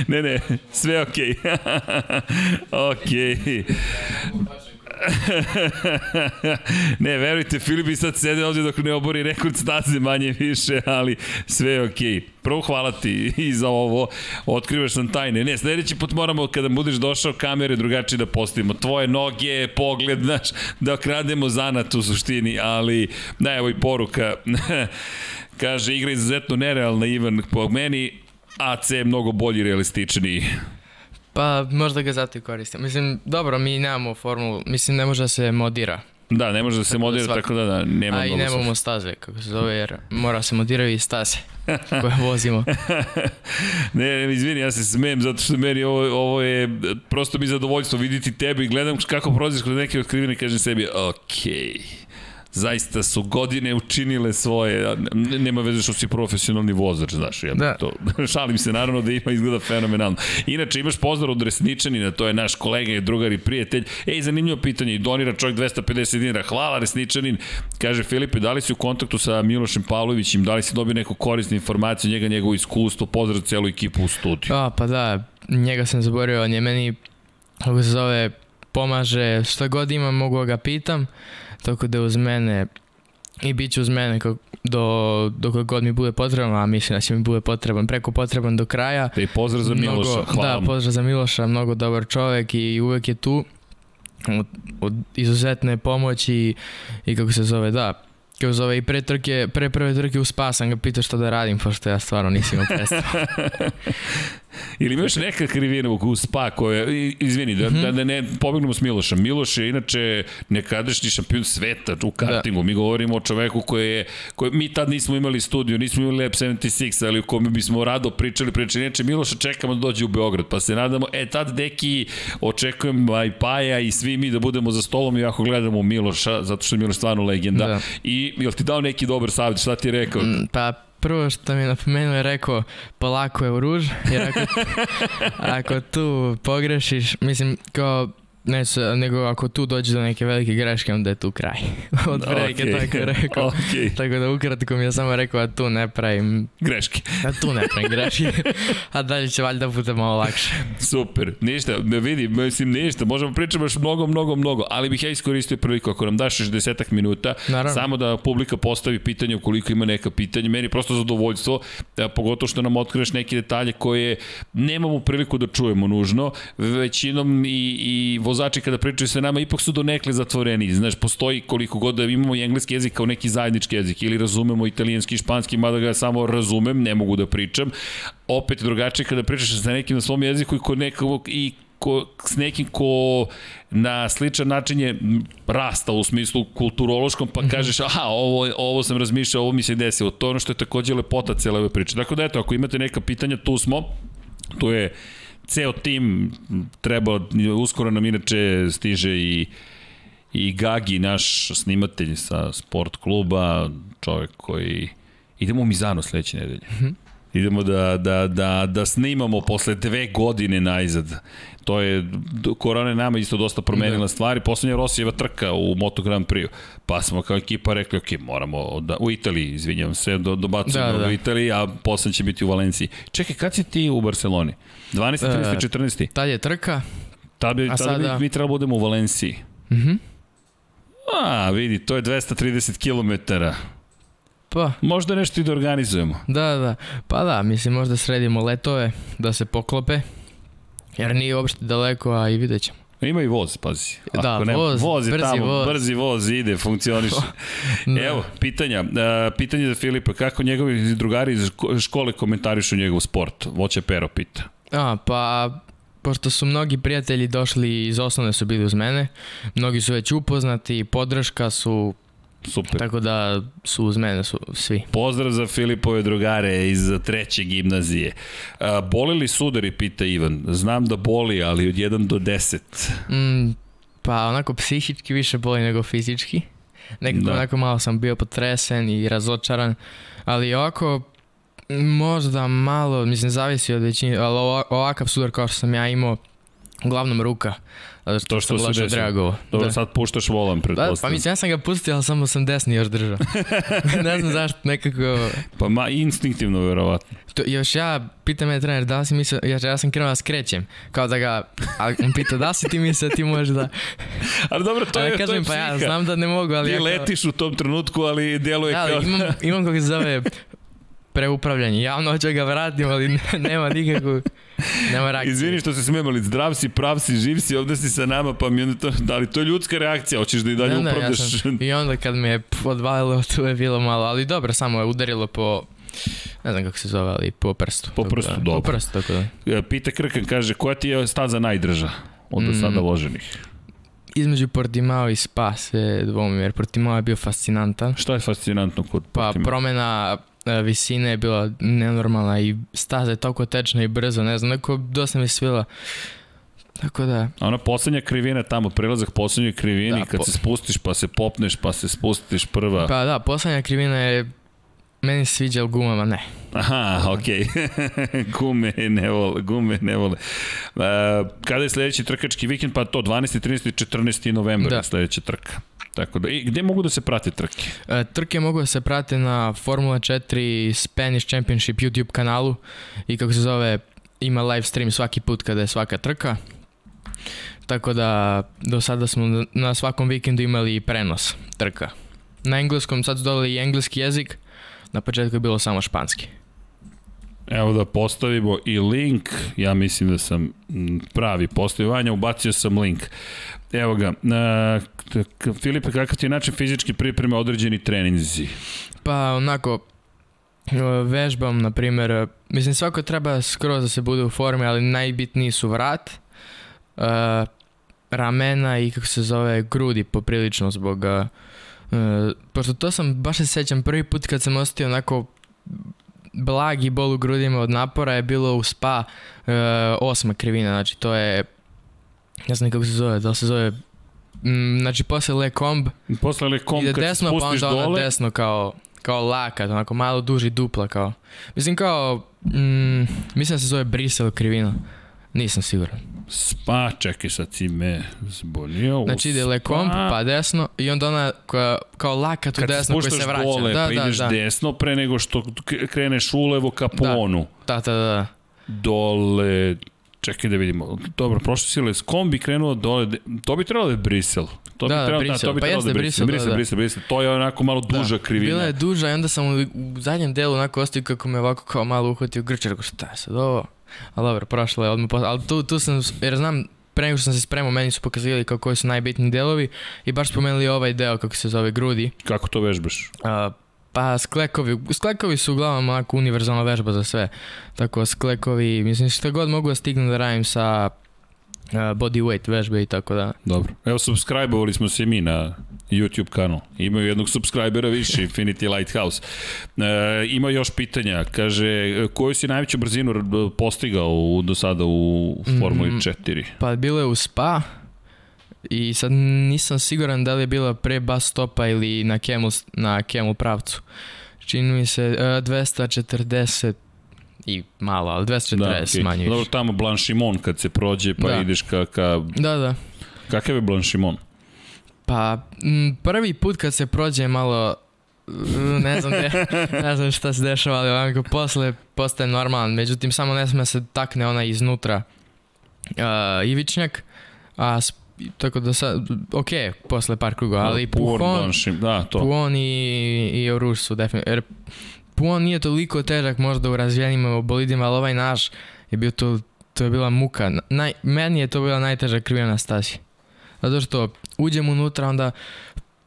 Ne, ne, sve okej. Okay. okej. Okay. ne, verujte, Filip i sad sede ovdje dok ne obori rekord staze manje više, ali sve je okej. Okay. Prvo hvala ti i za ovo, otkrivaš nam tajne. Ne, sledeći put moramo kada budeš došao kamere drugačije da postavimo. Tvoje noge, pogled, znaš, da okrademo zanat u suštini, ali da, evo i poruka. Kaže, igra izuzetno nerealna, Ivan, po meni AC je mnogo bolji, realističniji. Pa možda ga zato i koristim. Mislim, dobro, mi nemamo formulu, mislim ne može da se modira. Da, ne može da se tako da modira, da tako da, da nema A i nemamo staze, kako se zove, jer mora se modiraju i staze koje vozimo. ne, ne, izvini, ja se smem zato što meni ovo, ovo je prosto mi zadovoljstvo viditi tebe i gledam kako prolaziš kroz neke otkrivene i kažem sebi, okej. Okay zaista su godine učinile svoje, nema veze što si profesionalni vozač, znaš, ja da. to, šalim se naravno da ima izgleda fenomenalno. Inače, imaš pozdrav od Resničanina, to je naš kolega, drugar i prijatelj. Ej, zanimljivo pitanje, i donira čovjek 250 dinara. Hvala Resničanin, kaže Filipe, da li si u kontaktu sa Milošem Pavlovićem, da li si dobio neku korisnu informaciju, njega, njegovo iskustvo, pozdrav celu ekipu u studiju. A, pa da, njega sam zaborio, on je meni, kako se zove, pomaže, šta god imam mogu ga pitam tako da uz mene i bit će uz mene kako, do, dok god mi bude potrebno, a mislim da će mi bude potreban, preko potreban do kraja. I pozdrav za Miloša, mnogo, hvala Da, pozdrav za Miloša, mnogo dobar čovek i uvek je tu od, od izuzetne pomoći i kako se zove, da, kako zove i pre trke, pre prve trke u spa sam ga pitao šta da radim, pošto ja stvarno nisam imao predstavu. Ili imaš neka krivina u spa koja, izvini, da, mm -hmm. da, da ne pobegnemo s Milošem. Miloš je inače nekadašnji šampion sveta u kartingu. Da. Mi govorimo o čoveku koji je, koji, mi tad nismo imali studiju, nismo imali Lab 76, ali u kome bismo rado pričali, pričali. Inače, Miloša čekamo da dođe u Beograd, pa se nadamo, e tad deki očekujem i Paja i svi mi da budemo za stolom i ako gledamo Miloša, zato što je Miloš stvarno legenda. Da. I jel ti dao neki dobar savjet, šta ti je rekao? Mm, pa prvo što mi je napomenuo je rekao polako je u ruž, jer ako, ako tu pogrešiš, mislim kao Ne, nego ako tu dođe do neke velike greške, onda je tu kraj. Od breke, okay. tako rekao. Okay. Tako da ukratko mi je samo rekao, a tu ne pravim... Greške. A tu ne pravim greške. a dalje će valjda bude malo lakše. Super. Ništa, ne vidi, mislim ništa. Možemo pričati još mnogo, mnogo, mnogo, ali bih ja iskoristio priliku ako nam daš još desetak minuta, Naravno. samo da publika postavi pitanje ukoliko ima neka pitanja. Meni je prosto zadovoljstvo, da, pogotovo što nam otkriješ neke detalje koje nemamo priliku da čujemo nužno. Većinom i, i vozači kada pričaju sa nama ipak su donekle zatvoreni. Znaš, postoji koliko god da imamo i engleski jezik kao neki zajednički jezik ili razumemo italijanski španski, mada ga samo razumem, ne mogu da pričam. Opet drugačije kada pričaš sa nekim na svom jeziku i kod nekog i ko, s nekim ko na sličan način je rasta u smislu kulturološkom, pa mhm. kažeš, aha, ovo, ovo sam razmišljao, ovo mi se desilo. To je ono što je takođe lepota cele ove priče. Dakle, da eto, ako imate neka pitanja, tu smo. Tu je ceo tim treba, uskoro nam inače stiže i i Gagi, naš snimatelj sa sport kluba, čovek koji... Idemo u Mizano sledeće nedelje. Mm -hmm. Idemo da, da, da, da snimamo posle dve godine najzad. To je, korona je nama isto dosta promenila da. stvari. Poslednja Rosijeva trka u Moto Grand Prix. Pa smo kao ekipa rekli, ok, moramo da, u Italiji, izvinjam se, do, dobacujemo da, da. u Italiji, a posle će biti u Valenciji. Čekaj, kad si ti u Barceloni? 12. 13. 14. Tad je trka. Tad bi, tad sada... mi, mi trebalo budemo u Valenciji. Mhm. Mm a, vidi, to je 230 km. Pa. Možda nešto i da organizujemo. Da, da. Pa da, mislim možda sredimo letove, da se poklope. Jer nije uopšte daleko, a i vidjet ćemo. Ima i voz, pazi. Ako da, ne, voz, voz je brzi tamo, voz. brzi voz ide, funkcioniše. da. Evo, pitanja. Uh, pitanje za Filipa, kako njegovi drugari iz škole komentarišu njegov sport? Voće Pero pita. A, pa pošto su mnogi prijatelji došli iz osnovne su bili uz mene, mnogi su već upoznati, podrška su Super. Tako da su uz mene su svi. Pozdrav za Filipove drugare iz treće gimnazije. A, boli li sudari, pita Ivan. Znam da boli, ali od 1 do 10. Mm, pa onako psihički više boli nego fizički. Nekako da. onako malo sam bio potresen i razočaran, ali ovako možda malo, mislim zavisi od većine, ali ovakav sudar kao što sam ja imao Uglavnom ruka. Zato to što se desi. Dobro, da. sad puštaš volan, pretpostavljam. Da, pa mislim, ja sam ga pustio, ali samo sam desni još držao. ne znam zašto, nekako... Pa ma, instinktivno, verovatno. To, još ja, pita me trener, da li si mislio, ja, ja sam krenuo da skrećem, kao da ga, ali on pita da si ti mislio, ti možeš da... ali dobro, to, je, kažem, to je pa ja znam da ne mogu, ali... Ti ja kao... letiš u tom trenutku, ali djeluje da, kao... imam, imam kako se zove preupravljanje. Javno hoću ga vratim, ali nema nikakvu, nema reakcije. Izvini što se smijem, ali zdrav si, prav si, živ si, ovde si sa nama, pa mi onda to, da li to je ljudska reakcija, hoćeš da i dalje ne, upravljaš? Ja sam, I onda kad me je odvalilo, tu je bilo malo, ali dobro, samo je udarilo po, ne znam kako se zove, ali po prstu. Po prstu, da, dobro. Po prstu, tako da. E, Pita Krkan kaže, koja ti je staza najdrža od do sada mm. loženih? Između Portimao i Spa se dvomim, jer Portimao je bio fascinantan. Šta je fascinantno kod Portimao? Pa promena visina je bila nenormalna i staza je toliko tečna i brzo, ne znam, neko dosta mi svila. Tako da... A ona poslednja krivina tamo, prelazak poslednjoj krivini, da, kad po... se spustiš pa se popneš pa se spustiš prva. Pa da, poslednja krivina je meni sviđa, gumama ne. Aha, okej. Okay. gume ne vole, gume ne vole. Uh, kada je sledeći trkački vikend? Pa to, 12. 13. 14. novembar da. je sledeća trka. Tako da, i gde mogu da se prate trke? E, trke mogu da se prate na Formula 4 Spanish Championship YouTube kanalu i kako se zove, ima live stream svaki put kada je svaka trka. Tako da do sada smo na svakom vikendu imali prenos trka. Na engleskom sad su dodali i engleski jezik, na početku je bilo samo španski. Evo da postavimo i link, ja mislim da sam pravi postavivanja, ubacio sam link. Evo ga, Filipe, kakav ti je način fizički pripreme određeni treninzi? Pa onako, vežbam, na primjer, mislim svako treba skroz da se bude u formi, ali najbitniji su vrat, uh, ramena i kako se zove grudi poprilično zbog uh, pošto to sam baš se sećam prvi put kad sam ostio onako blagi bol u grudima od napora je bilo u spa uh, osma krivina, znači to je ne znam kako se zove, da li se zove mm, znači posle Le Comb posle Le Comb kad desno, se spustiš pa onda dole. desno kao kao lakat, onako malo duži dupla kao mislim kao mm, mislim da se zove Brisel krivina nisam siguran Spa, čekaj sad si me zbolio. Znači ide Le Comb, pa desno i onda ona koja, kao lakat u desno koji se vraća. Dole, da, pa da, ideš da. desno pre nego što kreneš ulevo ka ponu. Da, da, da. da. Dole, Čekaj da vidimo. Dobro, prošlo si Les Kombi krenuo dole. To bi trebalo da je Brisel. To da, bi trebalo, da, da, to bi pa trebalo da je Brisel. Brisel, da, da. Brisel, Brisel. To je onako malo da. duža da. krivina. Bila je duža i onda sam u, u zadnjem delu onako ostio kako me ovako kao malo uhvatio grč. Rekao šta je sad ovo? Ali dobro, prošlo je odmah. Ali tu, tu sam, jer znam, pre nego što sam se spremao, meni su pokazivali kao koji su najbitniji delovi i baš spomenuli ovaj deo kako se zove grudi. Kako to vežbaš? Uh, Pa sklekovi, sklekovi su uglavnom onako univerzalna vežba za sve. Tako sklekovi, mislim što god mogu da stignem da radim sa body weight vežbe i tako da. Dobro. Evo subscribe-ovali smo se mi na YouTube kanal. Imaju jednog subscribera više, Infinity Lighthouse. E, ima još pitanja. Kaže, koju si najveću brzinu postigao u, do sada u Formuli 4? Mm, pa bilo je u Spa, i sad nisam siguran da li je bila pre bus stopa ili na Camel, na Camel pravcu. Čini mi se uh, e, 240 i malo, ali 240 da, okay. manje Dobro, tamo Blanchimon kad se prođe pa da. ideš ka, ka... Da, da. Kakav je Blanchimon? Pa, m, prvi put kad se prođe malo ne znam, de, ne znam šta se dešava, ali onako posle postaje normalan, međutim samo ne sme se takne ona iznutra uh, ivičnjak, a tako da sad, ok, posle par kruga, da, ali Puhon, da, to. Puhon i, i Oruž su definitivno, jer Puhon nije toliko težak možda u razvijenim bolidima, ali ovaj naš je bio to, to je bila muka. Naj, meni je to bila najteža krivina na stazi. Zato što uđem unutra, onda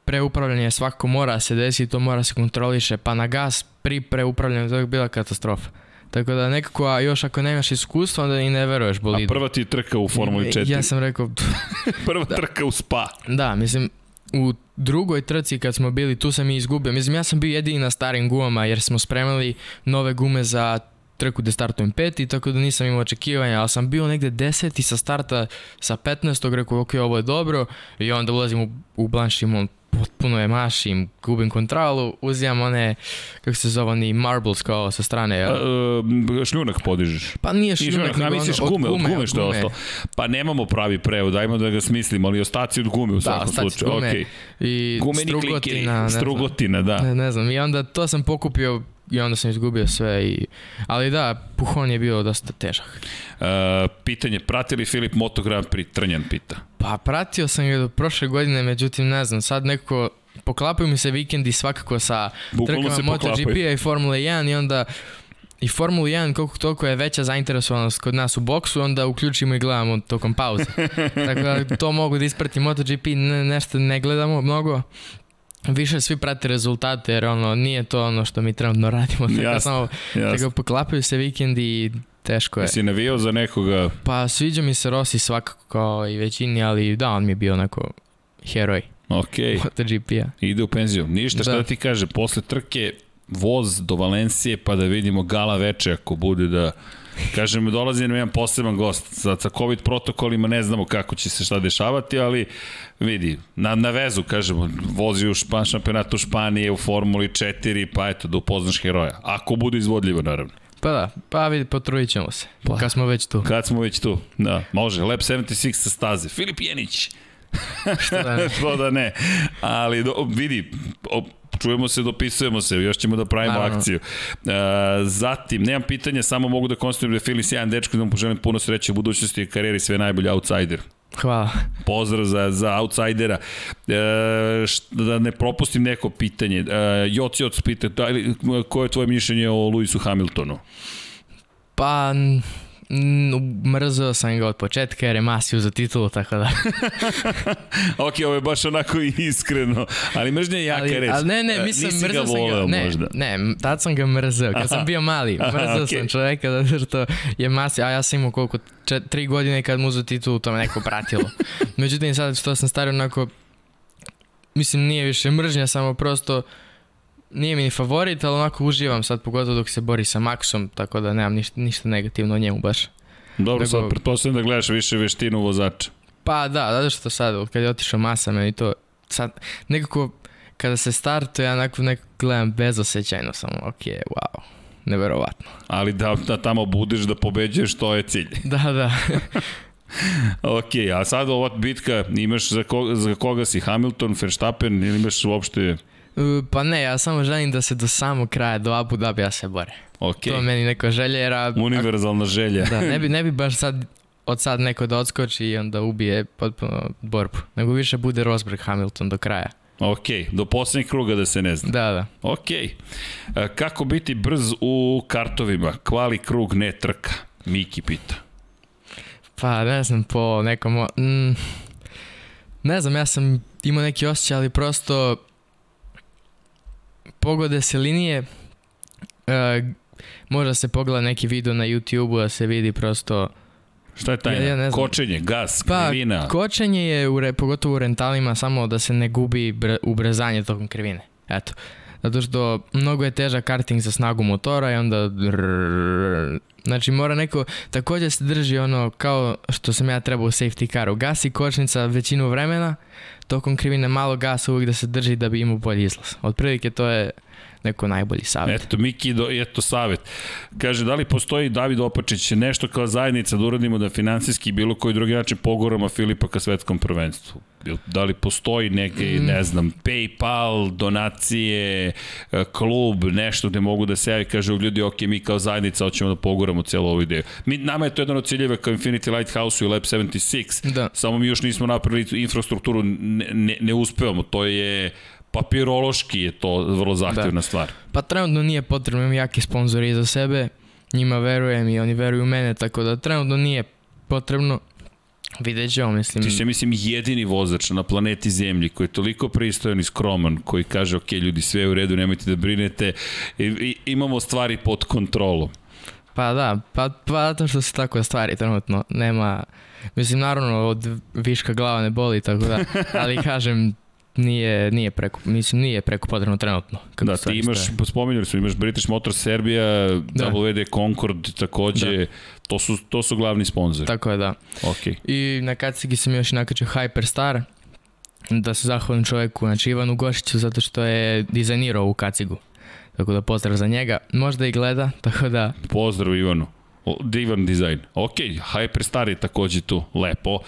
preupravljanje svako mora se desi, to mora se kontroliše, pa na gas pri preupravljanju to je bila katastrofa. Tako da nekako, a još ako nemaš iskustva, onda i ne veruješ bolidu. A prva ti je trka u Formuli 4. Ja sam rekao... prva da. trka u Spa. Da, mislim, u drugoj trci kad smo bili, tu sam i izgubio. Mislim, ja sam bio jedini na starim gumama jer smo spremali nove gume za trku gde startujem peti, tako da nisam imao očekivanja, ali sam bio negde deseti sa starta sa 15. rekao, ok, ovo je dobro, i onda ulazim u, u Blanchimon potpuno je mašim, gubim kontrolu, uzimam one, kako se zove, oni marbles kao sa strane. Ja. Uh, šljunak podižeš. Pa nije šljunak, šljunak nego misliš ono, gume, od gume, od što je ostalo. Pa nemamo pravi prevod, dajmo da ga smislimo, ali ostaci od gume u da, svakom slučaju. Gume. Okay. I Gumeni strugotina, klikeri, strugotina, da. Ne, ne znam, i onda to sam pokupio i onda sam izgubio sve i ali da Puhon je bio dosta težak. Uh, pitanje pratili Filip Moto Grand Prix Trnjan pita. Pa pratio sam ga do prošle godine, međutim ne znam, sad nekako poklapaju mi se vikendi svakako sa Bukvalno trkama MotoGP-a i Formula 1 i onda i Formula 1 koliko toliko je veća zainteresovanost kod nas u boksu, onda uključimo i gledamo tokom pauze. Tako da to mogu da ispratim MotoGP, ne, nešto ne gledamo mnogo, više svi prate rezultate jer ono nije to ono što mi trenutno radimo tako jasne, samo jasne. tako poklapaju se vikendi i teško je. Jesi navijao za nekoga? Pa sviđa mi se Rossi svakako kao i većini, ali da, on mi je bio onako heroj. Ok. MotoGP-a. Ide u penziju. Ništa, da. šta da ti kaže, posle trke voz do Valencije pa da vidimo gala veče ako bude da Kažem, dolazi nam jedan poseban gost. Sa, sa COVID protokolima ne znamo kako će se šta dešavati, ali vidi, na, na vezu, kažemo, vozi u špan, šampionatu Španije, u Formuli 4, pa eto, da upoznaš heroja. Ako bude izvodljivo, naravno. Pa da, pa vidi, potrudit ćemo se. Pa, kad smo već tu. Kad smo već tu, da. Može, Lab 76 sa staze. Filip Jenić. Što da ne. Što da ne. Ali do, vidi, čujemo se, dopisujemo se, još ćemo da pravimo Naravno. akciju. Uh, zatim, nemam pitanja, samo mogu da konstatujem da je Fili sjajan dečko, da mu poželim puno sreće u budućnosti i karijeri, sve najbolje outsider. Hvala. Pozdrav za, za outsidera. E, da ne propustim neko pitanje. E, Joc Joc pita, da, koje je tvoje mišljenje o Lewisu Hamiltonu? Pa, mrzeo sam ga od početka jer je Masiju za titulu, tako da. ok, ovo je baš onako iskreno, ali mržnja je jaka ali, reč. Ali ne, ne, e, mislim, Nisi mrzeo sam ga, ne, možda. ne, tad sam ga mrzeo, kad Aha. sam bio mali, mrzeo Aha, okay. sam čoveka da što je Masija, a ja sam imao koliko, čet, tri godine kad mu za titulu, to me neko pratilo. Međutim, sad što sam stari onako, mislim, nije više mržnja, samo prosto, nije mi ni favorit, ali onako uživam sad, pogotovo dok se bori sa Maxom, tako da nemam ništa, ništa negativno o njemu baš. Dobro, Nego, sad pretpostavljam da gledaš više veštinu vozača. Pa da, zato što sad, kad je otišao masa, meni to sad nekako kada se startuje, ja onako nekako gledam bezosećajno samo, ok, wow, neverovatno. Ali da, da tamo budeš da pobeđuješ, to je cilj. Da, da. ok, a sad ova bitka, imaš za, koga, za koga si, Hamilton, Verstappen ili imaš uopšte Pa ne, ja samo želim da se do samog kraja, do Abu Dhabija se bore. Okay. To je meni neka želja, jer... A, Univerzalna želja. da, ne bi, ne bi baš sad od sad neko da odskoči i onda ubije potpuno borbu. Nego više bude Rosberg Hamilton do kraja. Ok, do poslednjeg kruga da se ne zna. Da, da. Ok. E, kako biti brz u kartovima? Kvali krug, ne trka. Miki pita. Pa ne znam, po nekom... Mm, ne znam, ja sam imao neki osjećaj, ali prosto pogode se linije, uh, možda se pogleda neki video na YouTube-u da se vidi prosto Šta je taj? Ja, ja kočenje, gas, pa, krivina. kočenje je u re, pogotovo u rentalima samo da se ne gubi br, ubrzanje tokom krivine. Eto. Zato što mnogo je težak karting za snagu motora i onda Znači mora neko takođe se drži ono kao što sam ja trebao u safety caru. Gas i kočnica većinu vremena, tokom krivine malo gasa uvijek da se drži da bi imao bolji izlaz. Otprilike to je neko najbolji savjet. Eto, Miki, do, eto savjet. Kaže, da li postoji David Opačić nešto kao zajednica da uradimo da finansijski bilo koji drugi način pogoramo Filipa ka svetskom prvenstvu? Da li postoji neke, mm. ne znam, Paypal, donacije, e, klub, nešto gde mogu da se javi, kaže ljudi, ok, mi kao zajednica hoćemo da pogoramo celu ovu ideju. Mi, nama je to jedan od ciljeva kao Infinity Lighthouse i Lab 76, da. samo mi još nismo napravili infrastrukturu, ne, ne, ne uspevamo, to je papirološki je to vrlo zahtevna da. stvar. Pa trenutno nije potrebno, imam jaki sponzori za sebe, njima verujem i oni veruju u mene, tako da trenutno nije potrebno. Vidjet ćemo, mislim... Ti si, mislim, jedini vozač na planeti Zemlji koji je toliko pristojan i skroman, koji kaže, ok, ljudi, sve je u redu, nemojte da brinete, I, i, imamo stvari pod kontrolom. Pa da, pa, pa zato što se tako stvari trenutno, nema... Mislim, naravno, od viška glava ne boli, tako da, ali kažem, nije, nije preko, mislim, nije preko potrebno trenutno. Da, ti imaš, stoje. spominjali smo, imaš British Motor Serbia, da. WD Concord takođe, da. to, su, to su glavni sponzori. Tako je, da. Okay. I na kacigi sam još nakačio Hyperstar, da se zahvalim čoveku, znači Ivanu Gošiću zato što je dizajnirao ovu kacigu. Tako da pozdrav za njega. Možda i gleda, tako da... Pozdrav Ivanu. Divan dizajn. Ok, Hyperstar je takođe tu. Lepo.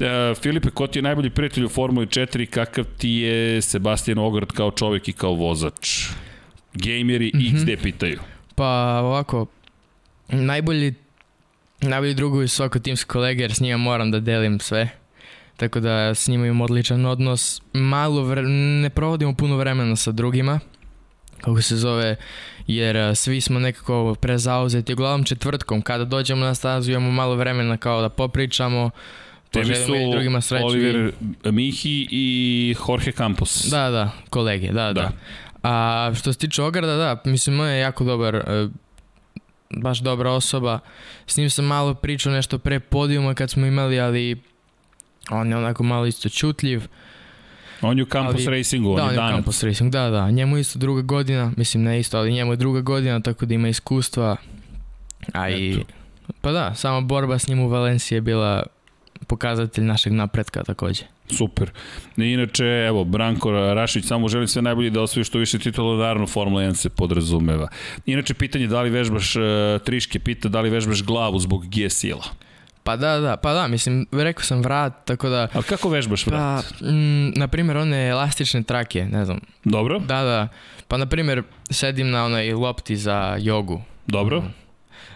E, Filipe, ko ti je najbolji prijatelj u Formuli 4? Kakav ti je Sebastian Ogard kao čovjek i kao vozač? Gameri mm -hmm. XD pitaju. Pa ovako, najbolji, najbolji drugovi su svako timski kolege jer s njima moram da delim sve. Tako da s njima imam odličan odnos. Malo vre, ne provodimo puno vremena sa drugima, kako se zove, jer svi smo nekako prezauzeti. Uglavnom četvrtkom, kada dođemo na stazu imamo malo vremena kao da popričamo, Tebi su drugima sreću. Oliver Mihi i Jorge Campos. Da, da, kolege, da, da. da. A što se tiče Ograda, da, mislim, on je jako dobar, e, baš dobra osoba. S njim sam malo pričao nešto pre podijuma kad smo imali, ali on je onako malo isto čutljiv. On je u Campus ali, Racingu, on da, je danas. Campus Racing, da, da. Njemu isto druga godina, mislim ne isto, ali njemu je druga godina, tako da ima iskustva. A Eto. i, pa da, sama borba s njim u Valenciji je bila pokazatelj našeg napretka takođe. Super. Inače, evo, Branko Rašić samo želi sve najbolje da osvoji što više titula, naravno Formula 1 se podrazumeva. Inače, pitanje da li vežbaš, uh, Triške pita da li vežbaš glavu zbog G sila. Pa da, da, pa da, mislim, rekao sam vrat, tako da... Ali kako vežbaš vrat? Pa, na primjer, one elastične trake, ne znam. Dobro. Da, da. Pa, na primjer, sedim na onoj lopti za jogu. Dobro. Mm.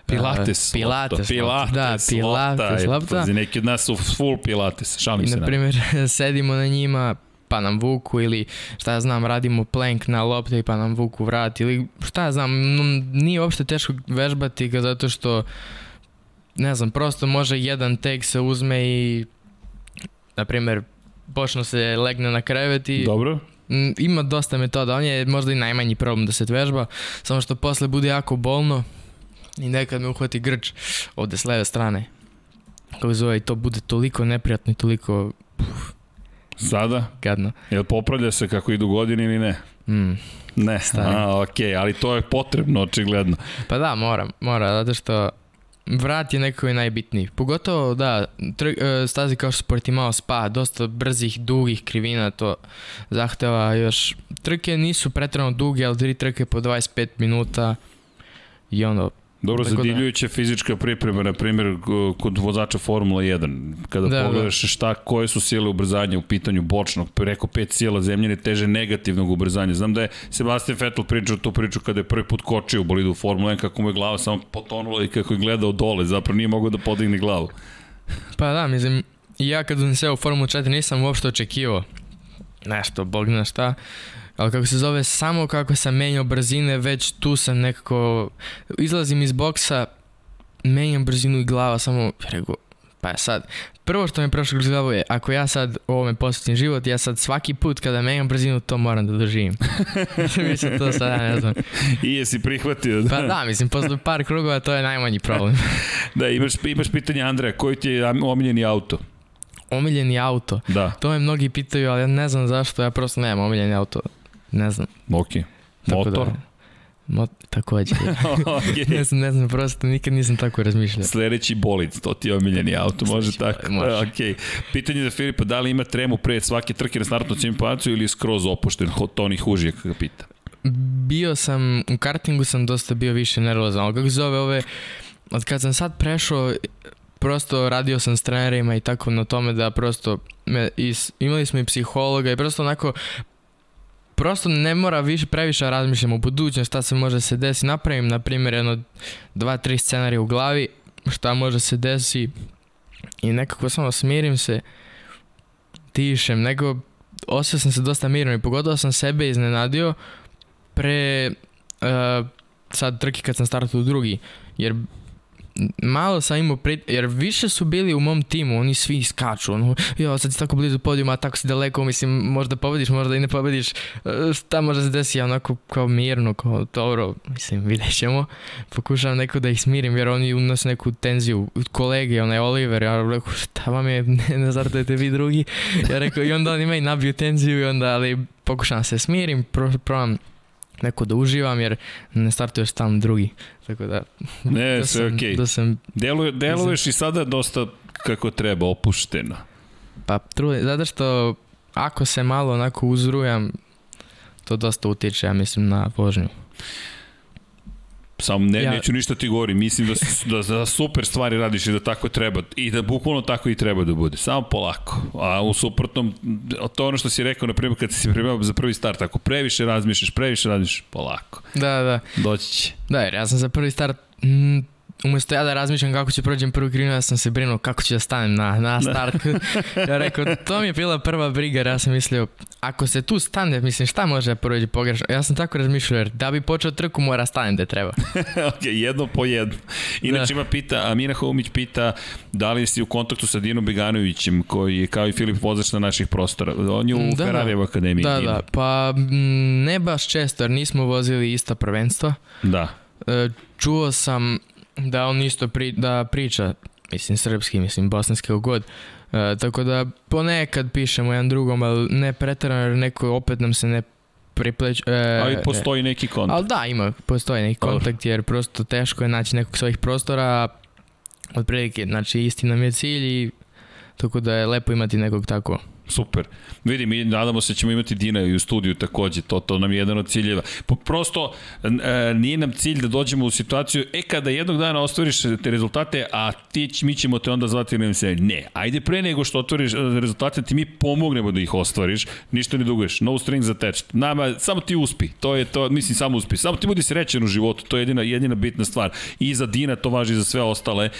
Pilates. Pilates. Pilates. Da, Pilates. Lopta. Pazi, neki od nas su full Pilates. Šalim se. Na primjer, sedimo na njima, pa nam vuku ili šta ja znam, radimo plank na lopte pa nam vuku vrat ili šta ja znam, nije uopšte teško vežbati ga zato što ne znam, prosto može jedan tek se uzme i na primjer počne se legne na krevet i Dobro. Ima dosta metoda, on je možda i najmanji problem da se vežba, samo što posle bude jako bolno i nekad me uhvati grč ovde s leve strane. Kako zove, i to bude toliko neprijatno i toliko... Uf, Sada? Gadno. Jel popravlja se kako idu godine ili ne? Mm. Ne, Stari. a, ok, ali to je potrebno, očigledno. Pa da, moram, mora, zato što vrat je nekako je najbitniji. Pogotovo, da, tr, e, stazi kao što Portimao Spa, dosta brzih, dugih krivina, to zahteva još... Trke nisu pretrano duge, ali tri trke po 25 minuta i ono, Dobro, Tako zadivljujuća da. fizička priprema, na primjer, kod vozača Formula 1, kada da, da. pogledaš da. šta, koje su sile ubrzanja u pitanju bočnog, preko pet sila zemljene teže negativnog ubrzanja. Znam da je Sebastian Vettel pričao tu priču kada je prvi put kočio u bolidu Formula 1, kako mu je glava samo potonula i kako je gledao dole, zapravo nije mogao da podigne glavu. Pa da, mislim, ja kad sam seo u Formulu 4 nisam uopšte očekivao nešto, bog na šta, ali kako se zove, samo kako sam menjao brzine, već tu sam nekako, izlazim iz boksa, menjam brzinu i glava, samo, rego, pa je sad, prvo što mi je prošlo kroz glavu je, ako ja sad u ovome posvetim život, ja sad svaki put kada menjam brzinu, to moram da doživim. mislim, to sad, ne znam. I jesi prihvatio, da? Pa da, mislim, posle par krugova to je najmanji problem. da, imaš, imaš pitanje Andreja, koji ti je omiljeni auto? Omiljeni auto? Da. To me mnogi pitaju, ali ja ne znam zašto, ja prosto nemam omiljeni auto. Ne znam. Ok. Motor? Da, Mo, takođe. okay. ne znam, ne znam, prosto nikad nisam tako razmišljao. Sledeći bolid, to ti je omiljeni auto, može tako. Može. Ok. Pitanje za Filipa, da li ima tremu pre svake trke na startnom cimpacu ili skroz opušten? Toni Hužijek ga pita. Bio sam, u kartingu sam dosta bio više nervozan, ali kako zove ove, od kad sam sad prešao, prosto radio sam s trenerima i tako na tome da prosto me, is, imali smo i psihologa i prosto onako prosto ne mora više previše razmišljam o budućnosti, šta se može se desi. Napravim, na primjer, jedno dva, tri scenarije u glavi, šta može se desi i nekako samo smirim se, tišem, nego osjećao sam se dosta mirno i pogotovo sam sebe iznenadio pre uh, sad trke kad sam startao u drugi, jer malo sam imao prit... jer više su bili u mom timu, oni svi skaču, ono, jo, sad si tako blizu podijuma, tako si daleko, mislim, možda pobediš, možda i ne pobediš, e, šta može se desi, onako kao mirno, kao dobro, mislim, vidjet ćemo, pokušavam neko da ih smirim, jer oni unose neku tenziju, kolege, onaj Oliver, ja rekao, šta vam je, ne, ne zartujete vi drugi, ja rekao, i onda oni meni nabiju tenziju, i onda, ali pokušavam se smirim, pro, probam neko da uživam jer ne startuješ tamo drugi. Tako da... Ne, da sve okej. Okay. Da sam... Deluje, deluješ i sada dosta kako treba, opušteno. Pa trudim, zato što ako se malo onako uzrujam, to dosta utiče, ja mislim, na vožnju. Samo ne, ja. neću ništa ti govori, mislim da, da, da super stvari radiš i da tako treba i da bukvalno tako i treba da bude, samo polako. A u suprotnom, to ono što si rekao, na primjer, kad si se pripremao za prvi start, ako previše razmišljaš, previše razmišljaš, polako. Da, da. Doći će. Da, jer ja sam za prvi start mm, umesto ja da razmišljam kako ću prođem prvu krivinu, ja sam se brinuo kako ću da stanem na, na da. start. ja rekao, to mi je bila prva briga, ja sam mislio, ako se tu stane, mislim, šta može da prođe pogrešno? Ja sam tako razmišljao, jer da bi počeo trku, mora stanem da treba. ok, jedno po jedno. Inače da. ima pita, Amina Homić pita, da li si u kontaktu sa Dinom Beganovićem, koji je kao i Filip vozač na naših prostora. On je u da, Ferrarijev akademiji. Da, da, pa ne baš često, jer nismo vozili ista prvenstva. Da. E, čuo sam da on isto pri, da priča, mislim srpski, mislim bosanski god. E, tako da ponekad pišemo jedan drugom, ali ne pretarano jer neko opet nam se ne pripleć... E, ali postoji neki kontakt. Ali da, ima, postoji neki kontakt jer prosto teško je naći nekog svojih prostora, otprilike, znači isti nam je cilj i tako da je lepo imati nekog tako Super. Vidi, mi nadamo se da ćemo imati Dina i u studiju takođe, to, to nam je jedan od ciljeva. Prosto, e, nije nam cilj da dođemo u situaciju, e, kada jednog dana ostvariš te rezultate, a ti, mi ćemo te onda zvati na se, ne, ajde pre nego što otvoriš e, rezultate, ti mi pomognemo da ih ostvariš, ništa ne duguješ, no strings attached. Nama, samo ti uspi, to je to, mislim, samo uspi. Samo ti budi srećen u životu, to je jedina, jedina bitna stvar. I za Dina to važi za sve ostale.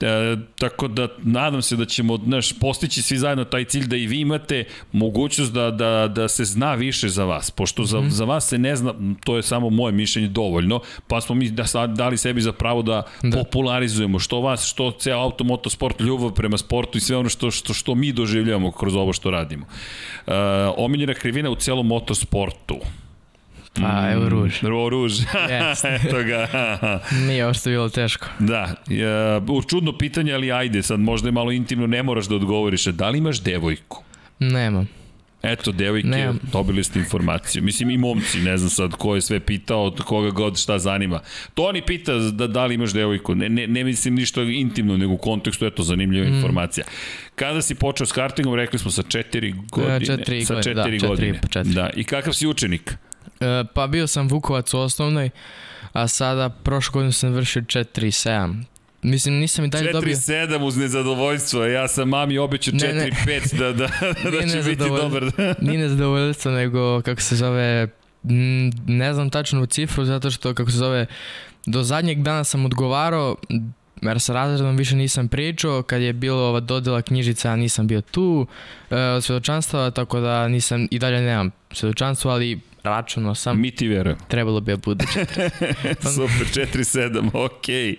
E, tako da nadam se da ćemo znaš, postići svi zajedno taj cilj da i vi imate mogućnost da, da, da se zna više za vas, pošto za, mm za vas se ne zna, to je samo moje mišljenje dovoljno, pa smo mi da dali sebi za pravo da, da. popularizujemo što vas, što ceo automotosport, ljubav prema sportu i sve ono što, što, što mi doživljavamo kroz ovo što radimo. E, omiljena krivina u celom motosportu. Pa, evo ruž. Evo ruž. Eto ga. Nije ovo što je bilo teško. Da. Uh, čudno pitanje, ali ajde, sad možda je malo intimno, ne moraš da odgovoriš. Da li imaš devojku? Nemam. Eto, devojke, Nemam. dobili ste informaciju. Mislim, i momci, ne znam sad ko je sve pitao, od koga god šta zanima. Toni pita da, da li imaš devojku. Ne, ne, ne mislim ništa intimno, nego u kontekstu, eto, zanimljiva mm. informacija. Kada si počeo s kartingom, rekli smo sa četiri godine. Četiri, sa četiri, da, četiri godine. Četiri, da. I kakav si učenik? E, pa bio sam Vukovac u osnovnoj, a sada prošle godine sam vršio 4-7. Mislim, nisam i dalje dobio... 4-7 uz nezadovoljstvo, ja sam mami obećao 4-5 da, da, da će biti dobar. nije nezadovoljstvo, nego kako se zove, ne znam tačno u cifru, zato što kako se zove, do zadnjeg dana sam odgovarao, jer sa razredom više nisam pričao, kad je bilo ova dodela knjižica nisam bio tu e, od svedočanstva, tako da nisam i dalje nemam svedočanstvo, ali računao sam. Mi ti verujem. Trebalo bi da bude 4. super, 4-7, okej. Okay.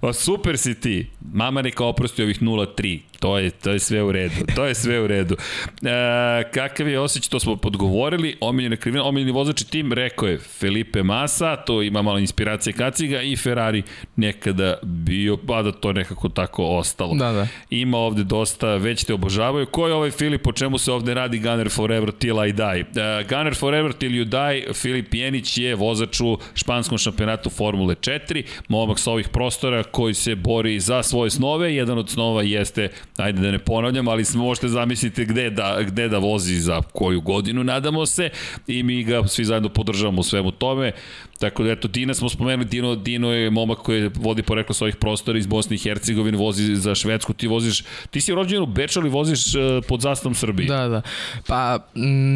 Pa super si ti. Mama neka oprosti ovih 0-3. To je, to je sve u redu. To je sve u redu. E, kakav je osjećaj, to smo podgovorili. Omiljena krivina, omiljeni vozači tim, rekao je Felipe Massa, to ima malo inspiracije Kaciga i Ferrari nekada bio, pa da to nekako tako ostalo. Da, da. Ima ovde dosta, već te obožavaju. Ko je ovaj Filip, o čemu se ovde radi Gunner Forever Till I Die? E, Gunner Forever Till You Die, Filip Jenić je vozač u španskom šampionatu Formule 4, momak sa ovih prostora koji se bori za svoje snove. Jedan od snova jeste ajde da ne ponavljam, ali možete zamisliti gde da, gde da vozi za koju godinu, nadamo se, i mi ga svi zajedno podržavamo u svemu tome. Tako da, eto, Dina smo spomenuli, Dino, Dino je momak koji vodi poreklo svojih prostora iz Bosne i Hercegovine, vozi za Švedsku, ti voziš, ti si rođen u Beču, ali voziš uh, pod zastavom Srbije. Da, da. Pa,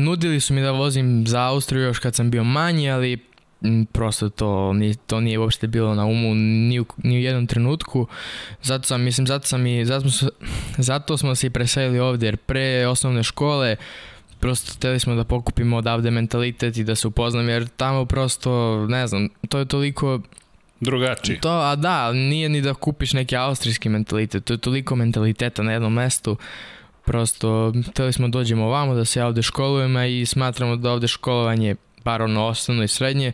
nudili su mi da vozim za Austriju još kad sam bio manji, ali prosto to, to nije uopšte bilo na umu ni u, ni u jednom trenutku. Zato sam, mislim, zato sam i, zato smo, zato smo se i preselili ovde, jer pre osnovne škole prosto hteli smo da pokupimo odavde mentalitet i da se upoznam, jer tamo prosto, ne znam, to je toliko Drugačiji. To, a da, nije ni da kupiš neki austrijski mentalitet, to je toliko mentaliteta na jednom mestu. Prosto, hteli smo da dođemo ovamo, da se ovde školujemo i smatramo da ovde školovanje bar ono osnovno i srednje,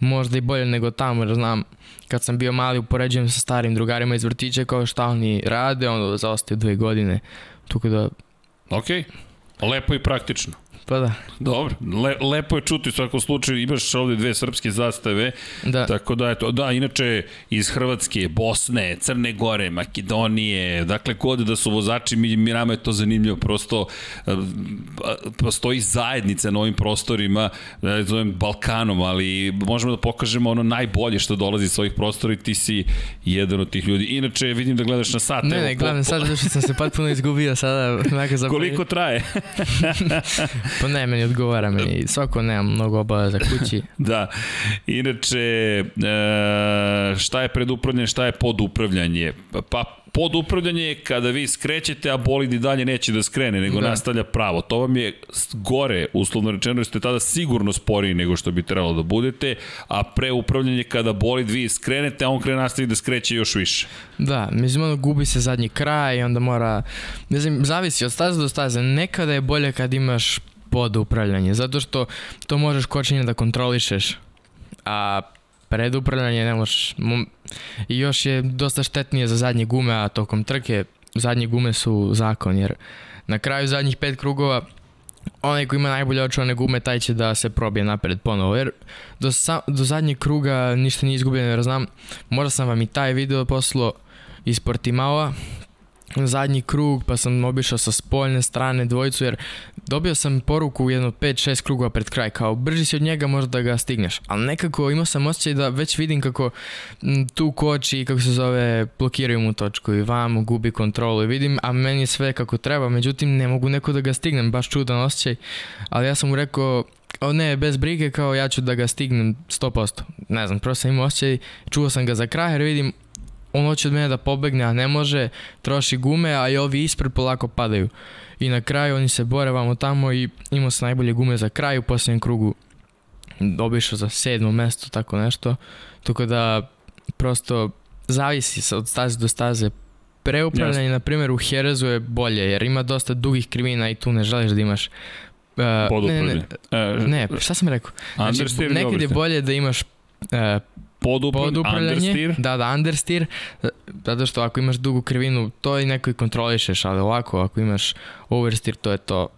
možda i bolje nego tamo, jer znam, kad sam bio mali upoređujem sa starim drugarima iz vrtića kao šta oni rade, onda zaostaju dve godine, tako da... Ok, lepo i praktično. Pa da. Dobro, le, lepo je čuti u svakom slučaju, imaš ovde dve srpske zastave, da. tako da eto, da, inače iz Hrvatske, Bosne, Crne Gore, Makedonije, dakle kod da su vozači, mi, mi nama je to zanimljivo, prosto eh, postoji zajednica na ovim prostorima, da zovem Balkanom, ali možemo da pokažemo ono najbolje što dolazi sa ovih prostora i ti si jedan od tih ljudi. Inače, vidim da gledaš na sat. Ne, ne, gledam sad, zato što sam se potpuno izgubio sada. Koliko traje? Pa ne, meni odgovara meni. Svako nema mnogo obaveza kući. da. Inače, e, šta je predupravljanje, šta je podupravljanje? Pa pod upravljanje je kada vi skrećete, a bolid i dalje neće da skrene, nego da. nastavlja pravo. To vam je gore, uslovno rečeno, ste tada sigurno sporiji nego što bi trebalo da budete, a pre upravljanje kada bolid vi skrenete, a on krene nastavi da skreće još više. Da, mislim, ono gubi se zadnji kraj i onda mora, ne znam, zavisi od staze do staze. Nekada je bolje kad imaš pod upravljanje, zato što to možeš kočenje da kontrolišeš, a predupravljanje ne možeš. I još je dosta štetnije za zadnje gume, a tokom trke zadnje gume su zakon, jer na kraju zadnjih pet krugova onaj ko ima najbolje očuvane gume, taj će da se probije napred ponovo, jer do, sa, do zadnjeg kruga ništa nije izgubljeno, jer znam, možda sam vam i taj video poslao iz Portimao, zadnji krug, pa sam obišao sa spoljne strane dvojicu, jer dobio sam poruku jedno 5-6 krugova pred kraj, kao brži si od njega možda da ga stigneš, ali nekako imao sam osjećaj da već vidim kako tu koči, kako se zove, blokiraju mu točku i vamo gubi kontrolu i vidim, a meni sve kako treba, međutim ne mogu neko da ga stignem, baš čudan osjećaj, ali ja sam mu rekao, O ne, bez brige, kao ja ću da ga stignem 100%. Ne znam, prosto sam imao osjećaj, čuo sam ga za kraj jer vidim, on hoće od mene da pobegne, a ne može, troši gume, a i ovi ispred polako padaju. I na kraju oni se bore vamo tamo i imao se najbolje gume za kraj u posljednjem krugu. Obišao za sedmo mesto, tako nešto. Tako da, prosto, zavisi od staze do staze. Preupravljanje, yes. na primjer, u Herezu je bolje, jer ima dosta dugih krivina i tu ne želiš da imaš Uh, ne, ne, ne, ne, šta sam rekao? Znači, nekad je bolje da imaš uh, Podupravljanje, understeer. Da, da, understeer, zato što ako imaš dugu krivinu, to i neko i kontrolišeš, ali ovako, ako imaš oversteer, to je to,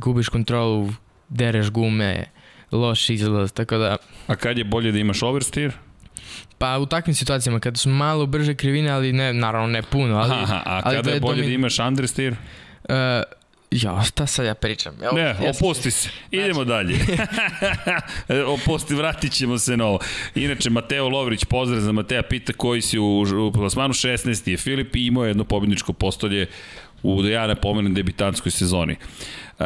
gubiš kontrolu, dereš gume, loš izlaz, tako da... A kad je bolje da imaš oversteer? Pa u takvim situacijama, kada su malo brže krivine, ali ne, naravno ne puno, ali... Aha, a ali kada je bolje da imaš understeer? Uh, Ja, šta sad ja pričam? Ja, ne, ja opusti se. Idemo znači... dalje. opusti, vratit ćemo se na ovo. Inače, Mateo Lovrić, pozdrav za Mateja, pita koji si u, u plasmanu 16. je Filip i imao jedno pobjedničko postolje u, da ja ne pomenem, debitanskoj sezoni. Uh,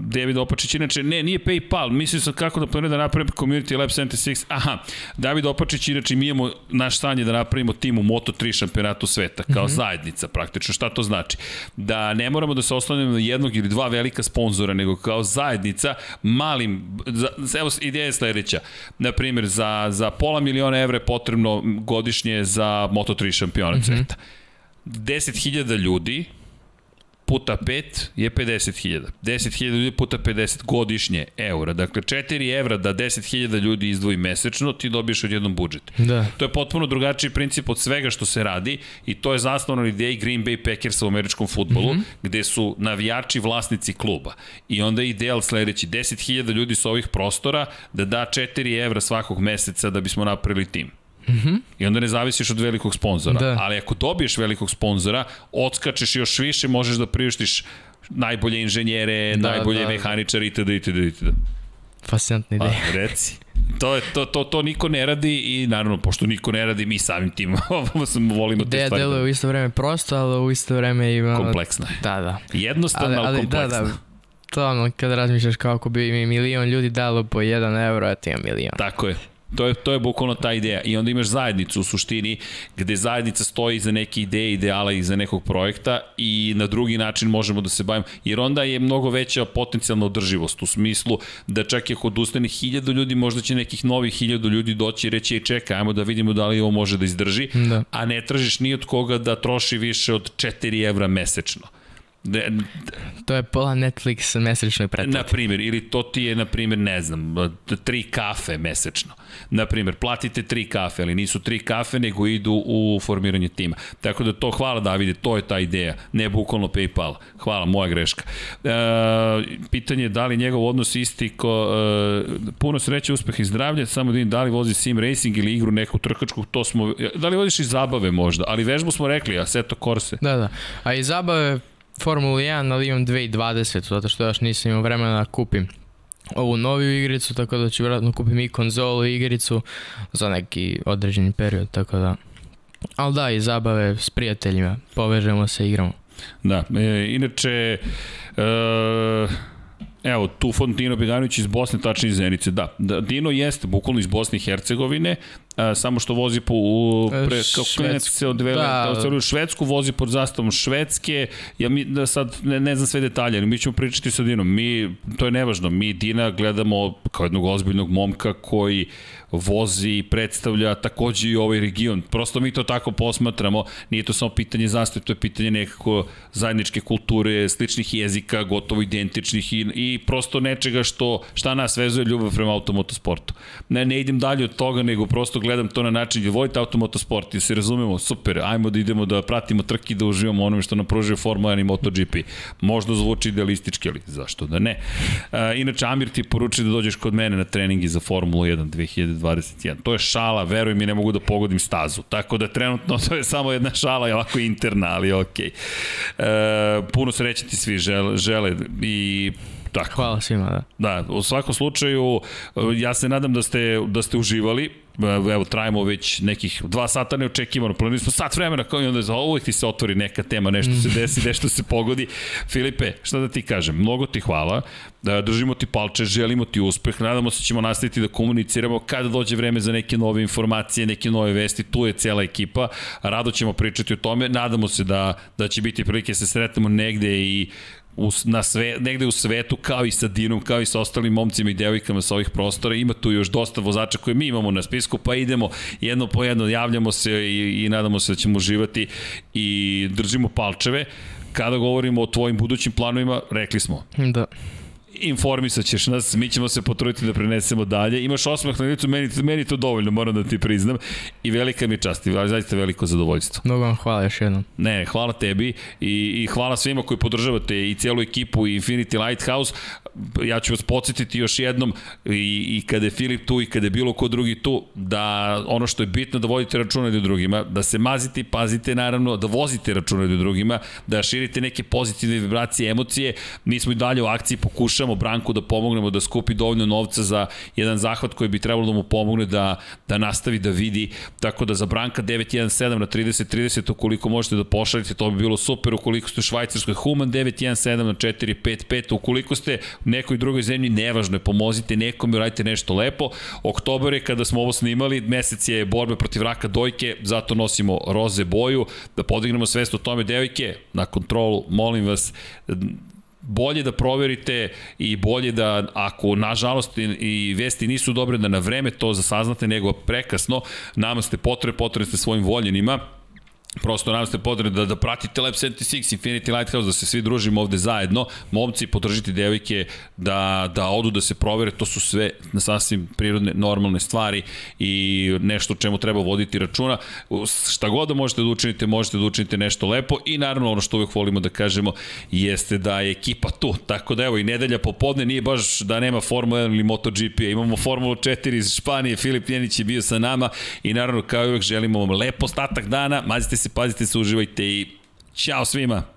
David Opačić, inače, ne, nije Paypal, mislio sam kako da planiram da napravim Community Lab 76, aha, David Opačić, inače, mi imamo naš stanje da napravimo tim u Moto3 šampionatu sveta, kao mm -hmm. zajednica praktično, šta to znači? Da ne moramo da se oslanimo na jednog ili dva velika sponzora, nego kao zajednica, malim, za, evo, ideja je sledeća, na primjer, za, za pola miliona evra je potrebno godišnje za Moto3 šampionat mm -hmm. sveta. 10.000 ljudi puta 5 je 50.000. 10.000 ljudi puta 50 godišnje eura. Dakle, 4 evra da 10.000 ljudi izdvoji mesečno, ti dobiješ odjednom budžet. Da. To je potpuno drugačiji princip od svega što se radi i to je zasnovano na ideji Green Bay Packersa u američkom futbolu, mm -hmm. gde su navijači vlasnici kluba. I onda je ideal sledeći, 10.000 ljudi sa ovih prostora da da 4 evra svakog meseca da bismo napravili tim. Mm -hmm. I onda ne zavisiš od velikog sponzora. Da. Ali ako dobiješ velikog sponzora, odskačeš još više, možeš da priuštiš najbolje inženjere, da, najbolje da. mehaničare itd. itd. itd. Fascinantna ideja. Pa, reci. To, je, to, to, to niko ne radi i naravno, pošto niko ne radi, mi samim tim volimo te Ideja stvari. Ideja deluje u isto vreme prosto, ali u isto vreme ima... Kompleksna je. Da, da. Jednostavna, ali, ali, ali kompleksna. Da, da. To ono, kada razmišljaš kako bi mi milion ljudi dalo po jedan euro, a ti imam milion. Tako je. To je, to je bukvalno ta ideja. I onda imaš zajednicu u suštini gde zajednica stoji za neke ideje, ideala i za nekog projekta i na drugi način možemo da se bavimo. Jer onda je mnogo veća potencijalna održivost u smislu da čak i ako odustane hiljadu ljudi, možda će nekih novih hiljadu ljudi doći i reći, ej čekaj, ajmo da vidimo da li ovo može da izdrži, da. a ne tražiš ni od koga da troši više od 4 evra mesečno De, to je pola Netflix mesečnoj pretplati. Na primjer, ili to ti je, na primjer, ne znam, tri kafe mesečno. Na primjer, platite tri kafe, ali nisu tri kafe, nego idu u formiranje tima. Tako da to, hvala Davide, to je ta ideja, ne bukvalno Paypal. Hvala, moja greška. E, pitanje je da li njegov odnos isti ko e, puno sreće, uspeh i zdravlje, samo da da li vozi sim racing ili igru neku trkačku, to smo, da li vodiš i zabave možda, ali vežbu smo rekli, a Seto Corse. Da, da, a i zabave Formula 1, ali imam 2020, zato što još nisam imao vremena da kupim ovu noviju igricu, tako da ću vjerojatno kupim i konzolu i igricu za neki određeni period, tako da... Ali da, i zabave s prijateljima, povežemo se, igramo. Da, e, inače... E, Evo, tu Fontino Beganović iz Bosne, tačnije iz Zenice. Da, da Dino jeste bukvalno iz Bosne i Hercegovine, a, samo što vozi po u, pre, kako se odvele, da. da u Švedsku, vozi pod zastavom Švedske, ja mi da sad ne, ne znam sve detalje, ali mi ćemo pričati sa Dinom, mi, to je nevažno, mi Dina gledamo kao jednog ozbiljnog momka koji vozi i predstavlja takođe i ovaj region. Prosto mi to tako posmatramo, nije to samo pitanje zastave, to je pitanje nekako zajedničke kulture, sličnih jezika, gotovo identičnih i, i prosto nečega što, šta nas vezuje ljubav prema automotosportu. Ne, ne idem dalje od toga, nego prosto gledam to na način gdje volite automotosport i se razumemo, super, ajmo da idemo da pratimo trke da uživamo onome što nam pružuje Formula 1 i MotoGP. Možda zvuči idealistički, ali zašto da ne? A, inače, Amir ti poruči da dođeš kod mene na treningi za Formulu 1 2021. To je šala, veruj mi, ne mogu da pogodim stazu. Tako da trenutno to je samo jedna šala, je ovako interna, ali okej. Okay. E, puno sreće ti svi žele, žele i Tako. Hvala svima, da. Da, u svakom slučaju, ja se nadam da ste, da ste uživali evo, trajimo već nekih dva sata neočekivano, planili smo sat vremena kao i onda za uvijek ti se otvori neka tema, nešto se desi, nešto se pogodi. Filipe, šta da ti kažem, mnogo ti hvala, da držimo ti palče, želimo ti uspeh, nadamo se da ćemo nastaviti da komuniciramo kada dođe vreme za neke nove informacije, neke nove vesti, tu je cela ekipa, rado ćemo pričati o tome, nadamo se da, da će biti prilike da se sretnemo negde i u, na sve, negde u svetu, kao i sa Dinom, kao i sa ostalim momcima i devojkama sa ovih prostora. Ima tu još dosta vozača koje mi imamo na spisku, pa idemo jedno po jedno, javljamo se i, i nadamo se da ćemo uživati i držimo palčeve. Kada govorimo o tvojim budućim planovima, rekli smo. Da informisat ćeš nas, mi ćemo se potruditi da prenesemo dalje. Imaš osmeh na licu, meni, meni to dovoljno, moram da ti priznam. I velika mi čast, i zaista veliko zadovoljstvo. Mnogo vam hvala još jednom. Ne, hvala tebi i, i hvala svima koji podržavate i cijelu ekipu i Infinity Lighthouse. Ja ću vas podsjetiti još jednom i, i kada je Filip tu i kada je bilo ko drugi tu, da ono što je bitno da vodite računa do drugima, da se mazite i pazite naravno, da vozite računa do drugima, da širite neke pozitivne vibracije, emocije. Mi smo i dalje u akciji, pokušamo pokušamo Branku da pomognemo da skupi dovoljno novca za jedan zahvat koji bi trebalo da mu pomogne da, da nastavi da vidi. Tako da za Branka 917 na 30-30 ukoliko možete da pošaljete, to bi bilo super. Ukoliko ste u Švajcarskoj Human 917 na 455, ukoliko ste u nekoj drugoj zemlji, nevažno je, pomozite nekom i radite nešto lepo. Oktober je kada smo ovo snimali, mesec je borbe protiv raka dojke, zato nosimo roze boju, da podignemo svest o tome, devojke, na kontrolu, molim vas, bolje da proverite i bolje da, ako nažalost i vesti nisu dobre, da na vreme to zasaznate, nego prekasno, nama ste potrebe, potrebe ste svojim voljenima, Prosto nam ste potrebni da, da pratite Lab 76, Infinity Lighthouse, da se svi družimo ovde zajedno. Momci, podržite devojke da, da odu da se provere. To su sve na sasvim prirodne, normalne stvari i nešto čemu treba voditi računa. Šta god da možete da učinite, možete da učinite nešto lepo i naravno ono što uvek volimo da kažemo jeste da je ekipa tu. Tako da evo i nedelja popodne nije baš da nema Formula 1 ili MotoGP. Imamo Formulu 4 iz Španije, Filip Njenić je bio sa nama i naravno kao i uvek želimo vam lepo ostatak dana. Mazite se se, pazite se, uživajte i ćao svima!